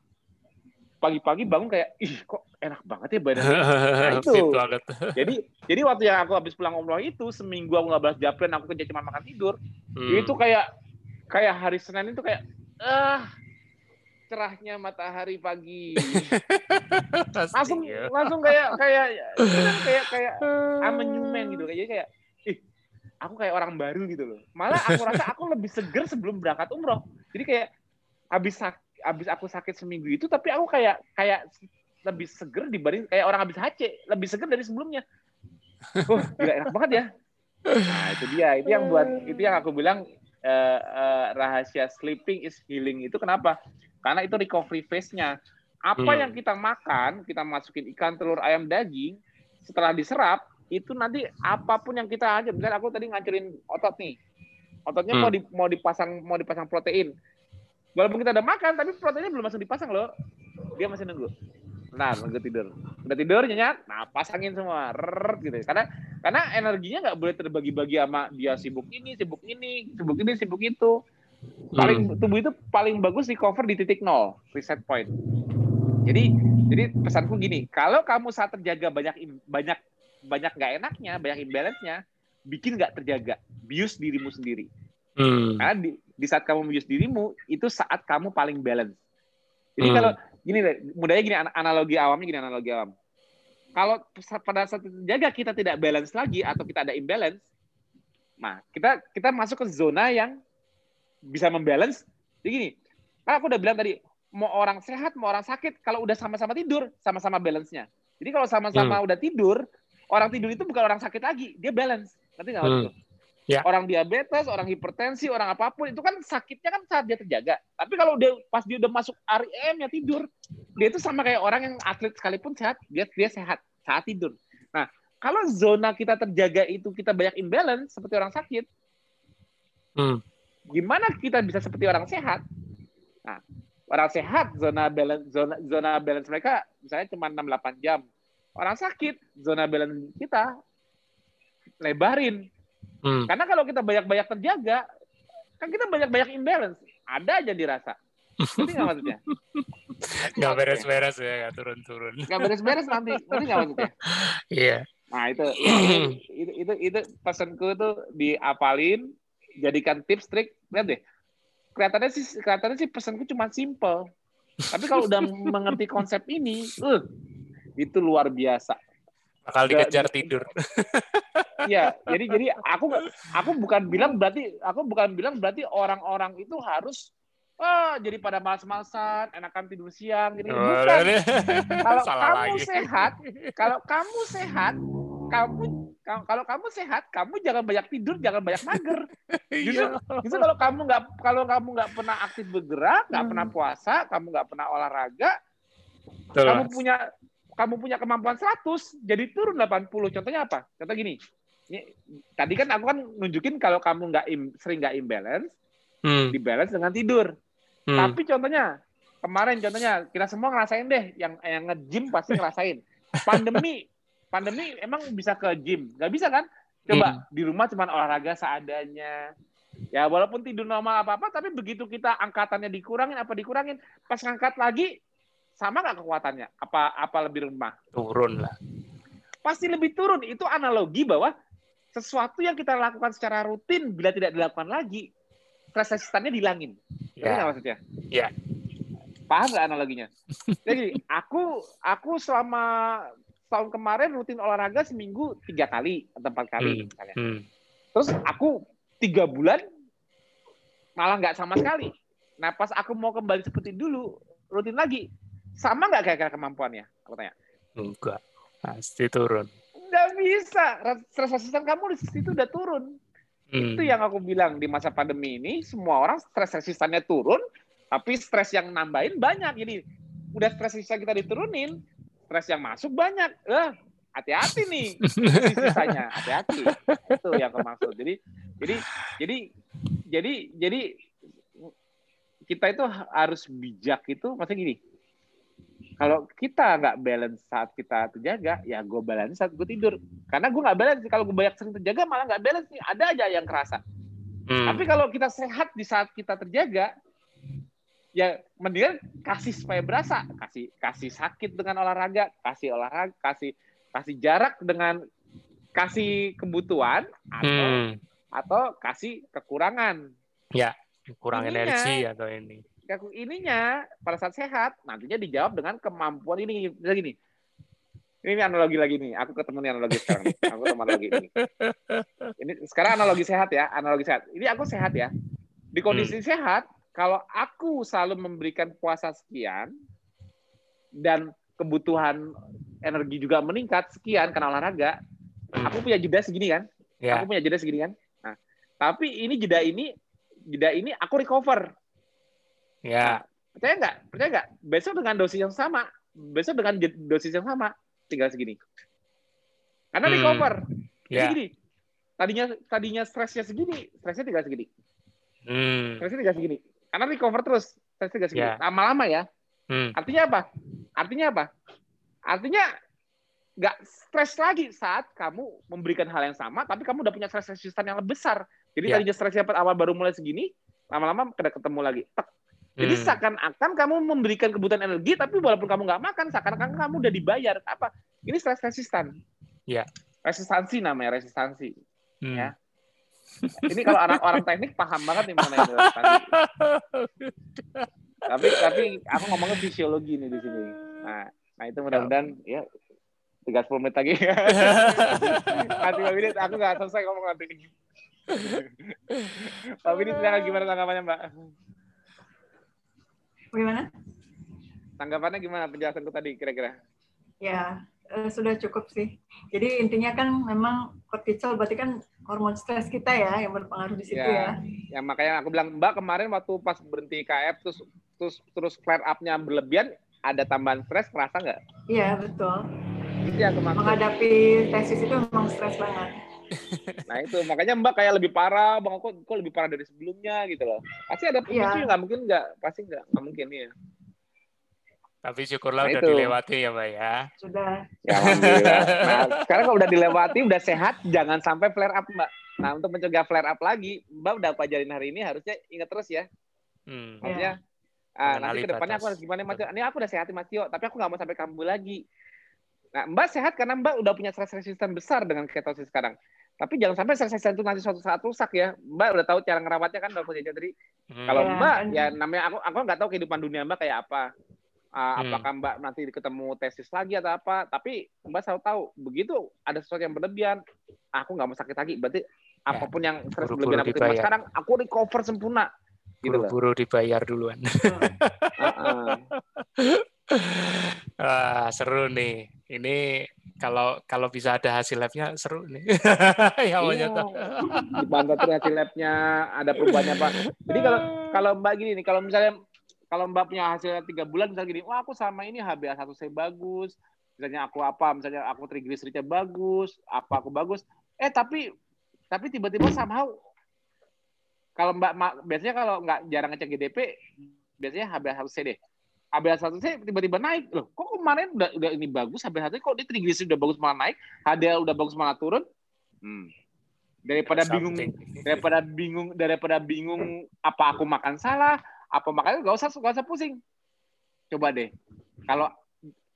pagi-pagi bangun kayak ih kok enak banget ya badan. Nah, itu. jadi jadi waktu yang aku habis pulang umroh itu seminggu aku nggak balas japlen, aku kerja cuma makan tidur. Hmm. Itu kayak kayak hari Senin itu kayak ah cerahnya matahari pagi. langsung ya. langsung kayak kayak kayak kayak amenyumen gitu kayak kayak aku kayak orang baru gitu loh. Malah aku rasa aku lebih seger sebelum berangkat umroh. Jadi kayak habis abis aku sakit seminggu itu tapi aku kayak kayak lebih seger dibanding kayak orang habis HC, lebih seger dari sebelumnya. Oh, gila enak banget ya. Nah, itu dia. Itu yang buat itu yang aku bilang uh, uh, rahasia sleeping is healing itu kenapa? Karena itu recovery phase-nya. Apa hmm. yang kita makan, kita masukin ikan, telur, ayam, daging, setelah diserap, itu nanti apa pun yang kita aja, misalnya aku tadi ngancurin otot nih, ototnya hmm. mau di, mau dipasang mau dipasang protein, walaupun kita udah makan, tapi proteinnya belum masuk dipasang loh, dia masih nunggu. Nah, nunggu tidur. Udah tidur nyenyak, nah pasangin semua, Rrrr, gitu. Karena karena energinya nggak boleh terbagi-bagi sama dia sibuk ini, sibuk ini, sibuk ini, sibuk itu. Paling hmm. tubuh itu paling bagus di cover di titik nol, reset point. Jadi jadi pesanku gini, kalau kamu saat terjaga banyak banyak banyak nggak enaknya, banyak imbalance-nya, bikin nggak terjaga, bius dirimu sendiri. Hmm. Karena di, di saat kamu bius dirimu, itu saat kamu paling balance. Jadi hmm. kalau gini deh, mudahnya gini analogi awamnya gini analogi awam. Kalau pada saat jaga kita tidak balance lagi atau kita ada imbalance, nah kita kita masuk ke zona yang bisa membalance. Jadi gini, kan aku udah bilang tadi, mau orang sehat, mau orang sakit, kalau udah sama-sama tidur, sama-sama balance-nya. Jadi kalau sama-sama hmm. udah tidur, orang tidur itu bukan orang sakit lagi, dia balance. Nanti nggak hmm. Ya. Orang diabetes, orang hipertensi, orang apa pun itu kan sakitnya kan saat dia terjaga. Tapi kalau dia pas dia udah masuk REM ya tidur, dia itu sama kayak orang yang atlet sekalipun sehat, dia dia sehat saat tidur. Nah, kalau zona kita terjaga itu kita banyak imbalance seperti orang sakit, hmm. gimana kita bisa seperti orang sehat? Nah, orang sehat zona balance zona zona balance mereka misalnya cuma 6 8 jam. Orang sakit zona balance kita lebarin Hmm. Karena kalau kita banyak-banyak terjaga, kan kita banyak-banyak imbalance. Ada aja dirasa. Ngerti nggak maksudnya? Nggak beres-beres ya, nggak turun-turun. Nggak beres-beres nanti. Ngerti nggak maksudnya? Iya. Nah itu, itu, itu, itu, itu pesanku tuh diapalin, jadikan tips trik. Lihat deh, kelihatannya sih kelihatannya sih pesanku cuma simple. Tapi kalau udah mengerti konsep ini, uh, itu luar biasa bakal dikejar tidur. Iya, jadi jadi aku aku bukan bilang berarti aku bukan bilang berarti orang-orang itu harus oh, jadi pada malas-malasan, enakan tidur siang gitu. Bukan. kalau kamu lagi. sehat, kalau kamu sehat, kamu kalau kamu sehat, kamu jangan banyak tidur, jangan banyak mager. Justru, iya. justru kalau kamu nggak kalau kamu nggak pernah aktif bergerak, nggak hmm. pernah puasa, kamu nggak pernah olahraga, Tuh. kamu punya kamu punya kemampuan 100 jadi turun 80. Contohnya apa? Contoh gini. Ini, tadi kan aku kan nunjukin kalau kamu nggak sering nggak imbalance, hmm. dibalance dengan tidur. Hmm. Tapi contohnya kemarin contohnya kita semua ngerasain deh yang yang nge-gym pasti ngerasain. Pandemi pandemi emang bisa ke gym? Nggak bisa kan? Coba hmm. di rumah cuma olahraga seadanya. Ya walaupun tidur normal apa-apa, tapi begitu kita angkatannya dikurangin apa dikurangin, pas ngangkat lagi sama nggak kekuatannya? Apa apa lebih lemah? Turun lah. Pasti lebih turun. Itu analogi bahwa sesuatu yang kita lakukan secara rutin bila tidak dilakukan lagi, stres resistannya dihilangin. Ya. Nggak maksudnya? Ya. Paham nggak analoginya? Jadi aku aku selama tahun kemarin rutin olahraga seminggu tiga kali atau empat kali hmm. misalnya. Hmm. Terus aku tiga bulan malah nggak sama sekali. Nah pas aku mau kembali seperti dulu rutin lagi sama nggak kira-kira kemampuannya? Aku tanya. Enggak, pasti turun. Nggak bisa. Stres resisten kamu di situ udah turun. Hmm. Itu yang aku bilang di masa pandemi ini, semua orang stres resistannya turun, tapi stres yang nambahin banyak. Jadi udah stres resistan kita diturunin, stres yang masuk banyak. Eh, hati-hati nih sisanya, hati-hati. Itu yang aku maksud. Jadi, jadi, jadi, jadi, jadi kita itu harus bijak itu, maksudnya gini kalau kita nggak balance saat kita terjaga, ya gue balance saat gue tidur. Karena gue nggak balance. Kalau gue banyak sering terjaga, malah nggak balance nih. Ada aja yang kerasa. Hmm. Tapi kalau kita sehat di saat kita terjaga, ya mendingan kasih supaya berasa. Kasih kasih sakit dengan olahraga, kasih olahraga, kasih kasih jarak dengan kasih kebutuhan atau hmm. atau kasih kekurangan. Ya, kurang Ininya, energi atau ini ininya pada saat sehat nantinya dijawab dengan kemampuan ini bisa gini ini analogi lagi nih aku ketemu nih analogi sekarang aku ketemu analogi ini ini sekarang analogi sehat ya analogi sehat ini aku sehat ya di kondisi hmm. sehat kalau aku selalu memberikan puasa sekian dan kebutuhan energi juga meningkat sekian karena olahraga, hmm. aku punya jeda segini kan? Yeah. Aku punya jeda segini kan? Nah, tapi ini jeda ini jeda ini aku recover. Ya. Nah, percaya nggak? Percaya nggak? Besok dengan dosis yang sama, besok dengan dosis yang sama, tinggal segini. Karena hmm. recover. Yeah. Segini. Tadinya tadinya stresnya segini, stresnya tinggal segini. Hmm. Stresnya tinggal segini. Karena recover terus, stresnya tinggal segini. Yeah. Lama-lama ya. Hmm. Artinya apa? Artinya apa? Artinya nggak stres lagi saat kamu memberikan hal yang sama, tapi kamu udah punya stres resistan yang lebih besar. Jadi yeah. tadinya stresnya awal baru mulai segini, lama-lama kena ketemu lagi. Tek. Jadi hmm. seakan-akan kamu memberikan kebutuhan energi, tapi walaupun kamu nggak makan, seakan-akan kamu udah dibayar. Apa? Ini stres resistan. Ya. Resistansi namanya, resistansi. Hmm. Ya. Ini kalau orang-orang teknik paham banget nih mengenai resistansi. tapi tapi aku ngomongnya fisiologi nih di sini. Nah, nah itu mudah-mudahan ya 30 menit lagi. Nanti Mbak Widit, aku nggak selesai ngomong nanti. Mbak Widit, gimana tanggapannya Mbak? Gimana? Tanggapannya gimana penjelasanku tadi kira-kira? Ya, eh, sudah cukup sih. Jadi intinya kan memang kortisol berarti kan hormon stres kita ya yang berpengaruh di situ ya. Ya, ya makanya aku bilang Mbak kemarin waktu pas berhenti KF terus terus terus flare up-nya berlebihan ada tambahan stres kerasa nggak? Iya betul itu yang. Menghadapi tesis itu memang stres banget. nah itu makanya Mbak kayak lebih parah, Bang kok kok lebih parah dari sebelumnya gitu loh. Pasti ada pemicu ya. nggak mungkin nggak, pasti nggak nggak mungkin ya. Tapi syukurlah nah, udah itu. dilewati ya Mbak ya. Sudah. Ya alhamdulillah. Nah sekarang kalau udah dilewati, udah sehat, jangan sampai flare up Mbak. Nah untuk mencegah flare up lagi, Mbak udah pelajarin hari ini harusnya ingat terus ya. Hmm. Maksudnya, ya. ah, nanti ke depannya aku harus gimana Mas Ini aku udah sehat Mas Tio, tapi aku nggak mau sampai kambuh lagi. Nah, Mbak sehat karena Mbak udah punya stres resisten besar dengan ketosis sekarang. Tapi jangan sampai resisten itu nanti suatu saat rusak ya. Mbak udah tahu cara ngerawatnya kan dokter jadi hmm. kalau yeah. Mbak ya namanya aku aku nggak tahu kehidupan dunia Mbak kayak apa. Uh, hmm. Apakah Mbak nanti ketemu tesis lagi atau apa? Tapi Mbak selalu tahu begitu ada sesuatu yang berlebihan, aku nggak mau sakit lagi. Berarti ya. apa pun yang stres berlebihan aku terima sekarang, aku recover sempurna. Gitu Buru-buru dibayar duluan. uh -uh. Wah, seru nih. Ini kalau kalau bisa ada hasil labnya seru nih. ya iya. Dipantau terus hasil labnya ada perubahannya pak. Jadi kalau kalau mbak gini nih, kalau misalnya kalau mbak punya hasil tiga bulan misalnya gini, wah aku sama ini HbA1 c bagus, misalnya aku apa, misalnya aku triglyceridnya bagus, apa aku bagus, eh tapi tapi tiba-tiba somehow kalau mbak biasanya kalau nggak jarang ngecek GDP, biasanya HbA1c deh HbA1c tiba-tiba naik loh kok kemarin udah udah ini bagus HbA1c kok dia triglycerid udah bagus malah naik HDL udah bagus malah turun hmm. daripada bingung daripada bingung daripada bingung apa aku makan salah apa makanya gak usah gak usah pusing coba deh kalau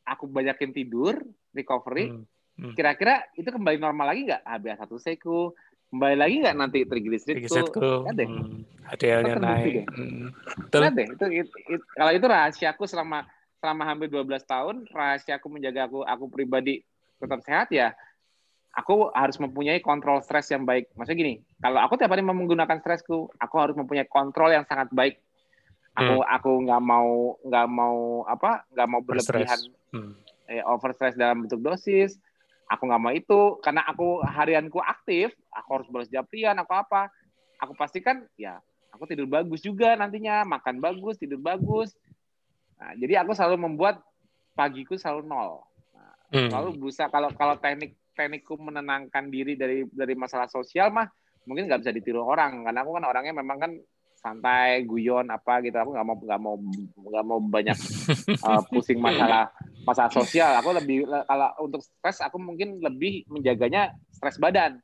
aku banyakin tidur recovery hmm. Hmm. kira-kira itu kembali normal lagi nggak HbA1c ku kembali lagi nggak nanti triglycerid tuh? ada hmm, HDL-nya naik. hmm. ada itu, itu, itu, kalau itu rahasiaku selama selama hampir 12 tahun rahasiaku menjaga aku aku pribadi tetap sehat ya aku harus mempunyai kontrol stres yang baik. Maksudnya gini kalau aku tiap hari menggunakan stresku aku harus mempunyai kontrol yang sangat baik. Aku hmm. aku nggak mau nggak mau apa nggak mau berlebihan hmm. eh, over stress dalam bentuk dosis aku nggak mau itu karena aku harianku aktif aku harus balas japrian aku apa. Aku pastikan ya aku tidur bagus juga nantinya makan bagus tidur bagus. Nah, jadi aku selalu membuat pagiku selalu nol. Nah, hmm. selalu berusaha kalau kalau teknik teknikku menenangkan diri dari dari masalah sosial mah mungkin nggak bisa ditiru orang karena aku kan orangnya memang kan santai guyon apa gitu. Aku nggak mau nggak mau nggak mau banyak uh, pusing masalah masalah sosial. Aku lebih kalau untuk stres aku mungkin lebih menjaganya stres badan.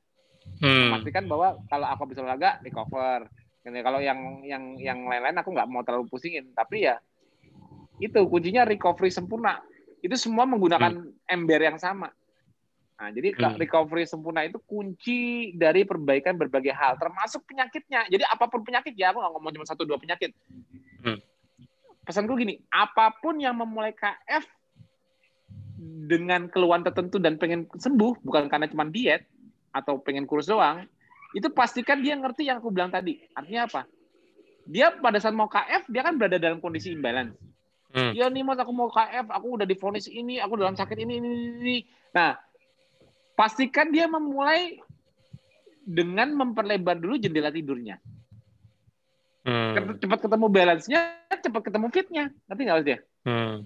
Hmm. memastikan bahwa kalau aku bisa olahraga recover Jadi kalau yang yang yang lain-lain aku nggak mau terlalu pusingin. Tapi ya itu kuncinya recovery sempurna. Itu semua menggunakan hmm. ember yang sama Nah, jadi hmm. recovery sempurna itu kunci dari perbaikan berbagai hal, termasuk penyakitnya. Jadi apa pun penyakit ya, aku nggak ngomong cuma satu dua penyakit. Hmm. Pesanku gini, apa pun yang memulai KF dengan keluhan tertentu dan pengen sembuh, bukan karena cuma diet atau pengen kurus doang, itu pastikan dia ngerti yang aku bilang tadi. Artinya apa? dia pada saat mau KF dia kan berada dalam kondisi imbalance. Hmm. Ya nih mas aku mau KF, aku udah difonis ini, aku dalam sakit ini, ini, ini. Nah, pastikan dia memulai dengan memperlebar dulu jendela tidurnya. Hmm. Cepat ketemu balance-nya, cepat ketemu fit-nya. Nanti nggak dia? Hmm.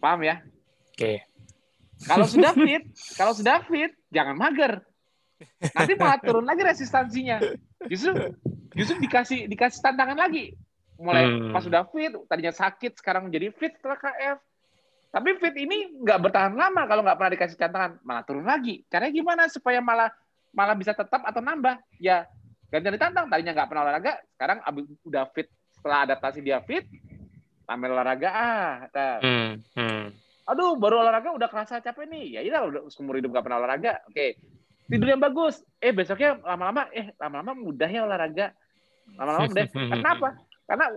Paham ya? Oke. Okay. Kalau sudah fit, kalau sudah fit, jangan mager. Nanti malah turun lagi resistansinya. Justru justru dikasih dikasih tantangan lagi. Mulai hmm. pas sudah fit, tadinya sakit, sekarang menjadi fit setelah KF. Tapi fit ini nggak bertahan lama kalau nggak pernah dikasih tantangan, malah turun lagi. Caranya gimana supaya malah malah bisa tetap atau nambah? Ya ganti ditantang. Tadinya nggak pernah olahraga, sekarang udah fit setelah adaptasi dia fit, tampil olahraga ah. Hmm. Hmm. Aduh, baru olahraga udah kerasa capek nih. Ya iya udah seumur hidup nggak pernah olahraga. Oke, tidur yang bagus. Eh besoknya lama-lama, eh lama-lama mudah ya olahraga. Lama-lama mudah. Kenapa? Karena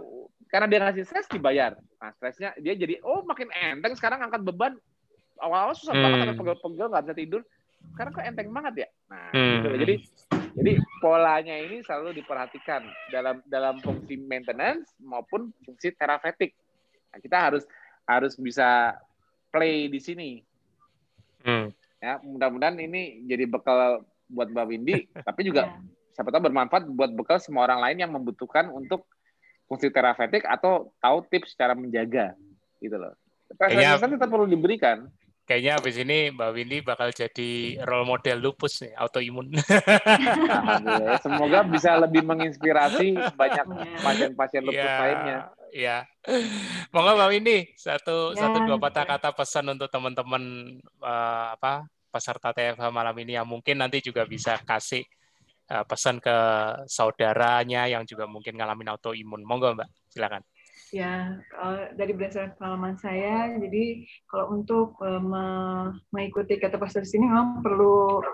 karena dia ngasih stres dibayar. Nah stresnya dia jadi oh makin enteng sekarang angkat beban. Awal-awal susah hmm. banget pegel-pegel nggak bisa tidur. Sekarang kok enteng banget ya. Nah hmm. gitu. Jadi jadi polanya ini selalu diperhatikan dalam dalam fungsi maintenance maupun fungsi terapeutik. Nah, kita harus harus bisa play di sini. Hmm. Ya, mudah-mudahan ini jadi bekal buat Mbak Windy, tapi juga yeah. siapa tahu bermanfaat buat bekal semua orang lain yang membutuhkan untuk fungsi terapeutik atau tahu tips cara menjaga gitu loh. Kayaknya tetap perlu diberikan. Kayaknya habis ini Mbak Windy bakal jadi role model lupus nih, autoimun. Nah, semoga bisa lebih menginspirasi banyak pasien-pasien lupus yeah. lainnya. Iya. Monggo Mbak Windy, satu ya, satu dua patah kata pesan untuk teman-teman uh, apa peserta TFH malam ini yang mungkin nanti juga bisa kasih uh, pesan ke saudaranya yang juga mungkin ngalamin autoimun. Monggo Mbak, silakan. Ya, dari berdasarkan pengalaman saya, jadi kalau untuk uh, mengikuti kata pastor ini memang perlu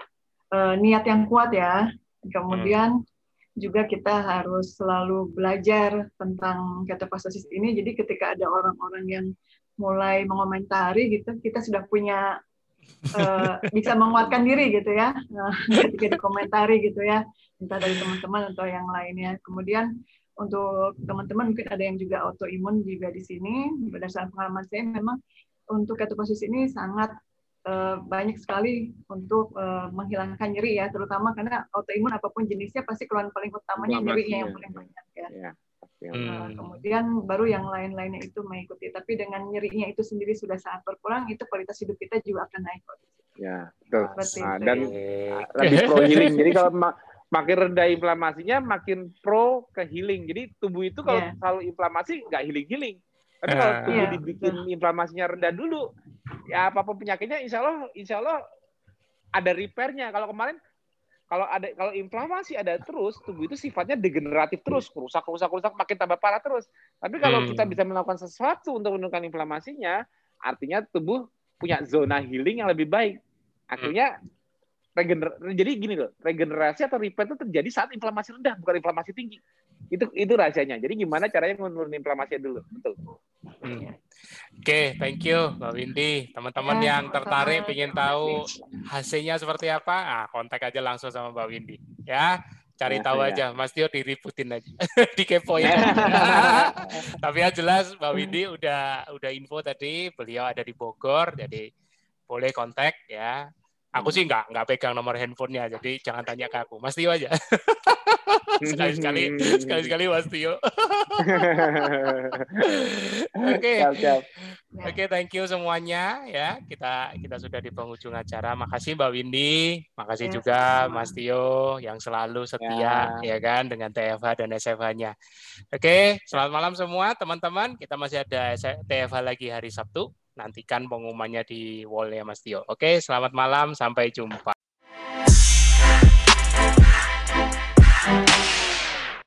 uh, niat yang kuat ya. Kemudian hmm juga kita harus selalu belajar tentang ketofastosis ini. Jadi ketika ada orang-orang yang mulai mengomentari gitu, kita sudah punya uh, bisa menguatkan diri gitu ya, uh, ketika dikomentari gitu ya, entah dari teman-teman atau yang lainnya. Kemudian untuk teman-teman mungkin ada yang juga autoimun juga di sini. Berdasarkan pengalaman saya memang untuk ketofastosis ini sangat Eh, banyak sekali untuk uh, menghilangkan nyeri ya, terutama karena autoimun apa pun jenisnya pasti keluhan paling utamanya nyeri yang paling banyak ya. ya. Hmm. kemudian baru yang lain-lainnya itu mengikuti. Tapi dengan nyerinya itu sendiri sudah sangat berkurang, itu kualitas hidup kita juga akan naik. Ya, betul. Nah, dan lebih pro healing. Jadi kalau makin rendah inflamasinya, makin pro ke healing. Jadi tubuh itu kalau yeah. selalu inflamasi nggak healing-healing. Tapi kalau ah. tubuh yeah. dibikin inflamasinya rendah dulu, ya apa pun penyakitnya insya Allah insya Allah ada repairnya kalau kemarin kalau ada kalau inflamasi ada terus tubuh itu sifatnya degeneratif terus rusak rusak rusak makin tambah parah terus. Tapi kalau hmm. kita bisa melakukan sesuatu untuk menurunkan inflamasinya artinya tubuh punya zona healing yang lebih baik. Akhirnya regener jadi gini loh regenerasi atau repair itu terjadi saat inflamasi rendah bukan inflamasi tinggi itu itu rahasianya jadi gimana caranya menurunkan inflamasi dulu betul hmm. Oke, okay, thank you Mbak Windy. Teman-teman ya, yang tertarik ingin tahu hasilnya seperti apa, ah, kontak aja langsung sama Mbak Windy. Ya, cari ya, tahu ya. aja. Mas Tio diributin aja, dikepoin. Tapi yang jelas Mbak Windy udah udah info tadi, beliau ada di Bogor, jadi boleh kontak ya. Aku sih nggak nggak pegang nomor handphonenya, jadi jangan tanya ke aku. Mas Tio aja. sekali-sekali, sekali-sekali Mas Tio. Oke, oke, thank you semuanya ya. Kita kita sudah di penghujung acara. Makasih Mbak Windy, makasih ya, juga sama. Mas Tio yang selalu setia ya, ya kan dengan TFH dan SFH-nya. Oke, selamat malam semua teman-teman. Kita masih ada TFH lagi hari Sabtu nantikan pengumumannya di wall ya Mas Tio. Oke, selamat malam, sampai jumpa.